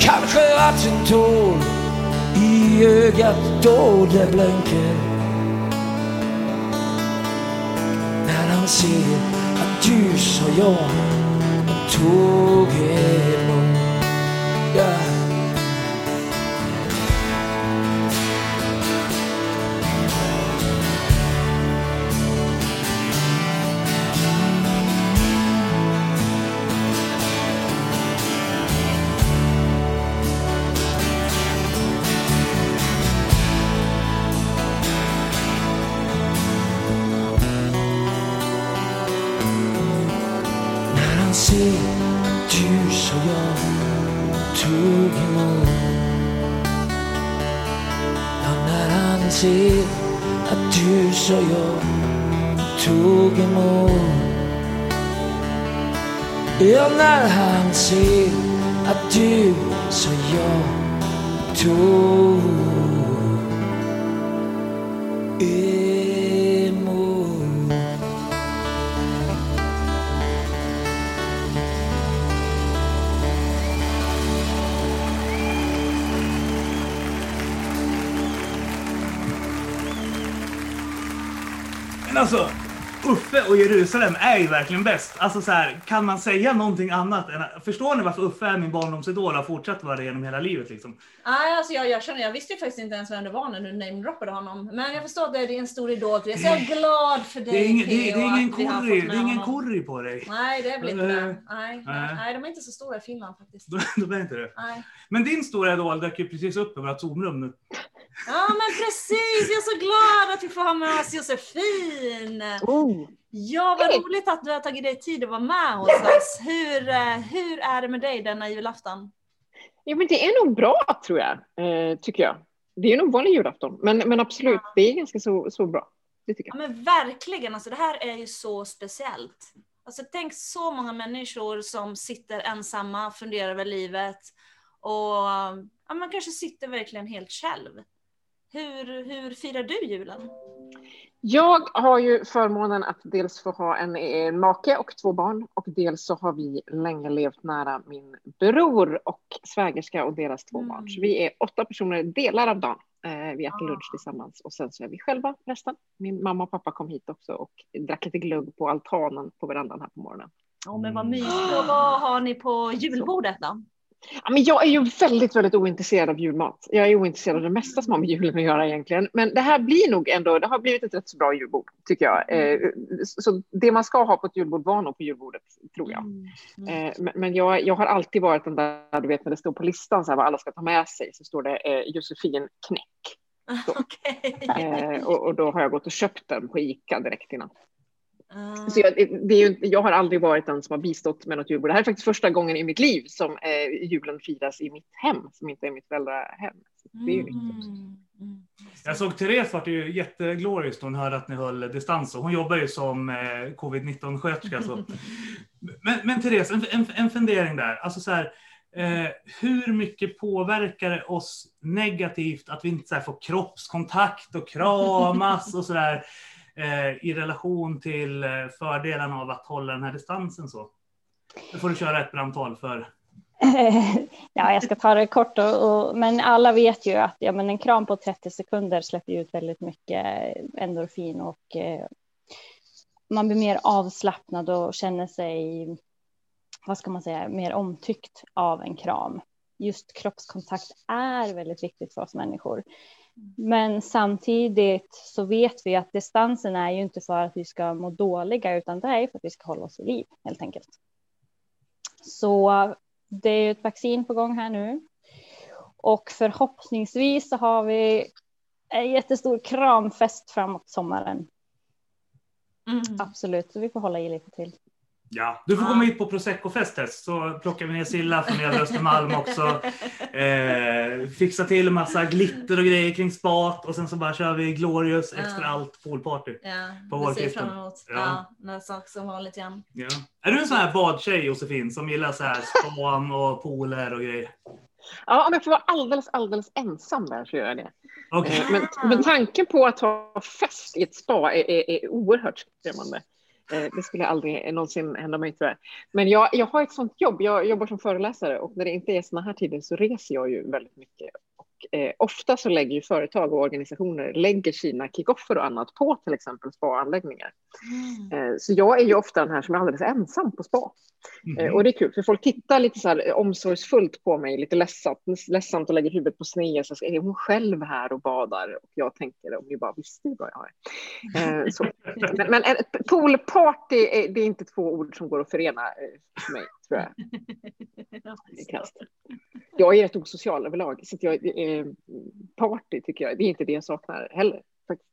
Kanske tår i ögat då det blänker. Han ser att du så jag tog emot alltså, Uffe och Jerusalem är ju verkligen bäst. Alltså så här, kan man säga någonting annat än Förstår ni varför Uffe är min barndomsidol och har fortsatt vara det genom hela livet liksom? Nej, alltså jag, jag känner, jag visste ju faktiskt inte ens vem det var när du namedroppade honom. Men jag förstår att det är en stor idol till dig. Så jag är glad för dig Det är ingen, det, är ingen curry, det är ingen curry på dig. Nej, det är väl inte Eh, det. Nej, nej. nej. nej, de är inte så stora i Finland faktiskt. (laughs) Blir det inte det. Nej. Men din stora idol dök ju precis upp i vårt Zoom-rum nu. Ja, men precis! Jag är så glad att vi får ha med oss Josefin! Oh. Ja, vad roligt att du har tagit dig tid att vara med hos oss. Hur, eh, hur är det med dig denna julafton? Ja, men det är nog bra tror jag, eh, tycker jag. Det är nog vanlig julafton, men, men absolut, det är ganska så, så bra. Det tycker Ja, jag. men verkligen, alltså det här är ju så speciellt. Alltså tänk så många människor som sitter ensamma, funderar över livet och ja, man kanske sitter verkligen helt själv. Hur, hur firar du julen? Jag har ju förmånen att dels få ha en, en make och två barn och dels så har vi länge levt nära min bror och svägerska och deras två barn. Så vi är åtta personer delar av dagen. Eh, vi äter lunch tillsammans och sen så är vi själva resten. Min mamma och pappa kom hit också och drack lite glugg på altanen på verandan här på morgonen. Ja, men vad mysigt. Och vad har ni på julbordet då? Ja, men jag är ju väldigt, väldigt ointresserad av julmat. Jag är ointresserad av det mesta som har med julen att göra egentligen. Men det här blir nog ändå, det har blivit ett rätt så bra julbord, tycker jag. Eh, så det man ska ha på ett julbord var nog på julbordet, tror jag. Eh, men men jag, jag har alltid varit den där, du vet när det står på listan så här, vad alla ska ta med sig, så står det eh, Josefin knäck. (laughs) Eh, och, och då har jag gått och köpt den på Ica direkt innan. Så jag, det är ju, jag har aldrig varit den som har bistått med något julbord. Det här är faktiskt första gången i mitt liv som eh, julen firas i mitt hem, som inte är mitt föräldrahem. Så det är ju nytt. Jag såg Therese vart ju jätteglorious hon hörde att ni höll distans. Och hon jobbar ju som eh, covid-19-sköterska. Så. Men, men Therese, en, en, en fundering där. Alltså så här, eh, hur mycket påverkar det oss negativt att vi inte så här, får kroppskontakt och kramas och sådär eh, i relation till eh, fördelarna av att hålla den här distansen så? Nu får du köra ett brandtal för (laughs) ja, jag ska ta det kort, och, och, men alla vet ju att ja, men en kram på 30 sekunder släpper ut väldigt mycket eh, endorfin och eh, man blir mer avslappnad och känner sig, vad ska man säga, mer omtyckt av en kram. just kroppskontakt är väldigt viktigt för oss människor. Men samtidigt så vet vi att distansen är ju inte för att vi ska må dåliga utan det är för att vi ska hålla oss i liv helt enkelt. Så det är ett vaccin på gång här nu. Och förhoppningsvis så har vi en jättestor kramfest framåt sommaren. Mm. Absolut, så vi får hålla i lite till. Ja, du får komma hit på Prosecco-fest så plockar vi ner Silla från Övre Östermalm också. (laughs) Eh, fixa till en massa glitter och grejer kring spat och sen så bara kör vi Glorious extra Ja. allt poolparty. Ja, På det ser vårkvisten. fram emot. Ja. Ja, när sak som vanligt igen. Ja. Är du en sån här badtjej Josefin som gillar så här span och pooler och grejer? Ja, om jag får vara alldeles, alldeles ensam där så gör jag det. Okej. Eh, Men, men tanken på att ha fest i ett spa är, är, är oerhört skrämmande. Eh, det skulle aldrig någonsin hända mig tror jag. Men jag, jag har ett sånt jobb. Jag jobbar som föreläsare och när det inte är såna här tider så reser jag ju väldigt mycket. Eh, ofta så lägger ju företag och organisationer lägger sina kickoffer och annat på till exempel spaanläggningar. Eh, så jag är ju ofta den här som är alldeles ensam på spa. Eh, Mhm. Och det är kul för folk tittar lite så här omsorgsfullt på mig, lite ledsamt, ledsamt och lägger huvudet på sned. Så är hon själv här och badar? Och jag tänker om ni bara visste vad jag har. Eh, så. (laughs) Men, men poolparty, är, det är inte två ord som går att förena eh, för mig, tror jag. (laughs) Jag är rätt osocial överlag, så att jag, eh, party tycker jag, det är inte det jag saknar heller. faktiskt.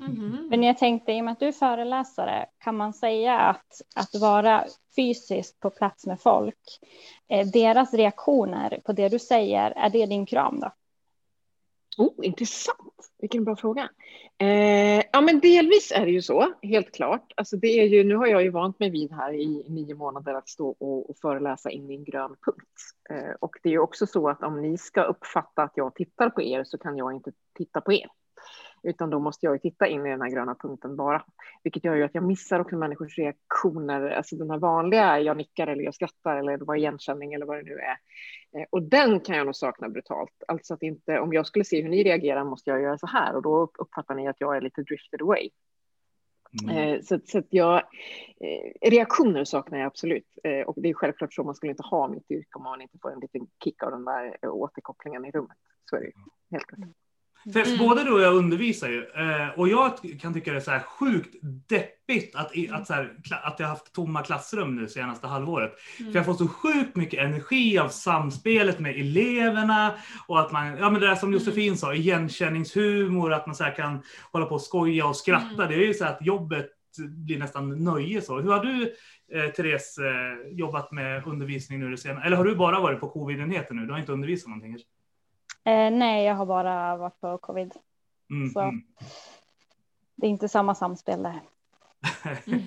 Mhm. Men jag tänkte i och med att du är föreläsare, kan man säga att att vara fysiskt på plats med folk, eh, deras reaktioner på det du säger, är det din kram då? Oh, intressant. Vilken bra fråga. Eh, ja, men delvis är det ju så, helt klart. Alltså det är ju, nu har jag ju vant mig vid här i nio månader att stå och, och föreläsa in i en grön punkt. Eh, och det är ju också så att om ni ska uppfatta att jag tittar på er så kan jag inte titta på er. Utan då måste jag ju titta in i den här gröna punkten bara. Vilket gör ju att jag missar också människors reaktioner. Alltså den här vanliga, jag nickar eller jag skrattar eller vad igenkänning eller vad det nu är. Eh, Och den kan jag nog sakna brutalt. Alltså att inte, om jag skulle se hur ni reagerar måste jag göra så här och då uppfattar ni att jag är lite drifted away. Mm. Eh, Så, så att jag, eh, reaktioner saknar jag absolut. Och det är självklart så, man skulle inte ha mitt yrke om man inte får en liten kick av den där återkopplingen i rummet. Så är det ju, helt klart. För Mm. både du och jag undervisar ju eh, och jag kan tycka det är så här sjukt deppigt att, att, så här, att jag har haft tomma klassrum nu senaste halvåret. Mm. För jag får så sjukt mycket energi av samspelet med eleverna och att man, ja men det där som Josefin sa, igenkänningshumor, att man så kan hålla på och skoja och skratta. Mm. Det är ju så att jobbet blir nästan nöje så. Hur har du, eh, Therese, eh, jobbat med undervisning nu det senaste? Eller har du bara varit på covid-enheten nu? Du har inte undervisat någonting? kanske? Eh, nej, jag har bara varit på covid. Mm, Så. mm. Det är inte samma samspel där. (laughs)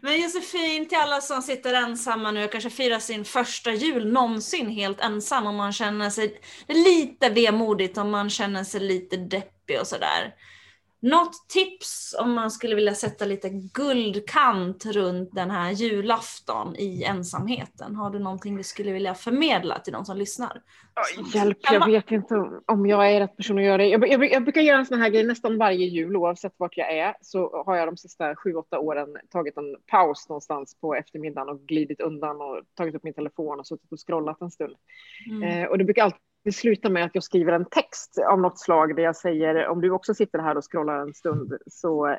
Men Josefin, till alla som sitter ensamma nu och kanske firar sin första jul någonsin helt ensam om man känner sig det lite vemodigt, om man känner sig lite deppig och sådär. Något tips om man skulle vilja sätta lite guldkant runt den här julafton i ensamheten? Har du någonting du skulle vilja förmedla till de som lyssnar? Hjälp, jag vet inte om jag är rätt person att göra det. Jag, jag, jag brukar göra en sån här grej nästan varje jul, oavsett vart jag är. Så har jag de sista sju, åtta åren tagit en paus någonstans på eftermiddagen och glidit undan och tagit upp min telefon och suttit och scrollat en stund. Mm. Eh, och det brukar alltid sluta med att jag skriver en text av något slag där jag säger om du också sitter här och scrollar en stund så eh,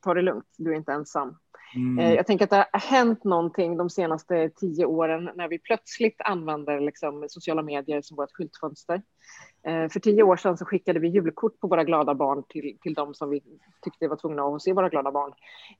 ta det lugnt, du är inte ensam. Mm. Eh, Jag tänker att det har hänt någonting de senaste tio åren när vi plötsligt använder liksom sociala medier som vårt skyltfönster. Eh, För tio år sedan så skickade vi julkort på våra glada barn till, till de som vi tyckte var tvungna att se våra glada barn.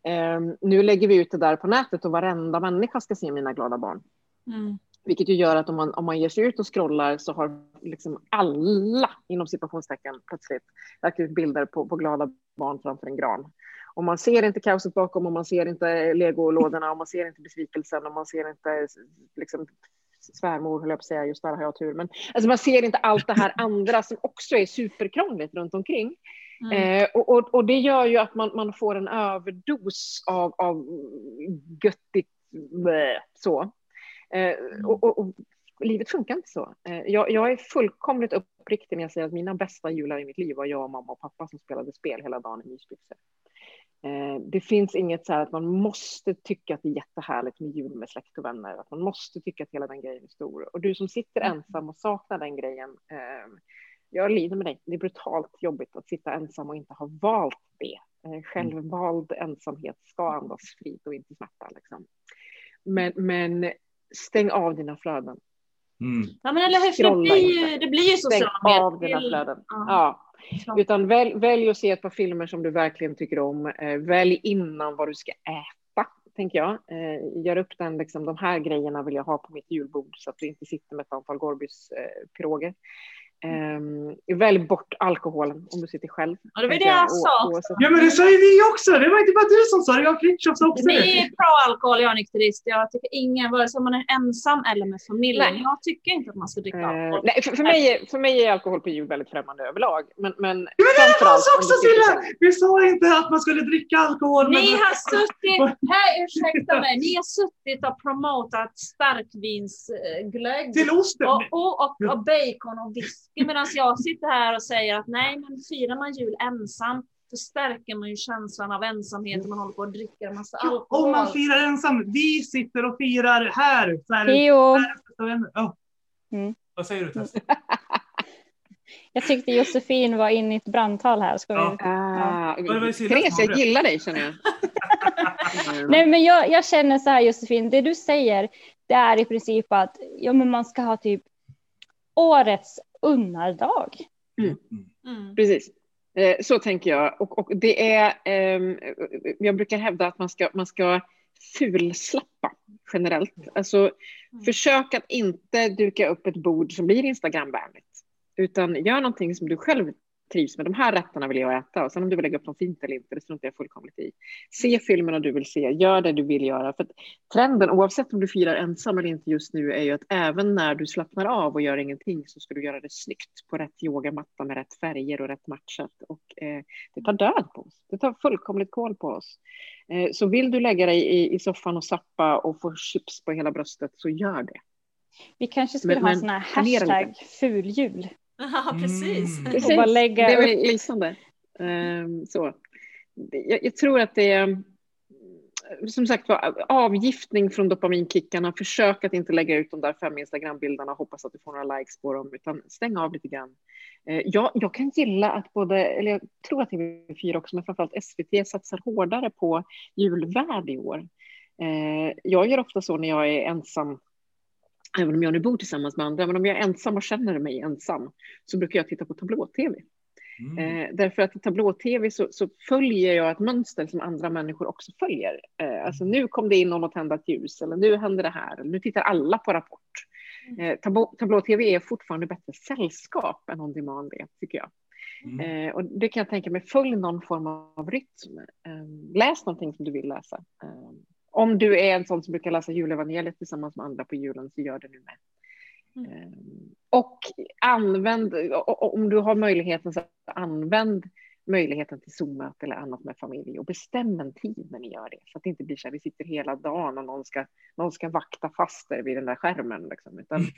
Eh, Nu lägger vi ut det där på nätet och varenda människa ska se mina glada barn. Mm. Vilket ju gör att om man, om man ger sig ut och scrollar så har liksom alla inom situationstecken plötsligt lagt ut bilder på, på glada barn framför en gran. Och man ser inte kaoset bakom och man ser inte legolådorna och man ser inte besvikelsen och man ser inte liksom, svärmor, höll jag på att säga, just där har jag tur. Men alltså, man ser inte allt det här andra som också är superkrångligt runt omkring. Mm. Eh, och, och, och det gör ju att man, man får en överdos av, av göttigt blä, så. Eh, och, och, och livet funkar inte så. Eh, jag, jag är fullkomligt uppriktig när jag säger att mina bästa jular i mitt liv var jag, mamma och pappa som spelade spel hela dagen i mysbyxor. Eh, det finns inget så här att man måste tycka att det är jättehärligt med jul med släkt och vänner, att man måste tycka att hela den grejen är stor. Och du som sitter ensam och saknar den grejen, jag lider med dig. Det är brutalt jobbigt att sitta ensam och inte ha valt det. Eh, självvald ensamhet ska andas frid och inte smärta. Liksom. Men, men stäng av dina flöden. Mm. Ja, men eller hur? Det blir det blir ju Stäng sociala av dina medier. flöden. Ja. Ja. Utan välj, välj att se ett par filmer som du verkligen tycker om. Eh, välj innan vad du ska äta, tänker jag. Eh, gör upp den, liksom, de här grejerna vill jag ha på mitt julbord så att du inte sitter med ett antal Gorbys eh, Eh, välj bort alkoholen om du sitter själv. Ja, det var det jag Och- sa också. oavsett- Ja men det sa ju vi också! Det var inte bara du som sa det, jag och Fritiof sa också Ni det. är pro-alkohol, jag är nykterist. Jag tycker ingen, vare sig man är ensam eller med familjen. Nej. Jag tycker inte att man ska dricka Eh, alkohol. nej, för, för, mig, är- för mig är alkohol på jul väldigt främmande överlag. Men, men, Ja, men det var så också sitter Silla! Vi sa inte att man skulle dricka alkohol. Ni men- har suttit, (laughs) här ursäkta mig, ni har suttit och promotat starkvinsglögg Till osten. och, och, och, och bacon och whisky medan jag sitter här och säger att nej men firar man jul ensam så stärker man ju känslan av ensamhet och man håller på att dricka en massa alkohol. Om man firar ensam. Vi sitter och firar här. Så här Theo, Ja. Mm. Vad säger du Tess? (laughs) jag tyckte Josefin var inne i ett brandtal här. Ska vi... Ja. Ah, ju Silja Therese, jag gillar dig känner jag. (laughs) Nej, men jag, jag känner så här Josefin, det du säger, det är i princip att ja, men man ska ha typ årets unnardag. Mm. Precis. Eh, Så tänker jag. Och, och det är, ehm, jag brukar hävda att man ska, man ska fulslappa generellt. Alltså försök att inte duka upp ett bord som blir Instagramvänligt. Utan gör någonting som du själv trivs med. De här rätterna vill jag äta. Och sen om du vill lägga upp dem fint eller inte, det struntar jag fullkomligt i. Se filmerna du vill se, gör det du vill göra. För trenden, oavsett om du firar ensam eller inte just nu, är ju att även när du slappnar av och gör ingenting så ska du göra det snyggt på rätt yogamatta med rätt färger och rätt matchat. Och eh, det tar död på oss. Det tar fullkomligt koll på oss. Eh, så vill du lägga dig i, i soffan och sappa och få chips på hela bröstet, så gör det. Vi kanske skulle Men- ha en sån här hashtag fuljul. (laughs) Ja, precis. Mm. Precis. bara lägga det är väl lysande. Ehm, så. Jag, jag tror att det är som sagt var avgiftning från dopaminkickarna. Försök att inte lägga ut de där fem Instagram-bilderna och hoppas att du får några likes på dem, utan stäng av lite grann. Eh, Jag, jag kan gilla att både, eller jag tror att TV4 också, men framförallt SVT satsar hårdare på julvärd i år. Eh, Jag gör ofta så när jag är ensam även om jag nu bor tillsammans med andra, men om jag är ensam och känner mig ensam så brukar jag titta på tablå-tv. Mm. Eh, därför att i tablå-tv så, så följer jag ett mönster som andra människor också följer. Eh, alltså nu kom det in någon och tände ett ljus, eller nu händer det här, eller nu tittar alla på Rapport. Eh, tablå- tablå-tv är fortfarande bättre sällskap än on demand är, tycker jag. Mm. Eh, och det kan jag tänka mig, följ någon form av rytm. Eh, läs någonting som du vill läsa. Om du är en sån som brukar läsa julevangeliet tillsammans med andra på julen så gör det nu med. Eh, och använd, om du har möjligheten, så använd möjligheten till Zoom-möte eller annat med familj och bestäm en tid när ni gör det. Så att det inte blir så här, vi sitter hela dagen och någon ska, någon ska vakta fast er vid den där skärmen. Liksom. Utan (laughs)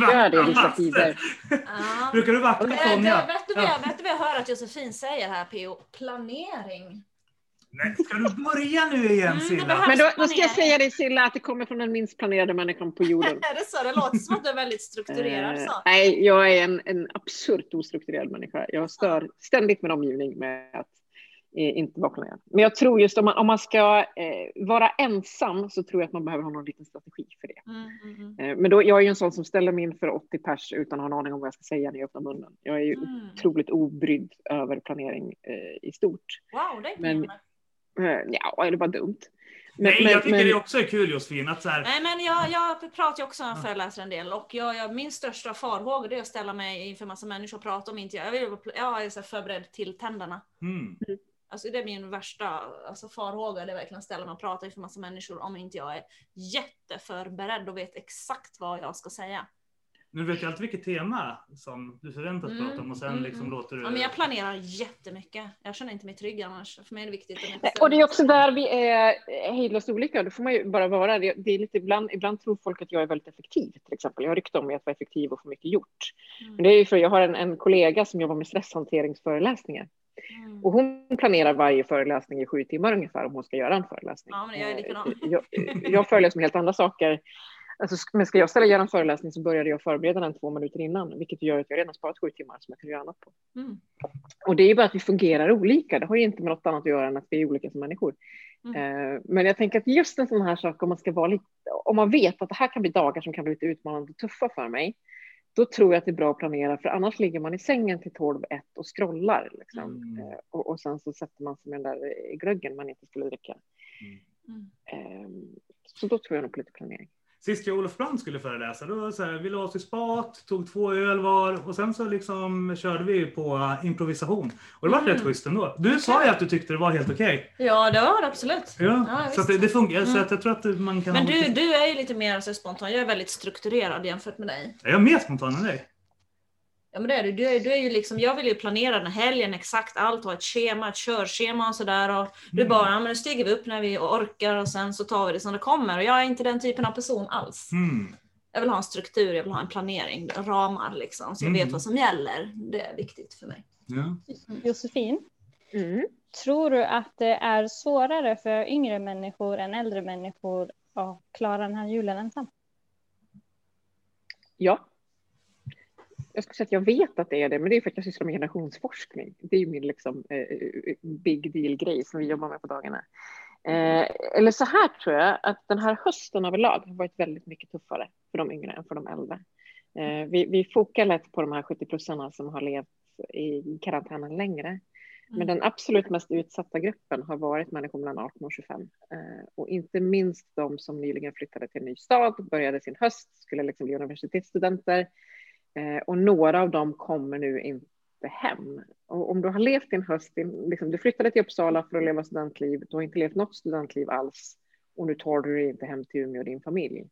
gör det vissa tider. Ja. Brukar du vakta Sonja? Vet du vad jag hör att Josefin säger här P.O.? Planering. Nej, ska du börja nu igen Mm, Silla? Men då, då ska jag säga dig Silla att det kommer från den minst planerade människan på jorden. (laughs) Är det så? Det låter som att du är väldigt strukturerad. Eh, Så. nej, jag är en, en absurt ostrukturerad människa. Jag stör ständigt min omgivning med att eh, inte vara planerad. Men jag tror just om man, om man ska eh, vara ensam så tror jag att man behöver ha någon liten strategi för det. Mm, mm, mm. Eh, men då, jag är ju en sån som ställer mig in för 80 pers utan att ha en aning om vad jag ska säga när jag öppnar munnen. Jag är ju Mm. otroligt obrydd över planering eh, i stort. Wow, det är Men- ja, är det bara dumt? Men- Nej, men- jag tycker men- det också är kul Josefin. Att så här, Nej, men jag, jag pratar ju också när föreläser en del och jag, jag, min största farhåga det är att ställa mig inför massa människor och prata om inte jag, jag, vill, jag är så här förberedd till tänderna. mm. Alltså det är min värsta alltså, farhåga, det är verkligen att ställa mig och prata inför massa människor om inte jag är jätteförberedd och vet exakt vad jag ska säga. Nu vet jag alltid vilket tema som du förväntas Mm, prata om och sen mm, liksom mm. låter du... Ja, men jag planerar jättemycket. Jag känner inte mig trygg annars. För mig är det viktigt att inte Nej, Och det är också där vi är hejdlöst olika. Då får man ju bara vara det. det är lite ibland, ibland tror folk att jag är väldigt effektiv till exempel. Jag har rykte om mig att vara effektiv och få mycket gjort. Mm. Men det är ju för jag har en, en kollega som jobbar med stresshanteringsföreläsningar. Mm. Och hon planerar varje föreläsning i sju timmar ungefär om hon ska göra en föreläsning. Ja, men jag är likadan. Eh, Jag, jag föreläser om helt andra saker. Alltså, men ska jag ställa göra en föreläsning så började jag förbereda den två minuter innan, vilket gör att jag redan sparat sju timmar som jag kan göra annat på. Mm. Och det är ju bara att vi fungerar olika. Det har ju inte med något annat att göra än att vi är olika som människor. Mm. Eh, Men jag tänker att just en sån här sak, om man ska vara lite, om man vet att det här kan bli dagar som kan bli lite utmanande och tuffa för mig, då tror jag att det är bra att planera, för annars ligger man i sängen till 12-1 och scrollar. Liksom. Mm. Eh, Och, och sen så sätter man sig med den där eh, glöggen man inte skulle dricka. Mm. Eh, Så då tror jag nog på lite planering. Sist jag och Olof Brandt skulle föreläsa, då så här, vi la oss i spat, tog två öl var och sen så liksom körde vi på uh, improvisation. Och det var Mm. rätt schysst ändå. Du sa ju att du tyckte det var helt okej. Ja, det var det absolut. Ja, Ja, så det, det funkar. Så Mm. att jag tror att man kan Men du, du är ju lite mer så spontan. Jag är väldigt strukturerad jämfört med dig. Är jag mer spontan än dig? Ja men det är du. Du är, du är ju liksom, jag vill ju planera den här helgen exakt allt, ha ett schema, ett körschema och sådär. Och du Mm. bara, ja men nu stiger vi upp när vi orkar och sen så tar vi det som det kommer. Och jag är inte den typen av person alls. Mm. Jag vill ha en struktur, jag vill ha en planering, ramar liksom. Så jag Mm. vet vad som gäller. Det är viktigt för mig. Ja. Josefin, Mm. tror du att det är svårare för yngre människor än äldre människor att klara den här julen ensam? Ja. Jag skulle säga att jag vet att det är det, men det är för att jag sysslar med generationsforskning. Det är ju min liksom, eh, big deal-grej som vi jobbar med på dagarna. Eh, eller så här tror jag att den här hösten överlag har varit väldigt mycket tuffare för de yngre än för de äldre. Eh, vi, vi fokar lätt på de här 70 procenten som har levt i karantänen längre. Men den absolut mest utsatta gruppen har varit människor mellan 18 och 25. Eh, och inte minst de som nyligen flyttade till en ny stad, började sin höst, skulle liksom bli universitetsstudenter. Eh, och några av dem kommer nu inte hem. Och om du har levt din höst, din, liksom, du flyttade till Uppsala för att leva studentliv, du har inte levt något studentliv alls och nu tar du dig inte hem till Umeå och din familj.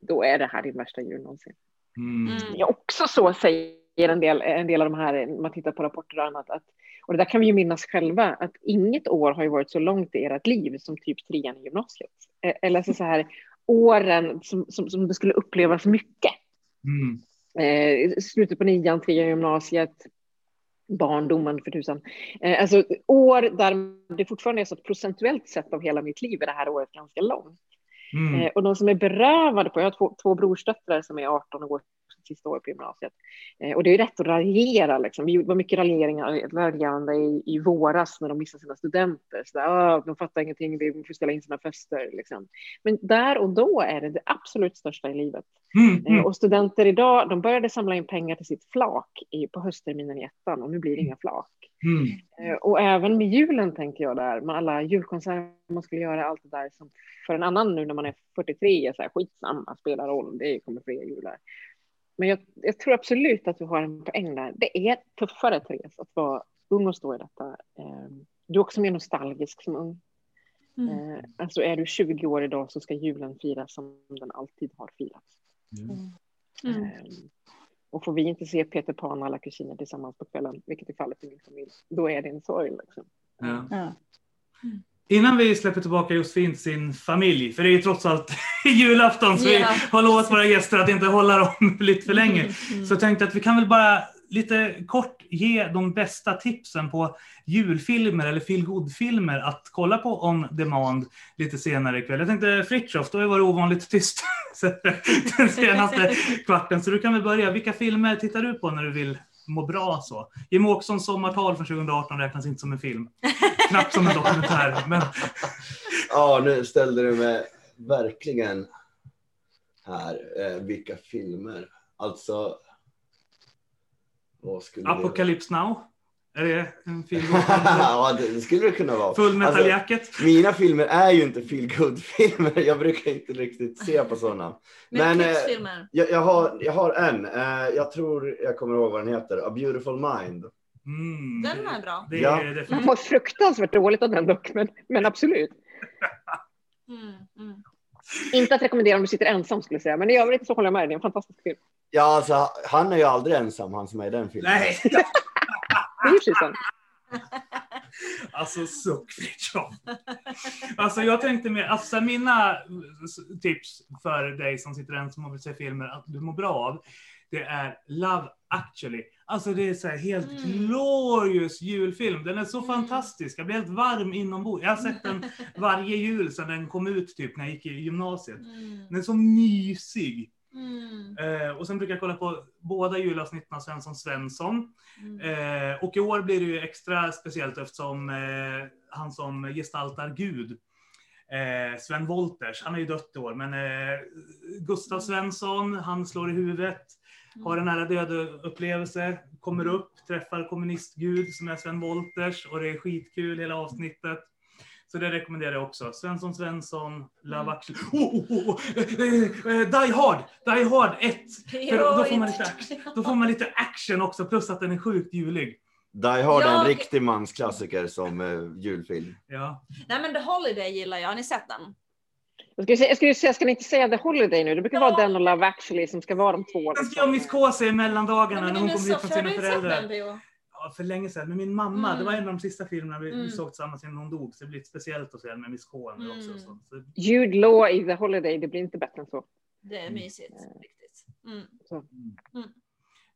Då är det här din värsta jul någonsin. Mm. Mm. Ja, också så säger en del, en del av de här, när man tittar på rapporter och annat, att, och det där kan vi ju minnas själva, att inget år har ju varit så långt i ert liv som typ trean i gymnasiet. Eh, Eller alltså så här, åren som, som, som det skulle upplevas mycket. Mm. Eh, slutet på nian, trean gymnasiet, barndomen för tusan. Eh, alltså år där det fortfarande är så att procentuellt sett av hela mitt liv är det här året ganska långt. Mm. Eh, och de som är berövade på, jag har två, två brorsdöttrar som är 18 och går sitt sista år på gymnasiet. Eh, och det är rätt att raljera liksom. Det var mycket raljeringar, raljerande i, i våras när de missade sina studenter. Så där, "Ah, de fattar ingenting, de får ställa in sina fester. Liksom. Men där och då är det det absolut största i livet. Mm. Eh, Mm. och studenter idag, de började samla in pengar till sitt flak i, på höstterminen i ettan och nu blir det inga flak. Mm. Eh, Och även med julen tänker jag där, med alla julkonserter man skulle göra, allt det där som för en annan nu när man är 43 är så här skitsamma, spelar roll, det kommer fler jular. Men jag, jag tror absolut att du har en poäng där. Det är tuffare, Therese, att vara ung och stå i detta. Eh, Du är också mer nostalgisk som ung. Mm. Eh, Alltså är du 20 år idag så ska julen firas som den alltid har firats. Mm. Eh, Och får vi inte se Peter Pan och alla kusiner tillsammans på kvällen, vilket är fallet i min familj, då är det en sorg. Liksom. Ja. Ja. Innan vi släpper tillbaka Josefin till sin familj, för det är ju trots allt (laughs) julafton så Ja. vi har lovat våra gäster att inte hålla dem (laughs) lite för länge. Mm. Så jag tänkte att vi kan väl bara lite kort ge de bästa tipsen på julfilmer eller feelgood-filmer att kolla på on demand lite senare ikväll. Jag tänkte Fritiof, du har ju varit ovanligt tyst (laughs) den senaste kvarten, så du kan väl börja. Vilka filmer tittar du på när du vill må bra så? Jimmie Åkessons sommartal från 2018 räknas inte som en film. Knappt som en dokumentär, men (laughs) Ja, nu ställde du mig verkligen här. Eh, vilka filmer? Alltså. Vad skulle det Apocalypse Now? Är det en film? (laughs) ja, det skulle det kunna vara. Full metal Alltså, jacket? mina filmer är ju inte feel filmer Jag brukar inte riktigt se på sådana. Men, Men, eh. Jag, jag, har, jag har en. Eh, jag tror jag kommer ihåg vad den heter. A beautiful mind. Mm, Den är bra. Det Ja. är definitivt. Man mår fruktansvärt dåligt av den dock, men, men absolut. (laughs) Mm. Mm. Inte att rekommendera om du sitter ensam skulle jag säga, men i övrigt så håller jag med. Det är en fantastisk film. Ja, alltså, han är ju aldrig ensam, han som är i den filmen. Nej, Det är ju. (laughs) Alltså suck Fritiof. Alltså jag tänkte mer, alltså mina tips för dig som sitter ensam och vill se filmer att du mår bra av. Det är Love actually. Alltså det är så här helt Mm. glorious julfilm. Den är så fantastisk. Jag blir helt varm inombords. Jag har sett den (laughs) varje jul sedan den kom ut typ när jag gick i gymnasiet. Mm. Den är så mysig. Mm. Eh, och sen brukar jag kolla på båda julavsnitten av Svensson Svensson. Mm. Eh, och i år blir det ju extra speciellt eftersom eh, han som gestaltar Gud, eh, Sven Wolters, han är ju dött i år, men eh, Gustav Svensson, han slår i huvudet, har en nära död-upplevelse, kommer upp, träffar kommunistgud som är Sven Wolters och det är skitkul hela avsnittet. Så det rekommenderar jag också. Svensson Svensson, Love actually. Oh, oh, oh, oh. Eh, eh, Die Hard! Die Hard 1! (laughs) För då, då, får man lite, då får man lite action också, plus att den är sjukt julig. Die Hard är en riktig mansklassiker som eh, julfilm. Ja. Nej men The Holiday gillar jag, har ni sett den? Jag skulle, säga, jag skulle säga, ska ni inte säga The Holiday nu? Det brukar vara den och Love actually som ska vara de två. Den ska jag Miss K se i mellandagarna när hon kommer hit så, från sina den föräldrar. Ja, för länge sedan. Med min mamma. Mm. Det var en av de sista filmerna vi, vi Mm. såg tillsammans innan hon dog. Så det blir lite speciellt att se den med Miss K nu också. Mm. Så, så, Jude Law i The Holiday, det blir inte bättre än så. Det är mysigt. Riktigt. Mm.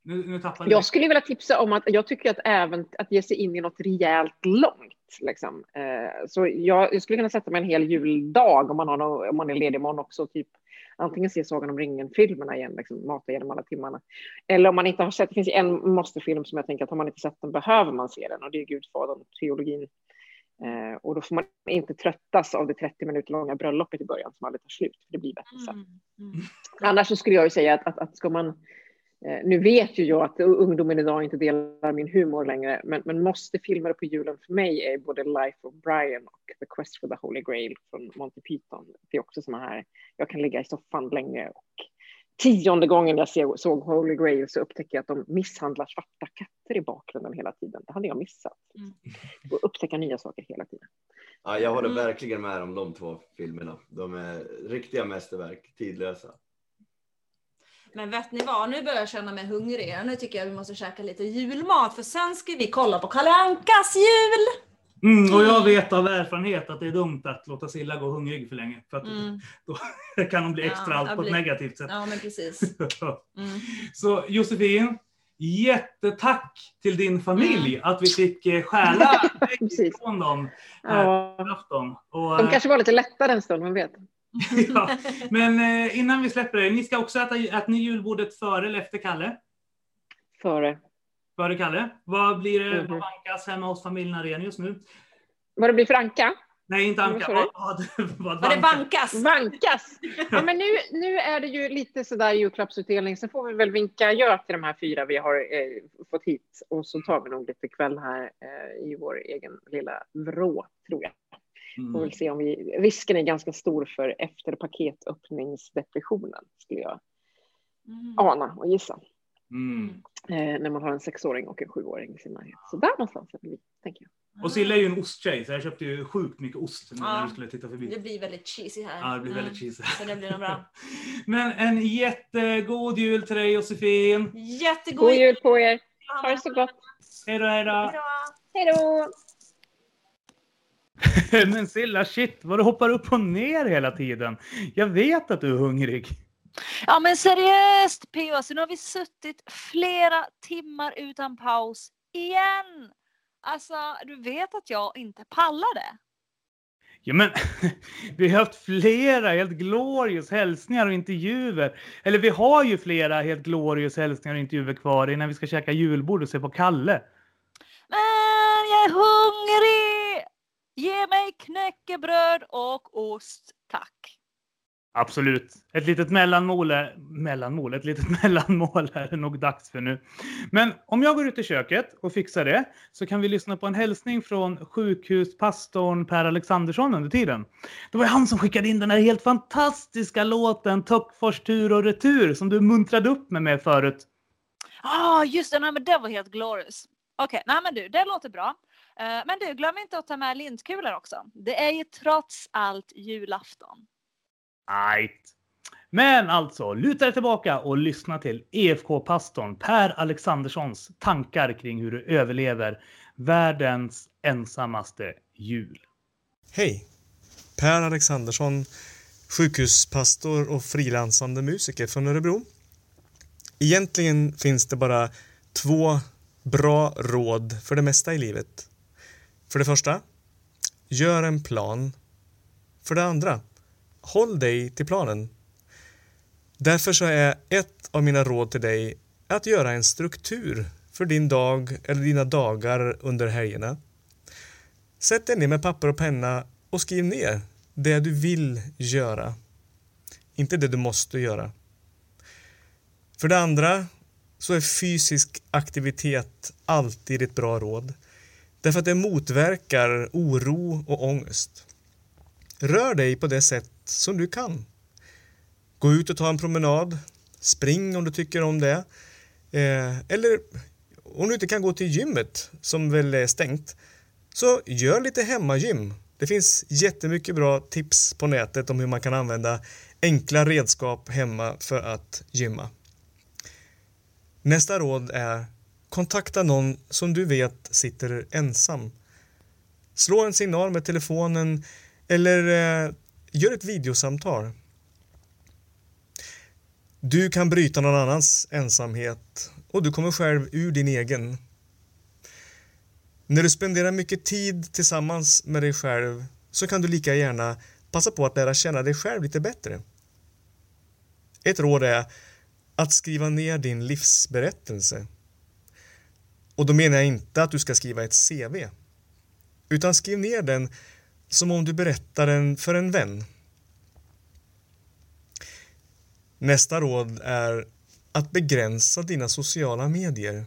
Nu, nu tappade Jag skulle vilja tipsa om att jag tycker att även att ge sig in i något rejält långt. Liksom. Eh, så jag, jag skulle kunna sätta mig en hel juldag om man, har någon, om man är ledig imorgon också. Typ, antingen se Sagan om ringen-filmerna igen, liksom, mata igenom alla timmarna. Eller om man inte har sett, det finns en måste-film som jag tänker att har man inte sett den behöver man se den och det är Gudfadern, teologin. Eh, och då får man inte tröttas av det 30 minuter långa bröllopet i början som aldrig tar slut, för det blir bättre sen. Mm. Mm. Annars så skulle jag ju säga att, att, att ska man nu vet ju jag att ungdomen idag inte delar min humor längre, men, men måste filmer på julen för mig är både Life of Brian och The Quest for the Holy Grail från Monty Python. Det är också såna här, jag kan ligga i soffan länge och tionde gången jag såg Holy Grail så upptäcker jag att de misshandlar svarta katter i bakgrunden hela tiden. Det hade jag missat. Mm. Och upptäcka nya saker hela tiden. Ja, jag håller Mm. verkligen med om de två filmerna. De är riktiga mästerverk, tidlösa. Men vet ni vad, nu börjar jag känna mig hungrig. Nu tycker jag vi måste käka lite julmat för sen ska vi kolla på Kalle Ankas jul! Mm, och jag vet av erfarenhet att det är dumt att låta Silla gå hungrig för länge. För att Mm. (laughs) då kan hon bli Ja, extra allt jag på ett blir- negativt sätt. Ja men precis. (laughs) Mm. Så Josefin, jättetack till din familj att vi fick eh, stjäla (laughs) från dem här Ja, på afton. Och, de eh, kanske var lite lättare en stund, man vet. (laughs) ja. (laughs) Men eh, innan vi släpper det, ni ska också äta, äter ni julbordet före eller efter Kalle? Före. Före Kalle. Vad blir det Mhm. vad vankas hemma hos familjen Arrhenius nu? Vad det blir för Anka? Nej, inte Vad Anka. (laughs) Vad, vad, vad, Var det vankas? vankas? Vankas! Ja, men nu, nu är det ju lite sådär julklappsutdelning. Sen får vi väl vinka gör till de här fyra vi har eh, fått hit. Och så tar vi nog lite kväll här eh, i vår egen lilla vrå, tror jag. Mm. väl se om vi... Risken är ganska stor för efterpaketöppningsdepressionen, skulle jag Mm. ana och gissa. Mm. Eh, när man har en sexåring och en sjuåring i sin närhet. Så där någonstans är vi, tänker jag. Och Silla är ju en osttjej, så jag köpte ju sjukt mycket ost nu Ja. när du skulle titta förbi. Det blir väldigt cheesy här. Ja, det blir Mm. väldigt cheesy. Så det blir nog bra. (laughs) Men en jättegod jul till dig Josefin. Jättegod God jul på er! Ha det så gott! Hej då, hej då. Hej då! (laughs) Men Silla, shit vad du hoppar upp och ner hela tiden. Jag vet att du är hungrig. Ja men seriöst PO, alltså nu har vi suttit flera timmar utan paus igen. Alltså du vet att jag inte pallar det. Ja, men (laughs) vi har haft flera helt glorious hälsningar och intervjuer. Eller vi har ju flera helt glorious hälsningar och intervjuer kvar innan vi ska käka julbord och se på Kalle. Men jag är hungrig! Ge mig knäckebröd och ost, tack. Absolut. Ett litet mellanmål, är, mellanmål, ett litet (laughs) mellanmål är nog dags för nu. Men om jag går ut i köket och fixar det så kan vi lyssna på en hälsning från sjukhuspastorn Per Alexandersson under tiden. Det var han som skickade in den här helt fantastiska låten Töckfors tur och retur som du muntrade upp med mig förut. Ja, ah, just det. Nej, men det var helt glorious. Okej, nej men du, det låter bra. Eh, men du, glöm inte att ta med lintkulor också. Det är ju trots allt julafton. Ajt. Men alltså, luta dig tillbaka och lyssna till EFK-pastorn Per Alexanderssons tankar kring hur du överlever världens ensammaste jul. Hej! Per Alexandersson, sjukhuspastor och frilansande musiker från Örebro. Egentligen finns det bara två bra råd för det mesta i livet. För det första, gör en plan. För det andra, håll dig till planen. Därför så är ett av mina råd till dig att göra en struktur för din dag eller dina dagar under helgerna. Sätt dig ner med papper och penna och skriv ner det du vill göra. Inte det du måste göra. För det andra så är fysisk aktivitet alltid ett bra råd. Därför att det motverkar oro och ångest. Rör dig på det sätt som du kan. Gå ut och ta en promenad. Spring om du tycker om det. Eh, eller om du inte kan gå till gymmet, som väl är stängt, så gör lite hemmagym. Det finns jättemycket bra tips på nätet om hur man kan använda enkla redskap hemma för att gymma. Nästa råd är kontakta någon som du vet sitter ensam. Slå en signal med telefonen eller eh, gör ett videosamtal. Du kan bryta någon annans ensamhet och du kommer själv ur din egen. När du spenderar mycket tid tillsammans med dig själv så kan du lika gärna passa på att lära känna dig själv lite bättre. Ett råd är att skriva ner din livsberättelse. Och då menar jag inte att du ska skriva ett CV. Utan skriv ner den som om du berättar den för en vän. Nästa råd är att begränsa dina sociala medier.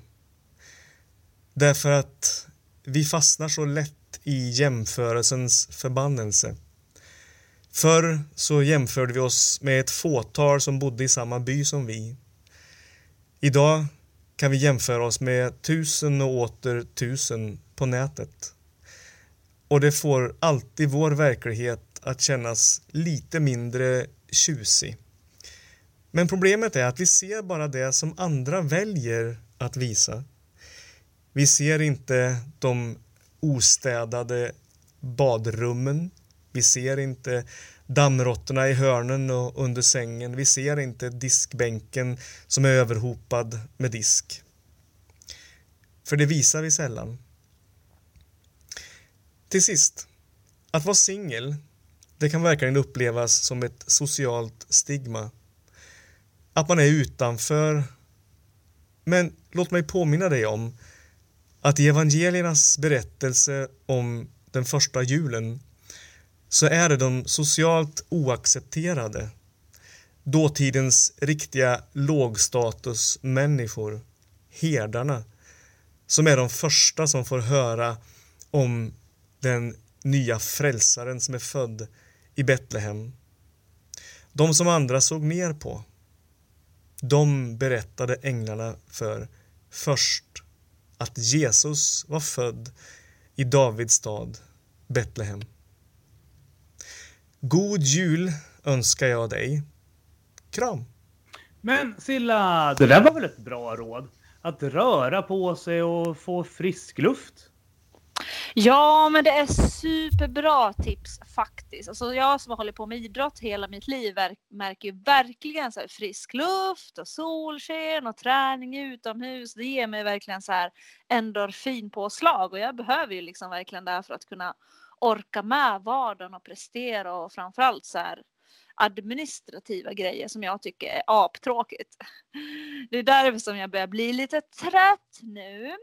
Därför att vi fastnar så lätt i jämförelsens förbannelse. Förr så jämförde vi oss med ett fåtal som bodde i samma by som vi. Idag kan vi jämföra oss med tusen och åter tusen på nätet. Och det får alltid vår verklighet att kännas lite mindre tjusig. Men problemet är att vi ser bara det som andra väljer att visa. Vi ser inte de ostädade badrummen. Vi ser inte dammråttorna i hörnen och under sängen. Vi ser inte diskbänken som är överhopad med disk. För det visar vi sällan. Till sist, att vara singel, det kan verkligen upplevas som ett socialt stigma. Att man är utanför. Men låt mig påminna dig om att i evangeliernas berättelse om den första julen så är det de socialt oaccepterade, dåtidens riktiga lågstatusmänniskor, herdarna, som är de första som får höra om den nya frälsaren som är född i Betlehem. De som andra såg ner på. De berättade änglarna för först att Jesus var född i Davids stad Betlehem. God jul önskar jag dig. Kram! Men Silla, det där var väl ett bra råd? Att röra på sig och få frisk luft? Ja, men det är superbra tips faktiskt. Alltså jag som har hållit på med idrott hela mitt liv märker ju verkligen så frisk luft och solsken och träning utomhus. Det ger mig verkligen så här endorfinpåslag och jag behöver ju liksom verkligen det här för att kunna orka med vardagen och prestera och framförallt så här administrativa grejer som jag tycker är aptråkigt. Det är därför som jag börjar bli lite trött nu.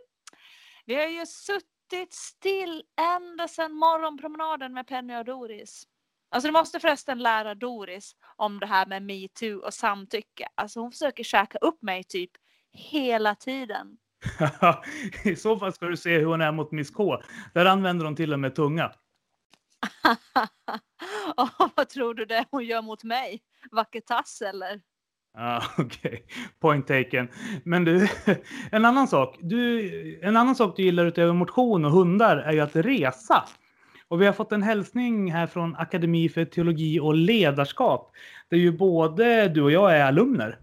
Vi har ju suttit still ända sedan morgonpromenaden med Penny och Doris. Alltså du måste förresten lära Doris om det här med metoo och samtycke. Alltså hon försöker käka upp mig typ hela tiden. (laughs) I så fall ska du se hur hon är mot Miss K. Där använder hon till och med tunga. (laughs) oh, vad tror du det hon gör mot mig? Vacker tass eller? Ah, (laughs) Okej, okay. point taken. Men du, (laughs) en annan sak. Du, en annan sak du gillar utöver motion och hundar är ju att resa. Och vi har fått en hälsning här från Akademi för teologi och ledarskap. Där ju både du och jag är alumner.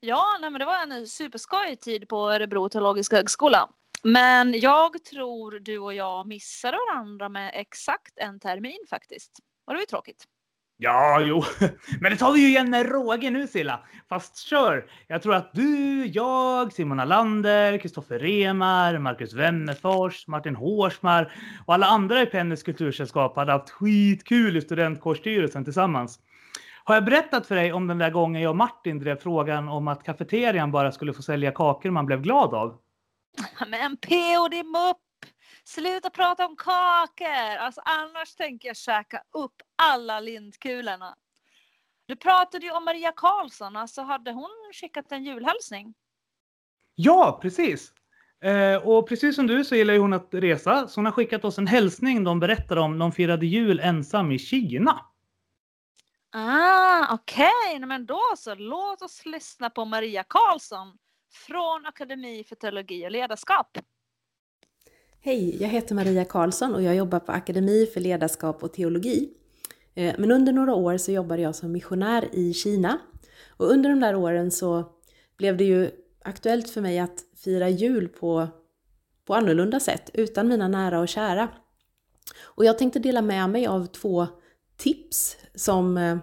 Ja, nej, men det var en superskojig tid på Örebro teologiska högskola. Men jag tror du och jag missar varandra med exakt en termin faktiskt. Och det var ju tråkigt. Ja, jo, (laughs) men det tar vi ju igen med råge nu Silla. Fast kör! Jag tror att du, jag, Simon Alander, Kristoffer Remar, Marcus Wennerfors, Martin Hårsmar och alla andra i Pennys kultursällskap hade haft skitkul i studentkårsstyrelsen tillsammans. Har jag berättat för dig om den där gången jag och Martin drev frågan om att kafeterian bara skulle få sälja kakor man blev glad av? Men PO din mupp! Sluta prata om kakor! Alltså annars tänker jag käka upp alla lindkulorna. Du pratade ju om Maria Karlsson, alltså hade hon skickat en julhälsning? Ja, precis. Eh, och precis som du så gillar ju hon att resa, så hon har skickat oss en hälsning de berättade om de firade jul ensam i Kina. Ah, okej, okay. men då så. Låt oss lyssna på Maria Karlsson från Akademi för teologi och ledarskap. Hej, jag heter Maria Karlsson och jag jobbar på Akademi för ledarskap och teologi. Eh, men under några år så jobbade jag som missionär i Kina. Och under de där åren så blev det ju aktuellt för mig att fira jul på, på annorlunda sätt, utan mina nära och kära. Och jag tänkte dela med mig av två tips som eh,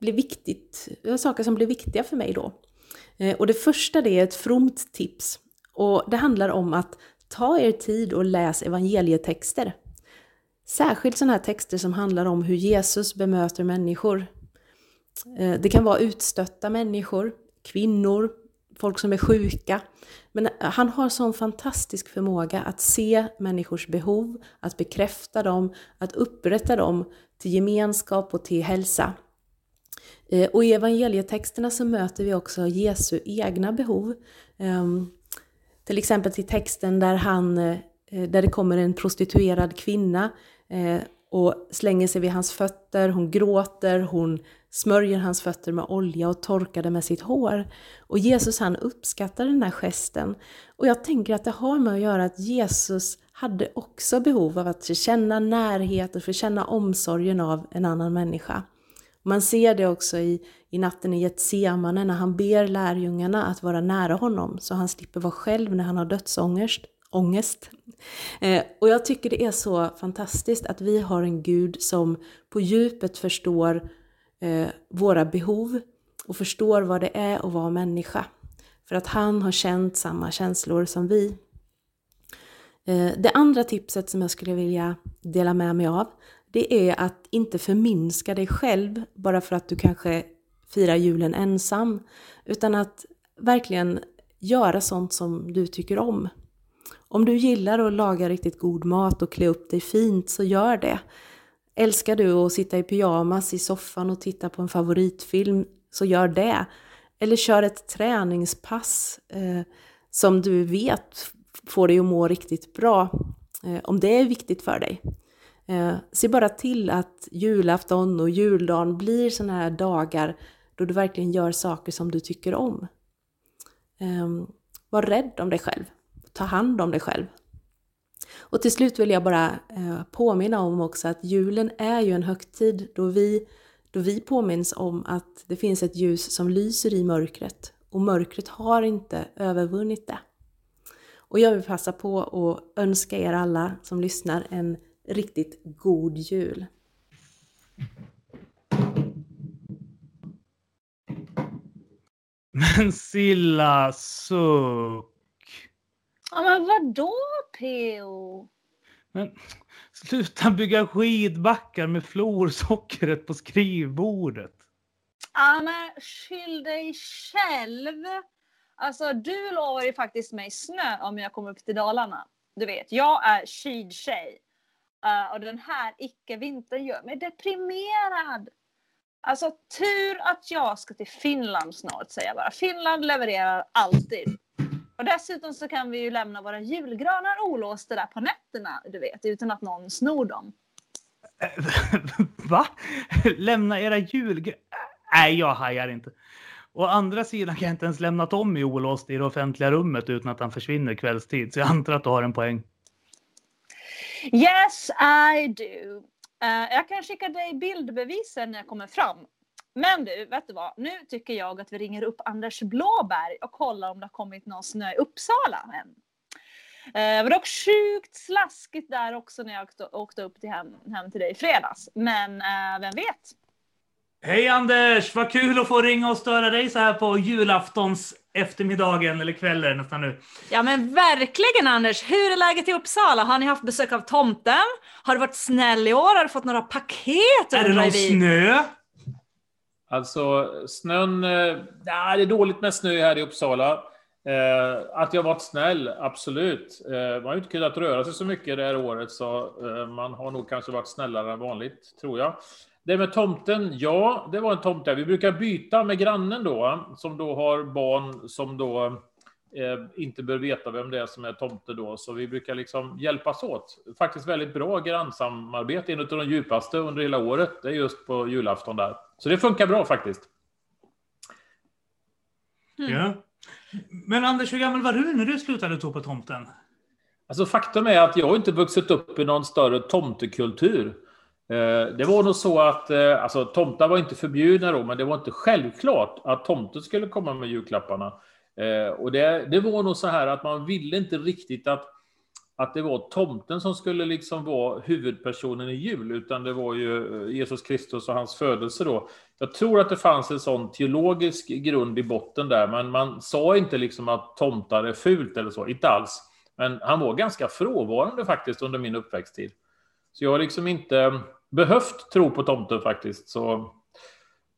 blev viktigt, saker som blev viktiga för mig då. Eh, och det första det är ett fromt tips. Och det handlar om att ta er tid och läs evangelietexter. Särskilt sådana här texter som handlar om hur Jesus bemöter människor. Eh, det kan vara utstötta människor, kvinnor, folk som är sjuka. Men eh, han har sån fantastisk förmåga att se människors behov, att bekräfta dem, att upprätta dem till gemenskap och till hälsa. Eh, och i evangelietexterna så möter vi också Jesu egna behov. Ehm, till exempel till texten där, han, eh, där det kommer en prostituerad kvinna eh, och slänger sig vid hans fötter, hon gråter, hon smörjer hans fötter med olja och torkar det med sitt hår. Och Jesus han uppskattar den här gesten. Och jag tänker att det har med att göra att Jesus hade också behov av att känna närhet och få känna omsorgen av en annan människa. Man ser det också i, i natten i Getsemane när han ber lärjungarna att vara nära honom så han slipper vara själv när han har dödsångest. Ångest. Eh, och jag tycker det är så fantastiskt att vi har en Gud som på djupet förstår eh, våra behov och förstår vad det är att vara människa. För att han har känt samma känslor som vi. Eh, det andra tipset som jag skulle vilja dela med mig av det är att inte förminska dig själv bara för att du kanske firar julen ensam, utan att verkligen göra sånt som du tycker om. Om du gillar att laga riktigt god mat och klä upp dig fint, så gör det. Älskar du att sitta i pyjamas i soffan och titta på en favoritfilm, så gör det. Eller kör ett träningspass eh, som du vet får dig att må riktigt bra, eh, om det är viktigt för dig. Eh, se bara till att julafton och juldagen blir sådana här dagar då du verkligen gör saker som du tycker om. Eh, var rädd om dig själv. Ta hand om dig själv. Och till slut vill jag bara eh, påminna om också att julen är ju en högtid då vi, då vi påminns om att det finns ett ljus som lyser i mörkret och mörkret har inte övervunnit det. Och jag vill passa på att önska er alla som lyssnar en riktigt god jul. Men Silla, suck. Ja, men vadå PO? Men sluta bygga skidbackar med florsockret på skrivbordet. Ja, men skyll dig själv. Alltså, du lovar ju faktiskt mig snö om jag kommer upp till Dalarna. Du vet, jag är skidtjej. Uh, och den här icke-vintern gör mig deprimerad. Alltså tur att jag ska till Finland snart säger jag bara. Finland levererar alltid. Och dessutom så kan vi ju lämna våra julgranar olåsta där på nätterna, du vet, utan att någon snor dem. (laughs) Va? Lämna era julgranar? Nej, jag hajar inte. Å andra sidan kan jag inte ens lämna Tommy olåst i det offentliga rummet utan att han försvinner kvällstid, så jag antar att du har en poäng. Yes, I do. Uh, jag kan skicka dig bildbevisen när jag kommer fram. Men du, vet du vad? Nu tycker jag att vi ringer upp Anders Blåberg och kollar om det har kommit någon snö i Uppsala än. Eh, det var dock sjukt slaskigt där också när jag åkte, åkte upp till hem, hem till dig i fredags. Men eh, vem vet? Hej Anders! Vad kul att få ringa och störa dig så här på julaftons eftermiddagen eller kvällen nästan nu. Ja men verkligen Anders! Hur är läget i Uppsala? Har ni haft besök av tomten? Har du varit snäll i år? Har du fått några paket? Är det någon vi? snö? Alltså, snön... eh, Ja, det är dåligt med snö här i Uppsala. Eh, att jag varit snäll, absolut. Eh, man har ju inte kunnat röra sig så mycket det här året, så eh, man har nog kanske varit snällare än vanligt, tror jag. Det med tomten, ja, det var en tomte. Vi brukar byta med grannen då, som då har barn som då eh, inte bör veta vem det är som är tomte då, så vi brukar liksom hjälpas åt. Faktiskt väldigt bra grannsamarbete, en av de djupaste under hela året, det är just på julafton där. Så det funkar bra faktiskt. Ja. Men Anders, hur gammal var du när du slutade tro på tomten? Alltså faktum är att jag inte vuxit upp i någon större tomtekultur. Eh, det var nog så att, eh, alltså tomtar var inte förbjudna då, men det var inte självklart att tomten skulle komma med julklapparna. Eh, och det, det var nog så här att man ville inte riktigt att, att det var tomten som skulle liksom vara huvudpersonen i jul, utan det var ju Jesus Kristus och hans födelse då. Jag tror att det fanns en sån teologisk grund i botten där, men man sa inte liksom att tomtar är fult eller så, inte alls. Men han var ganska frånvarande faktiskt under min uppväxttid. Så jag har liksom inte behövt tro på tomten faktiskt. Så,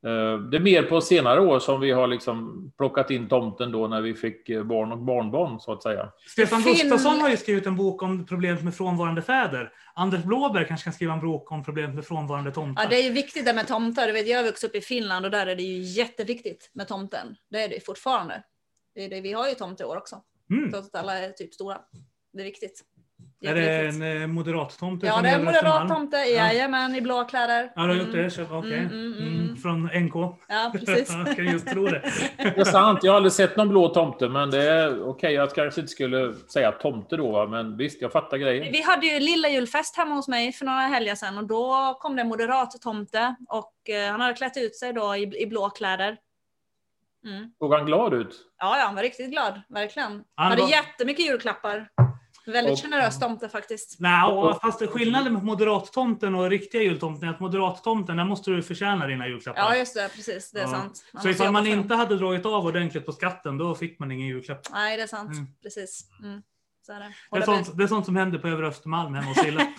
eh, det är mer på senare år som vi har liksom plockat in tomten då när vi fick eh, barn och barnbarn så att säga. Stefan Gustafsson har ju skrivit en bok om problemet med frånvarande fäder. Anders Blåberg kanske kan skriva en bok om problemet med frånvarande tomtar. Ja, det är ju viktigt det med tomtar. Du vet, jag har vuxit upp i Finland och där är det ju jätteviktigt med tomten. Det är det ju fortfarande. Det är det, vi har ju tomte i år också. Mm. Trots att alla är typ stora. Det är viktigt. Är det en eh, moderat-tomte? Ja, från det är en moderat tomte. Ja. Jajamän, i blå kläder. Ja, du har gjort Mm. det? Okej. Mm, mm, mm. Mm, från NK? Ja, precis. Jag (laughs) kan just tro det. (laughs) Det är sant, jag har aldrig sett någon blå tomte, men det är okej, jag kanske inte skulle säga tomte då, men visst, jag fattar grejen. Vi hade ju lilla julfest hemma hos mig för några helger sedan och då kom det en moderat tomte och eh, han hade klätt ut sig då i, i blå kläder. Mm. Såg han glad ut? Ja, ja, han var riktigt glad, verkligen. Han Han hade var- jättemycket julklappar. Väldigt Och- generös tomte faktiskt. Nej, fast skillnaden med moderat-tomten och riktiga jultomten är att moderat-tomten, där måste du förtjäna dina julklappar. Ja, just det, precis. Det är Ja. sant. Så måste ifall man inte hade dragit av ordentligt på skatten, då fick man ingen julklapp. Nej, det är sant. Mm. Precis. Mm. Så är det. Det är, sånt, det är sånt som händer på Övre Östermalm hemma hos Silla. (laughs)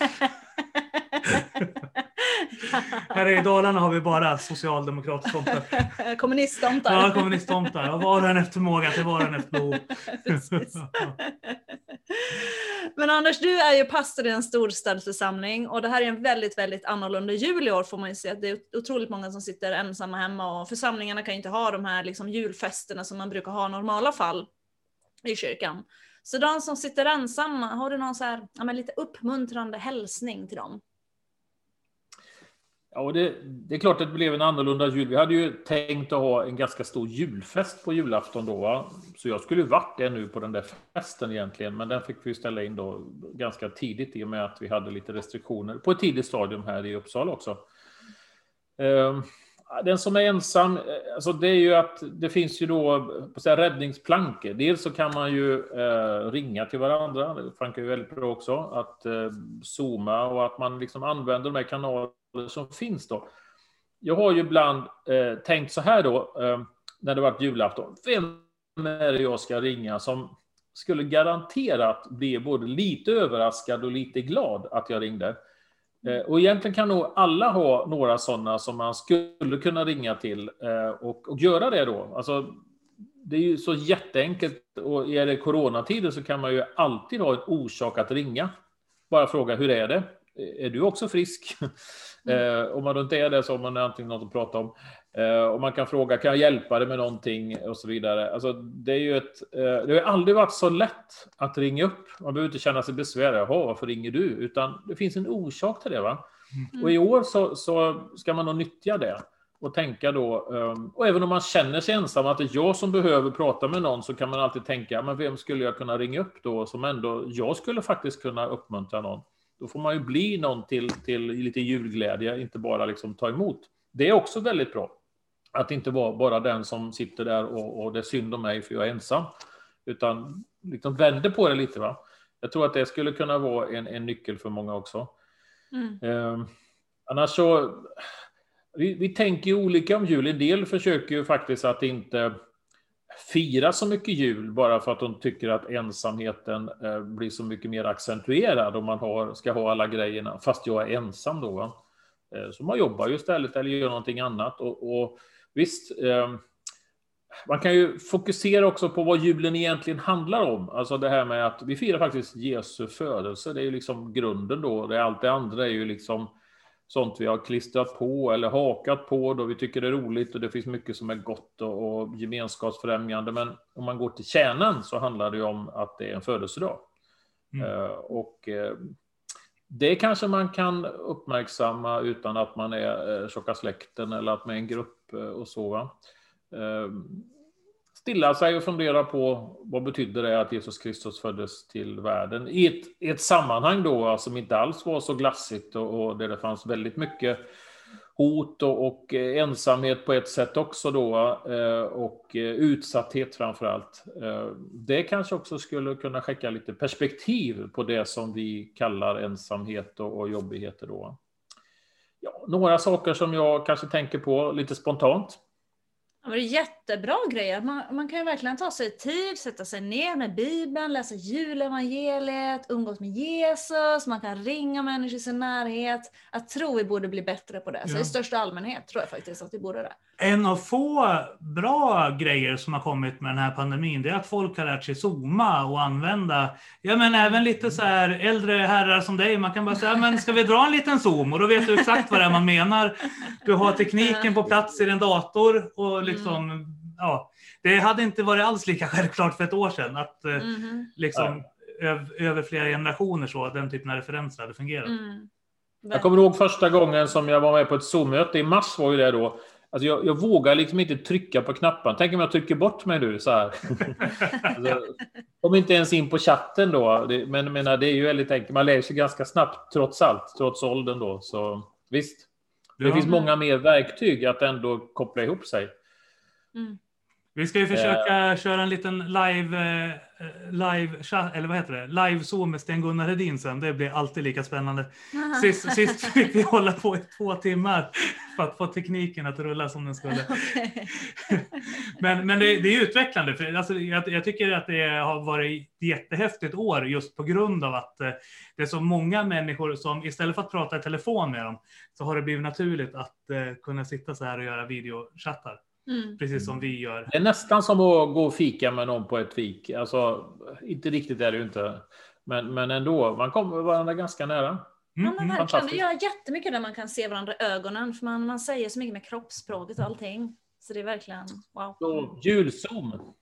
(laughs) (laughs) Här i Dalarna har vi bara socialdemokrattomtar. (laughs) Kommunisttomtar. Ja, kommunisttomtar. Ja, Var och en efter förmåga till var och en efter behov. (laughs) Men Anders, du är ju pastor i en storstadsförsamling och det här är en väldigt, väldigt annorlunda jul i år får man ju se. Det är otroligt många som sitter ensamma hemma och församlingarna kan ju inte ha de här liksom julfesterna som man brukar ha i normala fall i kyrkan. Så de som sitter ensamma, har du någon så här, ja, lite uppmuntrande hälsning till dem? Ja, och det, det är klart att det blev en annorlunda jul. Vi hade ju tänkt att ha en ganska stor julfest på julafton då. Va? Så jag skulle varit där nu på den där festen egentligen. Men den fick vi ställa in då ganska tidigt i och med att vi hade lite restriktioner på ett tidigt stadium här i Uppsala också. Ehm, den som är ensam, eh, alltså det är ju att det finns ju då på så här räddningsplankor. Dels så kan man ju eh, ringa till varandra, det funkar ju väldigt bra också, att eh, zooma och att man liksom använder de här kanalerna som finns då. Jag har ju ibland eh, tänkt så här då, eh, när det varit julafton. Vem är det jag ska ringa som skulle garanterat bli både lite överraskad och lite glad att jag ringde? Eh, Och egentligen kan nog alla ha några sådana som man skulle kunna ringa till eh, och, och göra det då. Alltså, det är ju så jätteenkelt och är det coronatider så kan man ju alltid ha en orsak att ringa. Bara fråga hur är det? Är du också frisk? (laughs) Eh, om man inte är det så har man antingen något att prata om. Eh, och man kan fråga, kan jag hjälpa dig med någonting? Och så vidare. Alltså, det, är ju ett, eh, det har aldrig varit så lätt att ringa upp. Man behöver inte känna sig besvärad. Jaha, varför ringer du? Utan det finns en orsak till det. Va? Och i år så, så ska man nog nyttja det. Och tänka då, eh, och även om man känner sig ensam, att det är jag som behöver prata med någon, så kan man alltid tänka, men vem skulle jag kunna ringa upp då, som ändå, jag skulle faktiskt kunna uppmuntra någon. Då får man ju bli någon till, till lite julglädje, inte bara liksom ta emot. Det är också väldigt bra. Att inte vara bara den som sitter där och, och det är synd om mig för jag är ensam. Utan liksom vänder på det lite. va. Jag tror att det skulle kunna vara en, en nyckel för många också. Mm. Eh, annars så, vi, vi tänker ju olika om jul. En del försöker ju faktiskt att inte fira så mycket jul bara för att de tycker att ensamheten eh, blir så mycket mer accentuerad om man har, ska ha alla grejerna, fast jag är ensam då. Va? Eh, så man jobbar ju istället eller gör någonting annat. Och, och visst, eh, man kan ju fokusera också på vad julen egentligen handlar om. Alltså det här med att vi firar faktiskt Jesu födelse, det är ju liksom grunden då. Det, allt det andra är ju liksom sånt vi har klistrat på eller hakat på då vi tycker det är roligt och det finns mycket som är gott och, och gemenskapsfrämjande. Men om man går till kärnan så handlar det ju om att det är en födelsedag. Mm. Eh, och eh, det kanske man kan uppmärksamma utan att man är eh, tjocka släkten eller att man är en grupp och så. Va? Stilla sig och fundera på vad betyder det att Jesus Kristus föddes till världen i ett, i ett sammanhang då alltså, som inte alls var så glassigt och, och där det fanns väldigt mycket hot och, och eh, ensamhet på ett sätt också då eh, och eh, utsatthet framför allt. Det kanske också skulle kunna skicka lite perspektiv på det som vi kallar ensamhet och, och jobbigheter då. Ja, några saker som jag kanske tänker på lite spontant. Det är jättebra grejer. Man, man kan ju verkligen ta sig tid, sätta sig ner med Bibeln, läsa julevangeliet, umgås med Jesus, man kan ringa människor i sin närhet. Jag tror vi borde bli bättre på det. Så Ja. i största allmänhet tror jag faktiskt att vi borde det. En av få bra grejer som har kommit med den här pandemin, det är att folk har lärt sig zooma och använda, ja men även lite så här äldre herrar som dig, man kan bara säga, men ska vi dra en liten zoom? Och då vet du exakt vad det är man menar. Du har tekniken på plats i din dator och liksom, ja. Det hade inte varit alls lika (laughs) självklart för ett år sedan att Mhm. liksom öv, över flera generationer så, den typen av referenser hade fungerat. Mm. Jag kommer ihåg första gången som jag var med på ett Zoom-möte, i mars var ju det då. Alltså jag, jag vågar liksom inte trycka på knappen. Tänk om jag trycker bort mig nu så här. (laughs) alltså, kom inte ens in på chatten då. Det, men menar, det är ju väldigt enkelt. Man lär sig ganska snabbt trots allt, trots åldern då. Så visst. Det Ja. finns många mer verktyg att ändå koppla ihop sig. Mm. Vi ska ju försöka köra en liten live, eh, live, eller vad heter det, live zoom med Sten-Gunnar Hedin sen. Det blir alltid lika spännande. (laughs) Sist, sist fick vi hålla på i två timmar för att få tekniken att rulla som den skulle. (laughs) Men, men det, det är utvecklande. För alltså, jag, jag tycker att det har varit ett jättehäftigt år just på grund av att eh, det är så många människor som istället för att prata i telefon med dem så har det blivit naturligt att eh, kunna sitta så här och göra videochattar. Mm. Precis som vi gör. Det är nästan som att gå och fika med någon på ett fik. Alltså, inte riktigt är det ju inte. Men, men ändå, man kommer varandra ganska nära. Mm, Ja, men verkligen. Det gör jättemycket när man kan se varandra i ögonen, för man, man säger så mycket med kroppsspråket och allting. Så det är verkligen wow. Så, julzoom.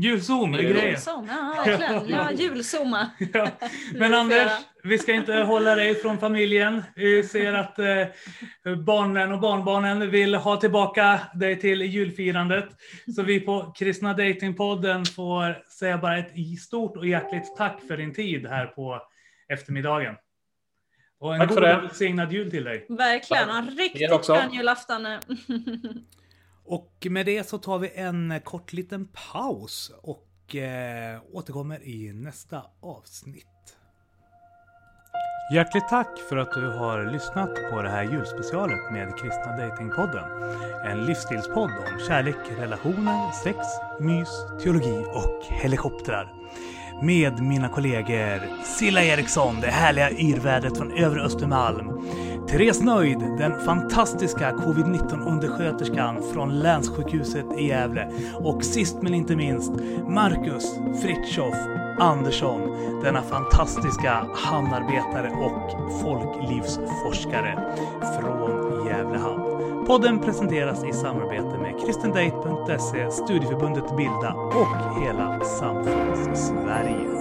Julzoom är grejen. Julzoom, ja (laughs) verkligen. Ja, julzooma. (laughs) Ja. Men Anders, vi ska inte hålla dig från familjen. Vi ser att eh, barnen och barnbarnen vill ha tillbaka dig till julfirandet. Så vi på Kristna Datingpodden får säga bara ett stort och hjärtligt tack för din tid här på eftermiddagen. Och en Tack god välsignad jul till dig. Verkligen. Och en riktigt skön julafton. (laughs) Och med det så tar vi en kort liten paus och eh, återkommer i nästa avsnitt. Hjärtligt tack för att du har lyssnat på det här julspecialet med Kristna Datingpodden. En livsstilspodd om kärlek, relationer, sex, mys, teologi och helikoptrar. Med mina kollegor Silla Eriksson, det härliga yrvädret från övre Östermalm. Therese Nöjd, den fantastiska covid-19 undersköterskan från länssjukhuset i Gävle. Och sist men inte minst Marcus Fritjof Andersson, denna fantastiska hamnarbetare och folklivsforskare från Gävle hamn. Podden presenteras i samarbete med kristendate.se, Studieförbundet Bilda och hela Samfunds Sverige.